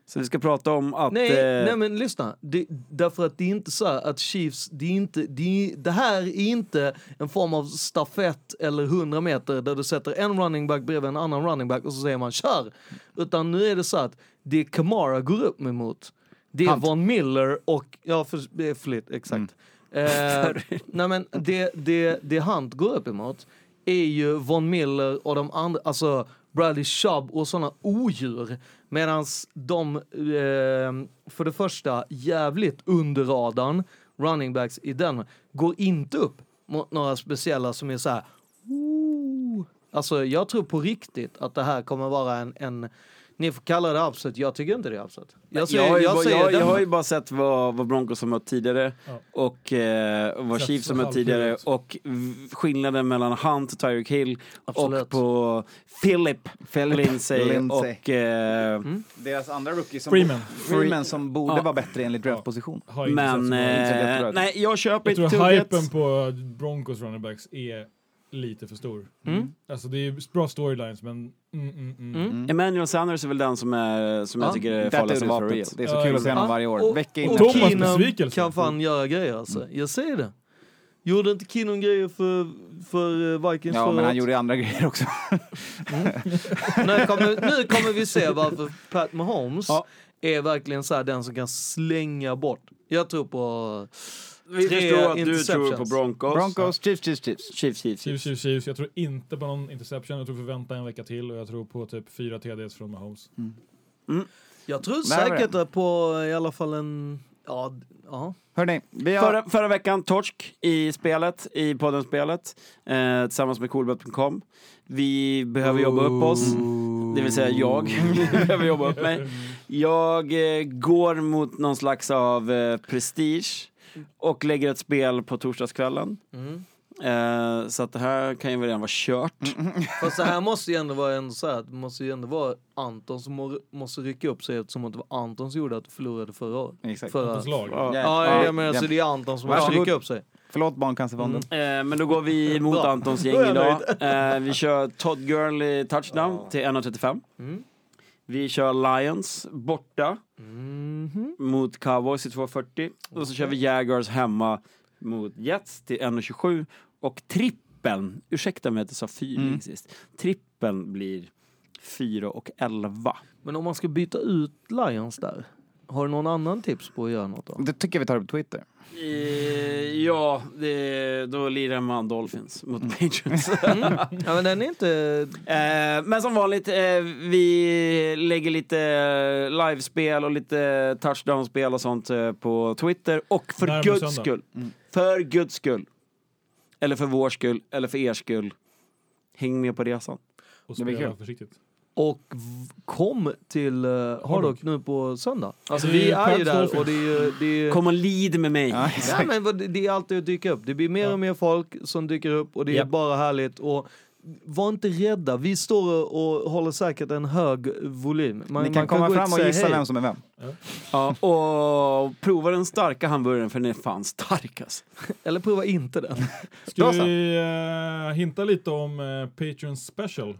Så vi ska prata om att... Nej, eh, nej men lyssna. Det, därför att det är inte så att Chiefs, det är inte, det, är, det här är inte en form av stafett eller 100 meter där du sätter en running back bredvid en annan running back och så säger man kör. Utan nu är det så att det Kamara går upp emot. Det är Hunt. Von Miller och, ja för, det är flit, exakt. Eh, nej men det, det, det Hunt går upp emot är ju Von Miller och de andra, alltså Bradley Chubb och sådana odjur. Medan de, eh, för det första, jävligt under radarn, running backs i den, går inte upp mot några speciella som är så här. "Ooh." Alltså jag tror på riktigt att det här kommer vara en, en ni får kalla det upset, jag tycker inte det är upset. Jag jag, säger, har ju, jag bara- jag, jag har ju bara sett vad, vad Broncos har mött tidigare Ja. och eh, vad Chiefs har mött tidigare och skillnaden mellan Hunt och Tyreek Hill Absolut. och på Philip, Lindsay, Lindsay. och... Eh, Deras andra rookie som, Freeman. Freeman som borde Ja. vara bättre enligt draftposition. Inte så Men eh, nej, jag köper Jag tror inte hypen på Broncos running backs är lite för stor. Mm. Alltså det är bra storylines men mm, mm, mm. Mm. Emmanuel Sanders är väl den som, är, som Ja, jag tycker är farligast real. vapnet. Det är så Ja, kul att se honom varje år. och- Vecka in och. Keenum kan fan göra grejer alltså. Jag säger det. Gjorde inte Keenum grejer för, för eh, Vikings Ja, förra men han gjorde andra grejer också. nu, kommer, nu kommer vi se varför Pat Mahomes Ja. är verkligen så här den som kan slänga bort. Jag tror på Vi tre förstår att du tror interceptions. på Broncos. Broncos, Chiefs, Chiefs, Chiefs. Chiefs, Chiefs, Chiefs, Chiefs. Chiefs. Jag tror inte på någon interception. Jag tror vi får vänta en vecka till och jag tror på typ fyra TDs från Mahomes. Jag tror Nej, men- säkert på i alla fall en... Ja, ja. Hörni, vi har... Förra, förra veckan, torsk i spelet, i podden-spelet, eh, tillsammans med coolbet.com. Vi behöver jobba upp oss, det vill säga jag behöver jobba upp mig. Jag eh, går mot någon slags av eh, prestige och lägger ett spel på torsdagskvällen. Mm. Eh, så att det här kan ju väl redan vara kört. Fast det här måste ju ändå vara en så här, det måste ju ändå vara Anton som må, måste rycka upp sig eftersom att det var Anton som gjorde att du förlorade förra året. Exakt. Förra. Lag. Ja. Ja, ja, Ja, men alltså ja. det är Anton som måste rycka upp sig. Förlåt Barncancerfonden. Eh, men då går vi mot Bra. Antons gäng idag. Eh, vi kör Todd Gurley touchdown till 1.35. Mm. Vi kör Lions borta Mhm. mot Cowboys till 2.40. Och så kör vi Jaguars hemma mot Jets till 1.27. Och trippeln, ursäkta mig att jag sa fyrling Mm. sist. Trippeln blir 4 och 11. Men om man ska byta ut Lions där, har du någon annan tips på att göra något då? Det tycker jag vi tar upp på Twitter. Eh, ja, det, då lirar man Dolphins mot Mm. Patriots. Ja men den är inte... Eh, men som vanligt, eh, vi lägger lite livespel och lite touchdownspel och sånt eh, på Twitter. Och för Närmare guds söndag. skull, Mm. för guds skull, eller för vår skull, eller för er skull, häng med på resan. Och spela försiktigt. Och kom till uh, Hardrock nu på söndag. Alltså Det vi är ju där och det är. Det är, Kom och lid med mig. Ja, Ja, men det är alltid att dyka upp. Det blir mer Ja. och mer folk som dyker upp och det är Japp. bara härligt. Och var inte rädda. Vi står och håller säkert en hög volym. Man, Ni kan man komma gå ut fram och säga gissa hej. vem som är vem. Ja, och prova den starka hamburgaren för den är fan stark alltså. Eller prova inte den. Ska vi uh, hinta lite om uh, Patreon Special?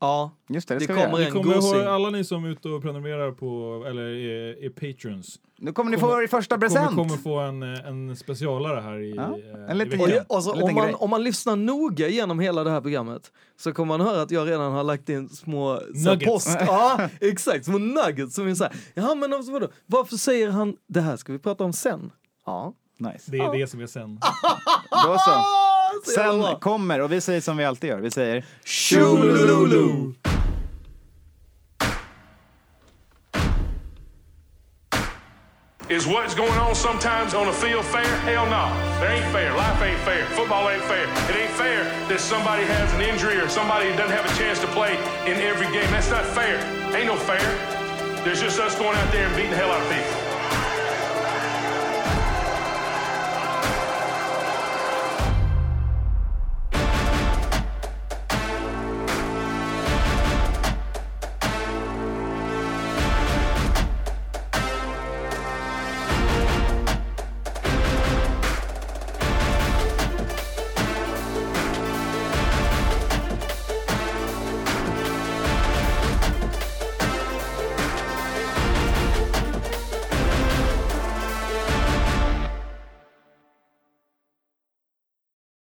Ja, Just det, det Det ska vi kommer en kommer gosing. ihåg, alla ni som är ute och prenumererar på, eller är, är patrons, Nu kommer ni Kommer- få er första kommer, present. kommer få en, eh, en specialare här i, Ja, eh, en i liten Och veckan. det, alltså, om, man, grej. om man lyssnar noga genom hela det här programmet så kommer man höra att jag redan har lagt in små Nuggets. post. Ja, exakt. Små nuggets som är så här. Ja, men alltså, vadå? Varför säger han det här ska vi prata om sen? Ja. Nice. Det är det som är sen. Då så. Sen kommer, och vi säger som vi alltid gör, vi säger Tjolululu! Is what's going on sometimes on the field fair? Hell no. There ain't fair. Life ain't fair. Football ain't fair. It ain't fair that somebody has an injury or somebody doesn't have a chance to play in every game. That's not fair. Ain't no fair. There's just us going out there and beating the hell out of people.